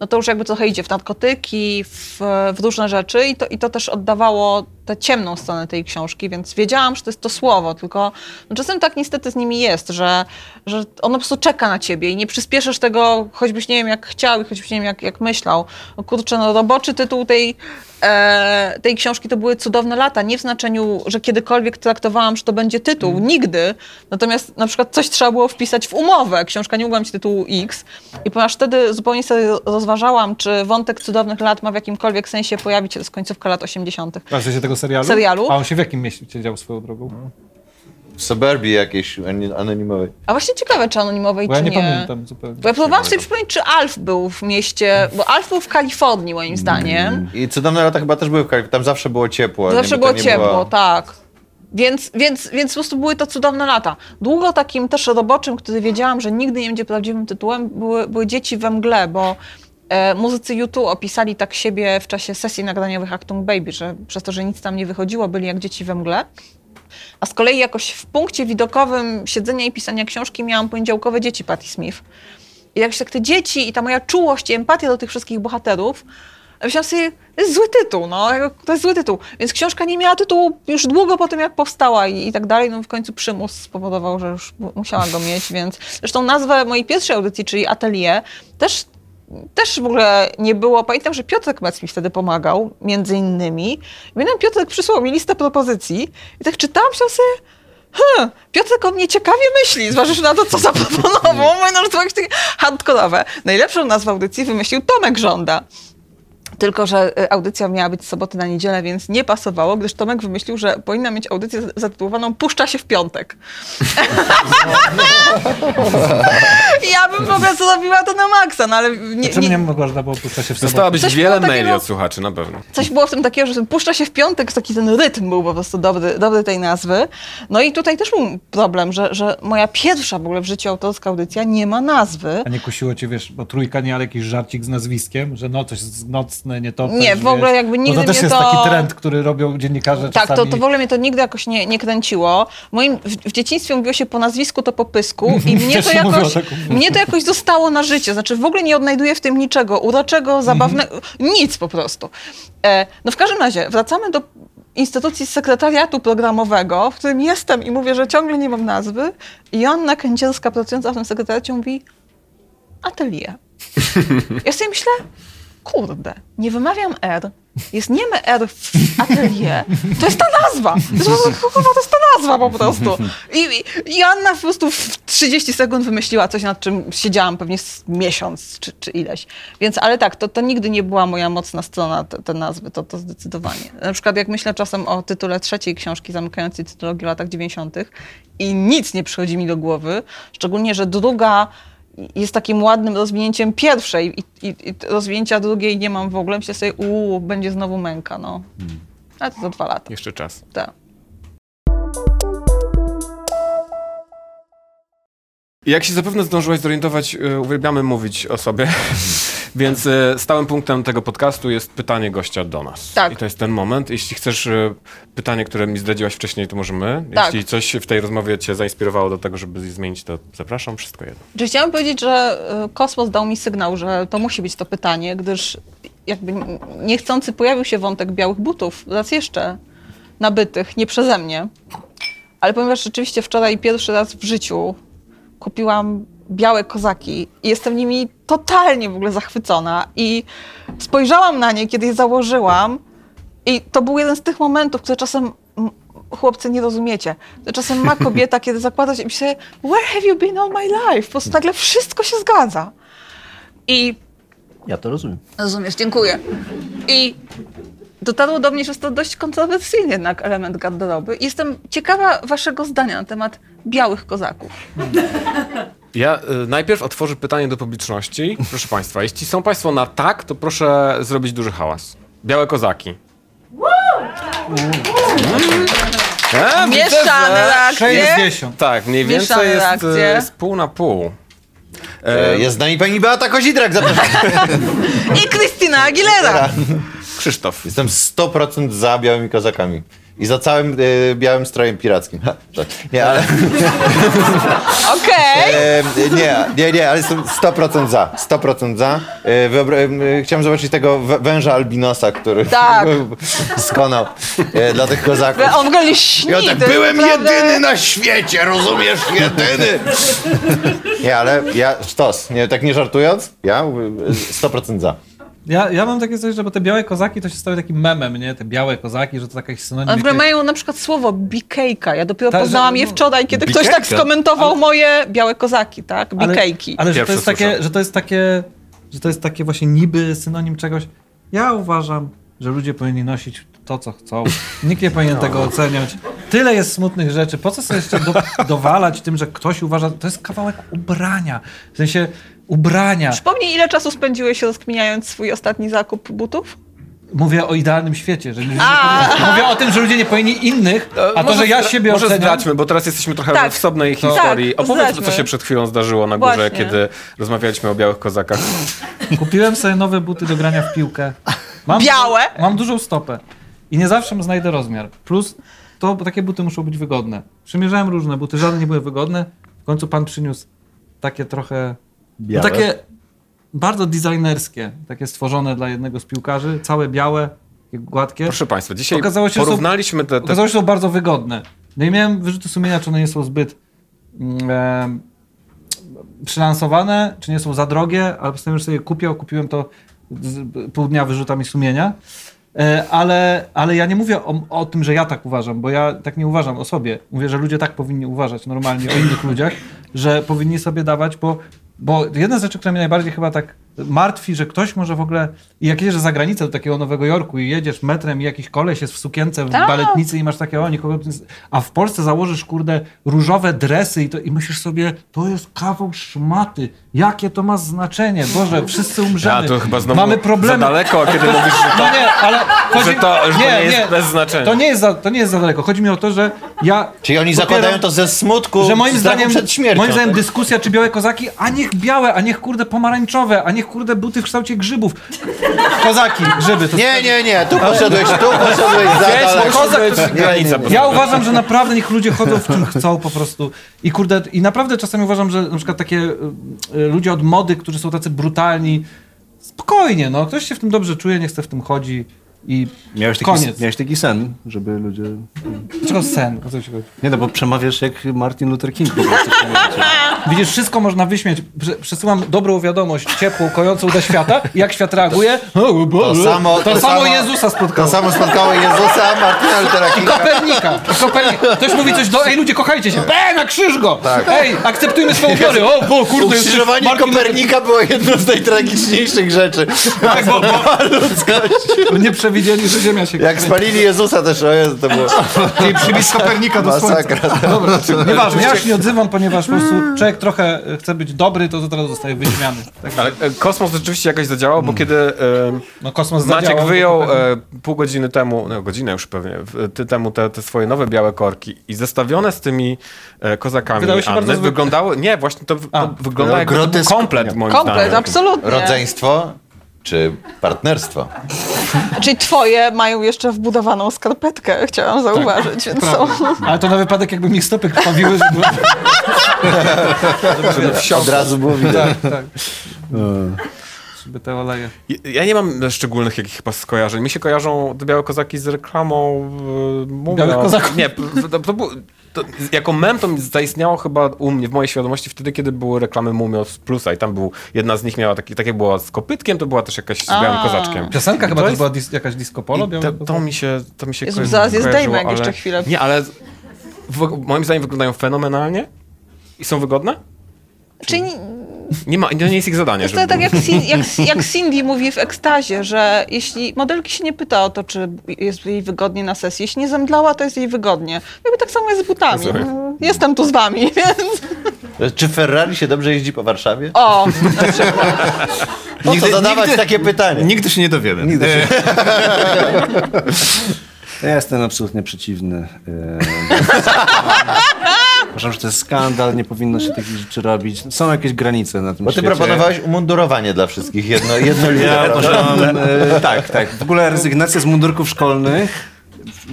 no to już jakby trochę idzie w narkotyki, w, w różne rzeczy i to, i to też oddawało tę ciemną stronę tej książki, więc wiedziałam, że to jest to słowo, tylko no czasem tak niestety z nimi jest, że, że ono po prostu czeka na ciebie i nie przyspieszysz tego, choćbyś nie wiem jak chciał i choćbyś nie wiem jak, jak myślał. No kurczę, no roboczy tytuł tej, e, tej książki to były Cudowne lata, nie w znaczeniu, że kiedykolwiek traktowałam, że to będzie tytuł, nigdy. Natomiast na przykład coś trzeba było wpisać w umowę, książka nie mogła mieć tytułu X i ponieważ wtedy zupełnie sobie rozważałam, czy wątek Cudownych lat ma w jakimkolwiek sensie pojawić się z końcówka lat 80. A w sensie tego tego serialu? Serialu. A on się w jakim mieście dział swoją drogą? W suburbii jakiejś anonimowej. A właśnie ciekawe, czy anonimowej, Bo ja czy nie, nie. pamiętam zupełnie. Bo ja próbowałam sobie przypomnieć, czy Alf był w mieście, bo Alf był w Kalifornii moim zdaniem. I cudowne lata chyba też były w Kalifornii. Tam zawsze było ciepło. Zawsze nie, było ciepło, była- tak. Więc, więc, więc po prostu były to cudowne lata. Długo takim też roboczym, który wiedziałam, że nigdy nie będzie prawdziwym tytułem, były, były Dzieci we mgle, bo muzycy YouTube opisali tak siebie w czasie sesji nagraniowych Actung Baby, że przez to, że nic tam nie wychodziło, byli jak dzieci we mgle. A z kolei jakoś w punkcie widokowym siedzenia i pisania książki miałam poniedziałkowe dzieci Patti Smith. I jakoś tak te dzieci i ta moja czułość i empatia do tych wszystkich bohaterów, myślałam sobie, to jest zły tytuł, no, to jest zły tytuł. Więc książka nie miała tytułu już długo po tym, jak powstała i, i tak dalej. No w końcu przymus spowodował, że już mu- musiała go mieć, więc... Zresztą nazwę mojej pierwszej audycji, czyli Atelier, też, też w ogóle nie było... Pamiętam, że Piotrek Mec mi wtedy pomagał, między innymi. Pamiętam, Piotrek przysłał mi listę propozycji i tak czytałam się sobie... Hmm, Piotrek o mnie ciekawie myśli, zważywszy na to, co zaproponował. No, to jakieś takie hardkorowe. Najlepszą nazwę audycji wymyślił Tomek Żąda. Tylko, że y, audycja miała być z soboty na niedzielę, więc nie pasowało, gdyż Tomek wymyślił, że powinna mieć audycję zatytułowaną Puszcza się w piątek. ja bym w ogóle zrobiła to na maksa, no ale nie, Czemu nie nie, można było puszczać się w sobotę? Dostałabyś Coś wiele takiego- maili od słuchaczy, na pewno. coś było w tym takiego, że puszcza się w piątek, taki ten rytm był po prostu dobry, dobry tej nazwy. No i tutaj też był problem, że, że moja pierwsza w ogóle w życiu autorska audycja nie ma nazwy. A nie kusiło cię, wiesz, bo trójka nie, ale jakiś żarcik z nazwiskiem, że no coś z- nocne, nie to. Nie, w ogóle jakby nigdy Bo to też mnie jest to- taki trend, który robią dziennikarze Tak, to, czasami. to w ogóle mnie to nigdy jakoś nie, nie kręciło. Moim, w, w dzieciństwie mówiło się po nazwisku, to po pysku i mnie to, jakoś, mnie to jakoś zostało na życie. Znaczy w ogóle nie odnajduję w tym niczego uroczego, zabawnego, nic po prostu. E, no w każdym razie, wracamy do instytucji sekretariatu programowego, w którym jestem i mówię, że ciągle nie mam nazwy i Joanna Kędzierska pracująca w tym sekretariacie mówi atelier. Ja sobie myślę, kurde, nie wymawiam R. Jest nieme R w atelier. To jest ta nazwa. Kurwa, to jest ta nazwa po prostu. I, i, Anna po prostu w 30 sekund wymyśliła coś, nad czym siedziałam pewnie miesiąc czy, czy ileś. Więc, ale tak, to, to nigdy nie była moja mocna strona, te, te nazwy, to, to zdecydowanie. Na przykład jak myślę czasem o tytule trzeciej książki zamykającej tytulogię w latach 90. i nic nie przychodzi mi do głowy, szczególnie, że druga jest takim ładnym rozwinięciem pierwszej i, i, i rozwinięcia drugiej nie mam w ogóle. Myślę sobie, uuu, będzie znowu męka, no. Ale to za dwa lata, Jeszcze czas. tak. Jak się zapewne zdążyłeś zorientować, y, uwielbiamy mówić o sobie, więc y, stałym punktem tego podcastu jest pytanie gościa do nas. Tak. I to jest ten moment. Jeśli chcesz y, pytanie, które mi zdradziłaś wcześniej, to możemy. Tak. Jeśli coś w tej rozmowie cię zainspirowało do tego, żeby zmienić, to zapraszam. Wszystko jedno. Czy chciałam powiedzieć, że kosmos dał mi sygnał, że to musi być to pytanie, gdyż jakby niechcący pojawił się wątek białych butów, raz jeszcze nabytych, nie przeze mnie. Ale ponieważ rzeczywiście wczoraj pierwszy raz w życiu kupiłam białe kozaki i jestem nimi totalnie w ogóle zachwycona i spojrzałam na nie, kiedy je założyłam i to był jeden z tych momentów, które czasem chłopcy nie rozumiecie. Czasem ma kobieta, kiedy zakłada się i myślę, where have you been all my life? Po prostu nagle wszystko się zgadza. I Ja to rozumiem. Rozumiesz, dziękuję. I dotarło do mnie, że jest to dość kontrowersyjny jednak element garderoby. I jestem ciekawa waszego zdania na temat białych kozaków. Ja y, najpierw otworzę pytanie do publiczności. Proszę Państwa, jeśli są Państwo na tak, to proszę zrobić duży hałas. Białe kozaki. E, widzę, Mieszane że- reakcje. 60. Tak, mniej Mieszane więcej jest, reakcje. jest pół na pół. E, Jest z nami pani Beata Kozidrak, zapraszam. I Krystyna Aguilera. Krzysztof. Jestem 100% za białymi kozakami. I za całym e, białym strojem pirackim. Ha, nie, ale... Okej. E, nie, nie, nie, ale jestem 100% za. 100% za. E, wyobra- e, chciałem zobaczyć tego wę- węża albinosa, który Tak. skonał e, dla tych kozaków. On w ogóle nie śni. Ja tak to jest byłem naprawdę- jedyny na świecie, rozumiesz? Jedyny! Nie, ale ja, sztos, nie, tak nie żartując, ja e, 100% za. Ja, ja mam takie coś, że bo te białe kozaki to się stały takim memem, nie? Te białe kozaki, że to jakaś synonim... Jakiejś- mają na przykład słowo bikejka. Ja dopiero że- poznałam je no, wczoraj, kiedy ktoś tak bikejka? skomentował moje białe kozaki, tak? Ale- Bikejki. Ale, że, to jest takie, że to jest takie, że to jest takie właśnie niby synonim czegoś. Ja uważam, że ludzie powinni nosić to, co chcą. Nikt nie powinien tego oceniać. Tyle jest smutnych rzeczy. Po co sobie jeszcze do, dowalać tym, że ktoś uważa, to jest kawałek ubrania. W sensie ubrania. Przypomnij, ile czasu spędziłeś rozkminiając swój ostatni zakup butów? Mówię o idealnym świecie. Że nie A, mówię o tym, że ludzie nie powinni innych, a to, że ja siebie Może oceniam... zdradźmy, bo teraz jesteśmy trochę Tak. w wsobnej To- historii. Tak, Opowiedz, co zdradźmy. się przed chwilą zdarzyło na górze, Właśnie. kiedy rozmawialiśmy o białych kozakach. Kupiłem sobie nowe buty do grania w piłkę. Mam Białe? Mam dużą stopę. I nie zawsze znajdę rozmiar. Plus to bo takie buty muszą być wygodne. Przymierzałem różne buty, żadne nie były wygodne. W końcu pan przyniósł takie trochę... No Białe. takie bardzo designerskie, takie stworzone dla jednego z piłkarzy, całe białe, gładkie. Proszę Państwa, dzisiaj Okazało się, że są- porównaliśmy te, te Okazało się, że są bardzo wygodne. No i miałem wyrzuty sumienia, czy one nie są zbyt mm, em, przylansowane, czy nie są za drogie, ale postanowiłem, że sobie je kupię, kupiłem to z, pół dnia wyrzutami sumienia. E, Ale, ale ja nie mówię o, o tym, że ja tak uważam, bo ja tak nie uważam o sobie. Mówię, że ludzie tak powinni uważać normalnie o innych ludziach, że powinni sobie dawać, bo, bo jedna z rzeczy, która mnie najbardziej chyba tak martwi, że ktoś może w ogóle, i jak jedziesz za granicę do takiego Nowego Jorku i jedziesz metrem i jakiś koleś jest w sukience, w Tak. baletnicy i masz takie, o nikogo, a w Polsce założysz, kurde, różowe dresy i, to, i myślisz sobie, to jest kawał szmaty, jakie to ma znaczenie, Boże, wszyscy umrzemy, A, to chyba znowu mamy problemy. za daleko, a kiedy mówisz, że to, No nie, ale chodzi... że to, że to nie jest bez znaczenia. To nie jest, za, to nie jest za daleko. Chodzi mi o to, że ja... Czyli oni popieram- zakładają to ze smutku, że moim zdaniem, przed śmiercią. moim zdaniem tak? dyskusja, czy białe kozaki, a niech białe, a niech kurde pomarańczowe, a niech kurde buty w kształcie grzybów. Kozaki, grzyby. To Nie, nie, nie, tu poszedłeś, tu poszedłeś za Wiesz, daleko. kozak to jest granica. Ja uważam, że naprawdę niech ludzie chodzą w czym chcą po prostu. I kurde, i naprawdę czasami uważam, że na przykład takie y, y, ludzie od mody, którzy są tacy brutalni, spokojnie, no, ktoś się w tym dobrze czuje, niech chce w tym chodzi i Miałeś taki, koniec. miałeś taki sen, żeby ludzie... Dlaczego sen? O co chodzi? Nie no, bo przemawiasz jak Martin Luther King po prostu. Widzisz, wszystko można wyśmiać. Prze- Przesyłam dobrą wiadomość, ciepłą, kojącą do świata. Jak świat reaguje? To samo, To, samo Jezusa spotkało. To samo spotkało Jezusa, Martina Luthera Kinga. Kopernika. Kopernika. Ktoś mówi coś do... Ej, ludzie, kochajcie się. Be, na krzyż go. Ej, akceptujmy swoje upiory. O, bo kurde, Ukrzyżowanie Martin Kopernika było jedną z najtragiczniejszych rzeczy. Tak, bo, bo nie przewidzieli, że Ziemia się... Jak spalili Jezusa też, o Jezu, to było Czyli przybić Kopernika do słońca. masakra. Dobra, nieważne. Ja się nie odzywam, ponieważ po prostu człowiek trochę chce być dobry, to teraz zostaje wyśmiany. Tak, Ale e, kosmos rzeczywiście jakoś zadziałał, bo kiedy e, no kosmos Maciek zadziałał, wyjął e, pół godziny temu, no godzinę już pewnie, w- ty temu te, te swoje nowe białe korki i zestawione z tymi e, kozakami Wydały się bardzo Anny, zwykłe. wyglądały, nie, właśnie to, A. to wygląda jak komplet moim Komplet, zdaniem. absolutnie. Rodzeństwo czy partnerstwo? Czyli twoje mają jeszcze wbudowaną skarpetkę, chciałam zauważyć, więc są... Ale to na wypadek, jakby mi stopy krwawiły, żeby... Od razu było widać. tak, tak. Żeby te oleje... Ja nie mam szczególnych jakichś chyba skojarzeń. Mi się kojarzą te białe kozaki z reklamą e, Mumio. Białych kozaków? Nie, to, to, to, było- to, jako mem to zaistniało chyba u mnie, w mojej świadomości wtedy, kiedy były reklamy Mumio z Plusa i tam był, jedna z nich miała taki, tak jak była z kopytkiem, to była też jakaś z białym kozaczkiem. Piosenka chyba to jest- była dis, jakaś disco polo, to, mi się, to mi się Jezu, zaraz je kojarzyło, zdejmę, jak ale- jeszcze chwilę. Nie, ale w, moim zdaniem wyglądają fenomenalnie i są wygodne. Czyli Nie ma, to nie jest ich zadanie. to tak jak, Cin- jak, jak Cindy mówi w ekstazie, że jeśli modelki się nie pyta o to, czy jest jej wygodnie na sesji, jeśli nie zemdlała, to jest jej wygodnie. Jakby tak samo jest z butami. Rozumiem. Mm, Jestem tu z wami, więc... Czy Ferrari się dobrze jeździ po Warszawie? O, Po Nigdy- co zadawać nigdy- takie pytanie? Nigdy się nie dowiemy. Nigdy się... Ja jestem absolutnie przeciwny. e, Uważam, że to jest skandal, nie powinno się takich rzeczy robić. Są jakieś granice na tym Bo ty świecie. proponowałeś umundurowanie dla wszystkich, jedno, jedno Ja uważam, e, tak, tak. W ogóle rezygnacja z mundurków szkolnych,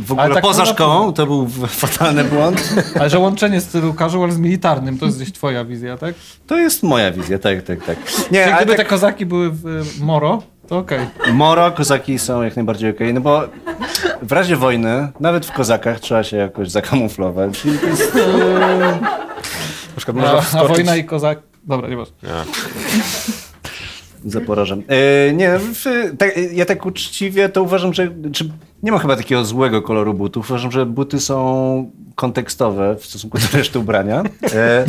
w ogóle tak poza szkołą, to był fatalny błąd. Ale że łączenie stylu casual z militarnym, to jest gdzieś twoja wizja, tak? To jest moja wizja, tak, tak, tak. Nie, Czyli ale gdyby tak, te kozaki były w y, Moro, okej. Moro, kozaki są jak najbardziej okej, no bo w razie wojny, nawet w kozakach trzeba się jakoś zakamuflować. I to jest, e, Na przykład można A, a wskoczyć... wojna i kozak... Dobra, nie masz. za porażem. E, nie, w, tak, ja tak uczciwie to uważam, że czy, nie ma chyba takiego złego koloru butów. Uważam, że buty są kontekstowe w stosunku do reszty ubrania. E,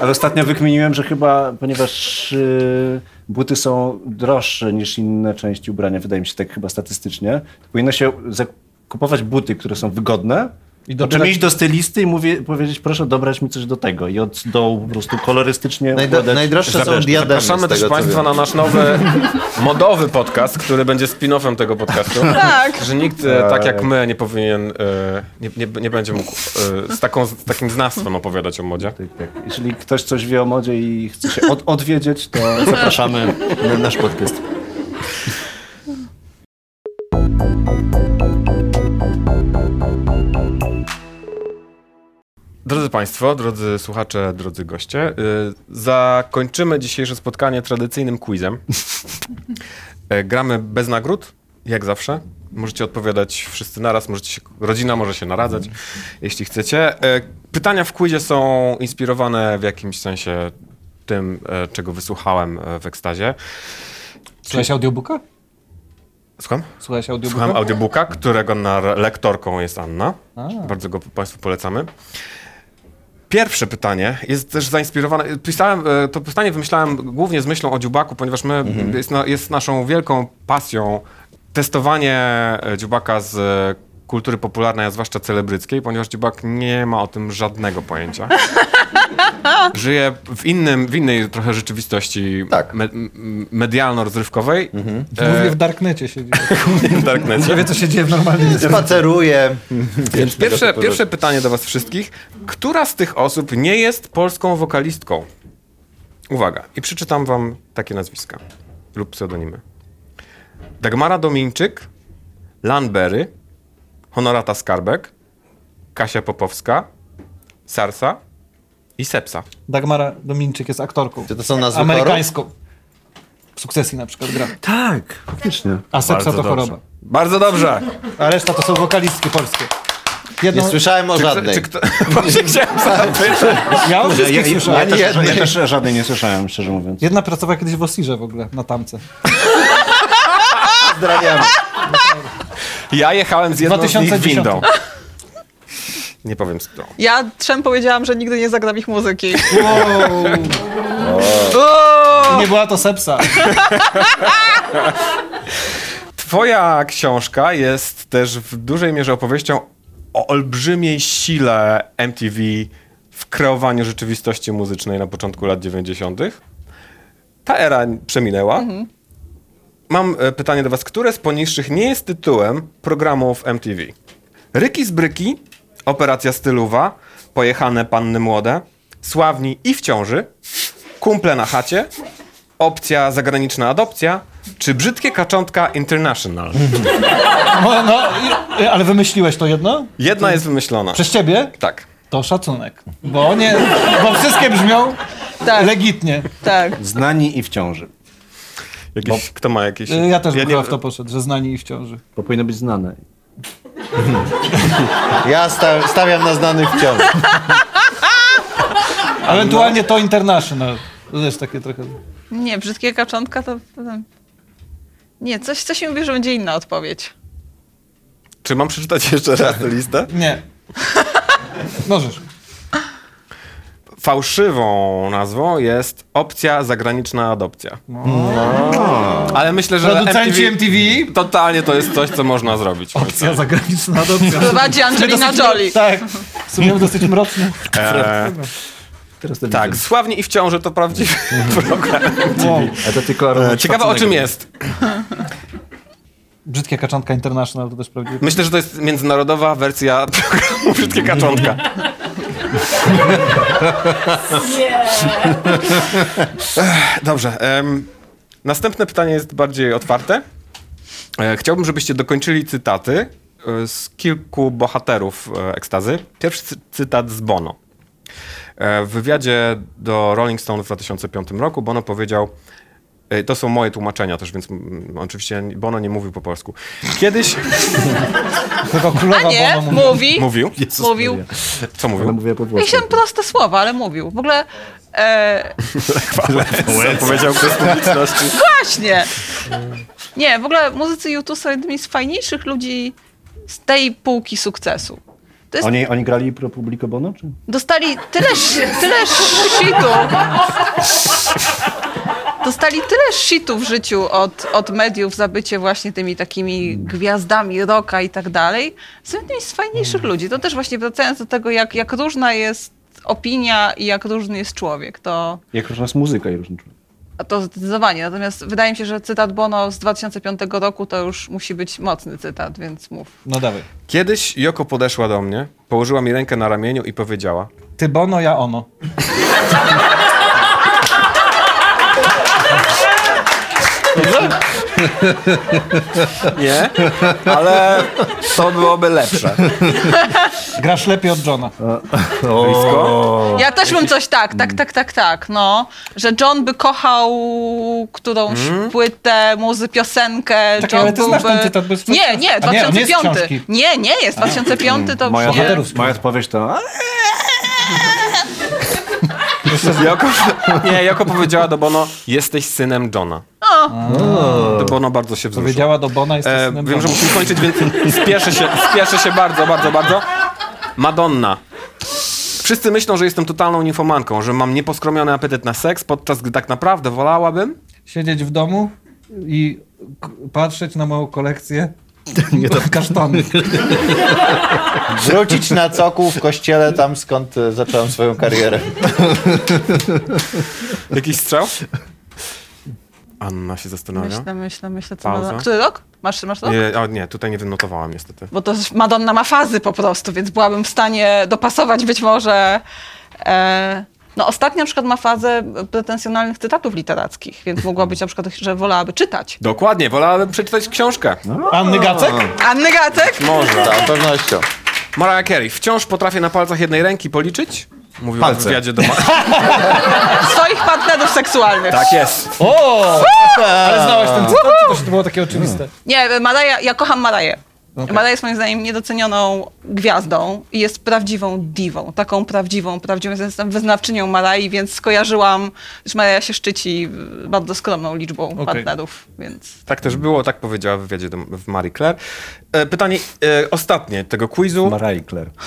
ale ostatnio wykminiłem, że chyba, ponieważ e, buty są droższe niż inne części ubrania, wydaje mi się tak chyba statystycznie, powinno się kupować buty, które są wygodne, I dobierać- czym iść do stylisty i mówię, powiedzieć, proszę dobrać mi coś do tego. I od dołu po prostu kolorystycznie Najdo- najdroższe są Zapraszamy diademy. Zapraszamy też Państwa na nasz nowy modowy podcast, który będzie spin-offem tego podcastu. Tak. Że nikt e, tak jak my nie powinien, e, nie, nie, nie będzie mógł e, z, taką, z takim znawstwem opowiadać o modzie. Tak, tak. Jeżeli ktoś coś wie o modzie i chce się od, odwiedzieć, to zapraszamy na nasz podcast. Drodzy Państwo, drodzy słuchacze, drodzy goście, y, zakończymy dzisiejsze spotkanie tradycyjnym quizem. E, Gramy bez nagród, jak zawsze. Możecie odpowiadać wszyscy naraz, możecie się, rodzina może się naradzać, jeśli chcecie. E, Pytania w quizie są inspirowane w jakimś sensie tym, e, czego wysłuchałem w ekstazie. Słuchałeś audiobooka? Słucham? Słuchałeś audiobooka? Słucham audiobooka, którego lektorką jest Anna. A. Bardzo go Państwu polecamy. Pierwsze pytanie jest też zainspirowane. Pisałem, e, to pytanie wymyślałem głównie z myślą o dziubaku, ponieważ my jest, na, jest naszą wielką pasją testowanie e, dziubaka z kultury popularnej, a zwłaszcza celebryckiej, ponieważ dziubak nie ma o tym żadnego pojęcia. Żyje w, innym, w innej trochę rzeczywistości Tak. me, medialno-rozrywkowej. Głównie w Darknecie siedzi. w Darknecie. Nie wie, co się dzieje w normalnym Spaceruję. Więc pierwsze, pierwsze pytanie do was wszystkich. Która z tych osób nie jest polską wokalistką? Uwaga. I przeczytam wam takie nazwiska lub pseudonimy. Dagmara Domińczyk, Lan Berry, Honorata Skarbek, Kasia Popowska, Sarsa i Sepsa. Dagmara Dominczyk jest aktorką. Czy to są nazwy? Amerykańską. W sukcesji na przykład gra. Tak, faktycznie. A sepsa Bardzo to dobrze. choroba. Bardzo dobrze. A reszta to są wokalistki polskie. Jedną, Nie słyszałem o żadnej. Czy kto... Właśnie chciałem zapytać. ja o Ja, wszystkich ja, słyszałem. ja, ja też żadnej nie słyszałem, szczerze mówiąc. Jedna pracowała kiedyś w Osirze w ogóle, na tamce. Pozdrawiamy. Ja jechałem z jedną z nich 2010. windą. Nie powiem z którą. Ja trzem powiedziałam, że nigdy nie zagram ich muzyki. Wow. O! Nie była to sepsa. Twoja książka jest też w dużej mierze opowieścią o olbrzymiej sile MTV w kreowaniu rzeczywistości muzycznej na początku lat 90. Ta era przeminęła. Mam e, pytanie do was. Które z poniższych nie jest tytułem programów MTV? Ryki z Bryki, Operacja Styluwa, Pojechane Panny Młode, Sławni i w ciąży, Kumple na chacie, Opcja zagraniczna adopcja, czy Brzydkie Kaczątka International? No, no, ale wymyśliłeś to jedno? Jedna jest wymyślona. Przez ciebie? Tak. To szacunek. Bo nie, bo wszystkie brzmią Tak. legitnie. Tak. Znani i w ciąży. Jakiś, Kto ma jakieś... Ja też bym nie- w to poszedł, że znani i w ciąży. Bo powinno być znane. Ja sta stawiam na znanych wciąż. Ewentualnie to International. To też takie trochę... Nie, brzydkie kaczątka to... Nie, coś, coś mi mówi, że będzie inna odpowiedź. Czy mam przeczytać jeszcze raz tę listę? Nie. Możesz. Fałszywą nazwą jest opcja zagraniczna adopcja. Ale myślę, że Producenci MTV. Totalnie to jest coś, co można zrobić. Opcja zagraniczna adopcja. Prowadzi Angelina Jolie. Tak. W sumie dosyć mroczny. E, Teraz to tak, widzę. Sławni i w ciąży to prawdziwy program. Wow. A to tylko E, Ciekawe o czym jest. Brzydkie kaczątka International to też prawdziwe. Myślę, że to jest międzynarodowa wersja programu Brzydkie Kaczątka. Dobrze. następne pytanie jest bardziej otwarte. E, chciałbym, żebyście dokończyli cytaty e, z kilku bohaterów e, ekstazy. Pierwszy cy- cytat z Bono. E, w wywiadzie do Rolling Stone w 2005 roku Bono powiedział, to są moje tłumaczenia też, więc mm, oczywiście Bono nie mówił po polsku. Kiedyś Tylko A królowa nie, Bono mówi. mówi. mówił. Mówił. Co Ale mówił? mówię po włosku. się proste słowa, ale mówił. W ogóle... E, powiedział przez publiczności? właśnie. Nie, w ogóle muzycy YouTube są jednymi z fajniejszych ludzi z tej półki sukcesu. Jest, Oni, oni grali pro publico bono? Czy? dostali tyle, tyle shitu. Dostali tyle shitu w życiu od, od mediów za bycie właśnie tymi takimi gwiazdami rocka i tak dalej. Są jednymi z fajniejszych ludzi. To też właśnie wracając do tego, jak, jak różna jest opinia i jak różny jest człowiek, to, Jak różna jest muzyka i różny człowiek. a to zdecydowanie. Natomiast wydaje mi się, że cytat Bono z 2005 roku to już musi być mocny cytat, więc mów. No dawaj. Kiedyś Joko podeszła do mnie, położyła mi rękę na ramieniu i powiedziała Ty Bono, ja ono. Nie, ale to byłoby lepsze. Grasz lepiej od Johna. Blisko? Ja też bym coś tak, tak, tak, tak, tak, no. Że John by kochał którąś płytę, muzy, piosenkę. Czekaj, John ale ty znasz byłby... ten cytat bez Nie, nie, A nie, on nie jest z 2005. książki. Nie, nie jest, 2005 to Moja, nie. moja odpowiedź to... Joko, nie, Joko powiedziała do Bono, jesteś synem Johna. To Bono bardzo się wzruszył. Powiedziała do Bona, jesteś E, synem wiem, że musimy kończyć, więc spieszę się, spieszę się bardzo, bardzo, bardzo. Madonna. Wszyscy myślą, że jestem totalną ninfomanką, że mam nieposkromiony apetyt na seks, podczas gdy tak naprawdę wolałabym... Siedzieć w domu i patrzeć na moją kolekcję kasztanów. Wrócić na cokół w kościele, tam skąd e, zacząłem swoją karierę. Jakiś strzał? Anna się zastanawia. Myślę, myślę, myślę, co Pauza. Madonna. Który rok? Masz, masz rok? Nie, o, nie, tutaj nie wynotowałam niestety. Bo to Madonna ma fazy po prostu, więc byłabym w stanie dopasować być może... E, no ostatnio na przykład ma fazę pretensjonalnych cytatów literackich, więc mogła być na przykład, że wolałaby czytać. Dokładnie, wolałabym przeczytać książkę. Anny Gacek? Anny Gacek? Może. Z całą pewnością. Mariah Carey. Wciąż potrafię na palcach jednej ręki policzyć? Mówiła w Palce. wywiadzie do... Swoich partnerów seksualnych. tak jest. O! Ale znałeś ten cytat, czy to, się- to było takie oczywiste? Nie, Maraja, ja kocham Maraję. Maraja jest moim zdaniem niedocenioną gwiazdą i jest prawdziwą diwą, taką prawdziwą, prawdziwą. Jestem wyznawczynią Marai, więc skojarzyłam, że Maraja się szczyci bardzo skromną liczbą partnerów, więc... Tak też było, tak powiedziała w wywiadzie do, w Marie Claire. E, pytanie e, ostatnie tego quizu. Mariah Claire.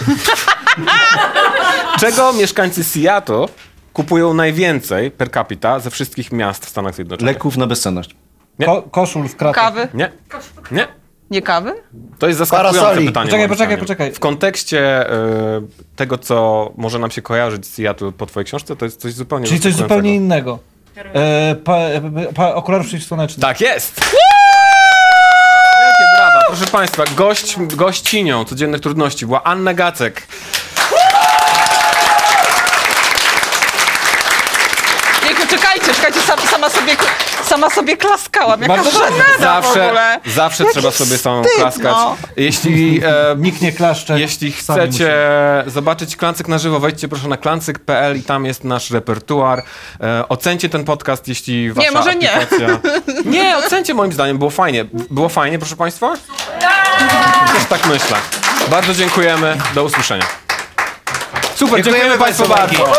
Czego mieszkańcy Seattle kupują najwięcej per capita ze wszystkich miast w Stanach Zjednoczonych? Leków na bezsenność. Nie. Ko koszul w kratach. Kawy? Nie, nie. Nie kawy? To jest zaskakujące Parasoli. pytanie. Poczekaj, poczekaj, zdaniem. poczekaj. W kontekście e, tego, co może nam się kojarzyć z Seattle po twojej książce, to jest coś zupełnie Czyli coś zupełnie innego. E, pa, e, pa. Tak jest! Wielkie brawa. Proszę Państwa, gość, gościnią codziennych trudności była Anna Gacek. Jejku, czekajcie, czekajcie, sama, sama, sobie, sama sobie klaskałam. Jaka Bardzo Zawsze, ogóle. zawsze trzeba sobie samą wstyd, klaskać. no. Jeśli, e, Nikt nie klaszcze. jeśli sami chcecie zobaczyć Klancyk na żywo, wejdźcie proszę na klancyk.pl i tam jest nasz repertuar. E, ocencie ten podcast, jeśli wasza może nie. aplikacja... Nie, ocencie moim zdaniem, było fajnie. Było fajnie, proszę Państwa? Też tak myślę. Bardzo dziękujemy, do usłyszenia. Super, dziękujemy, Państwu bardzo.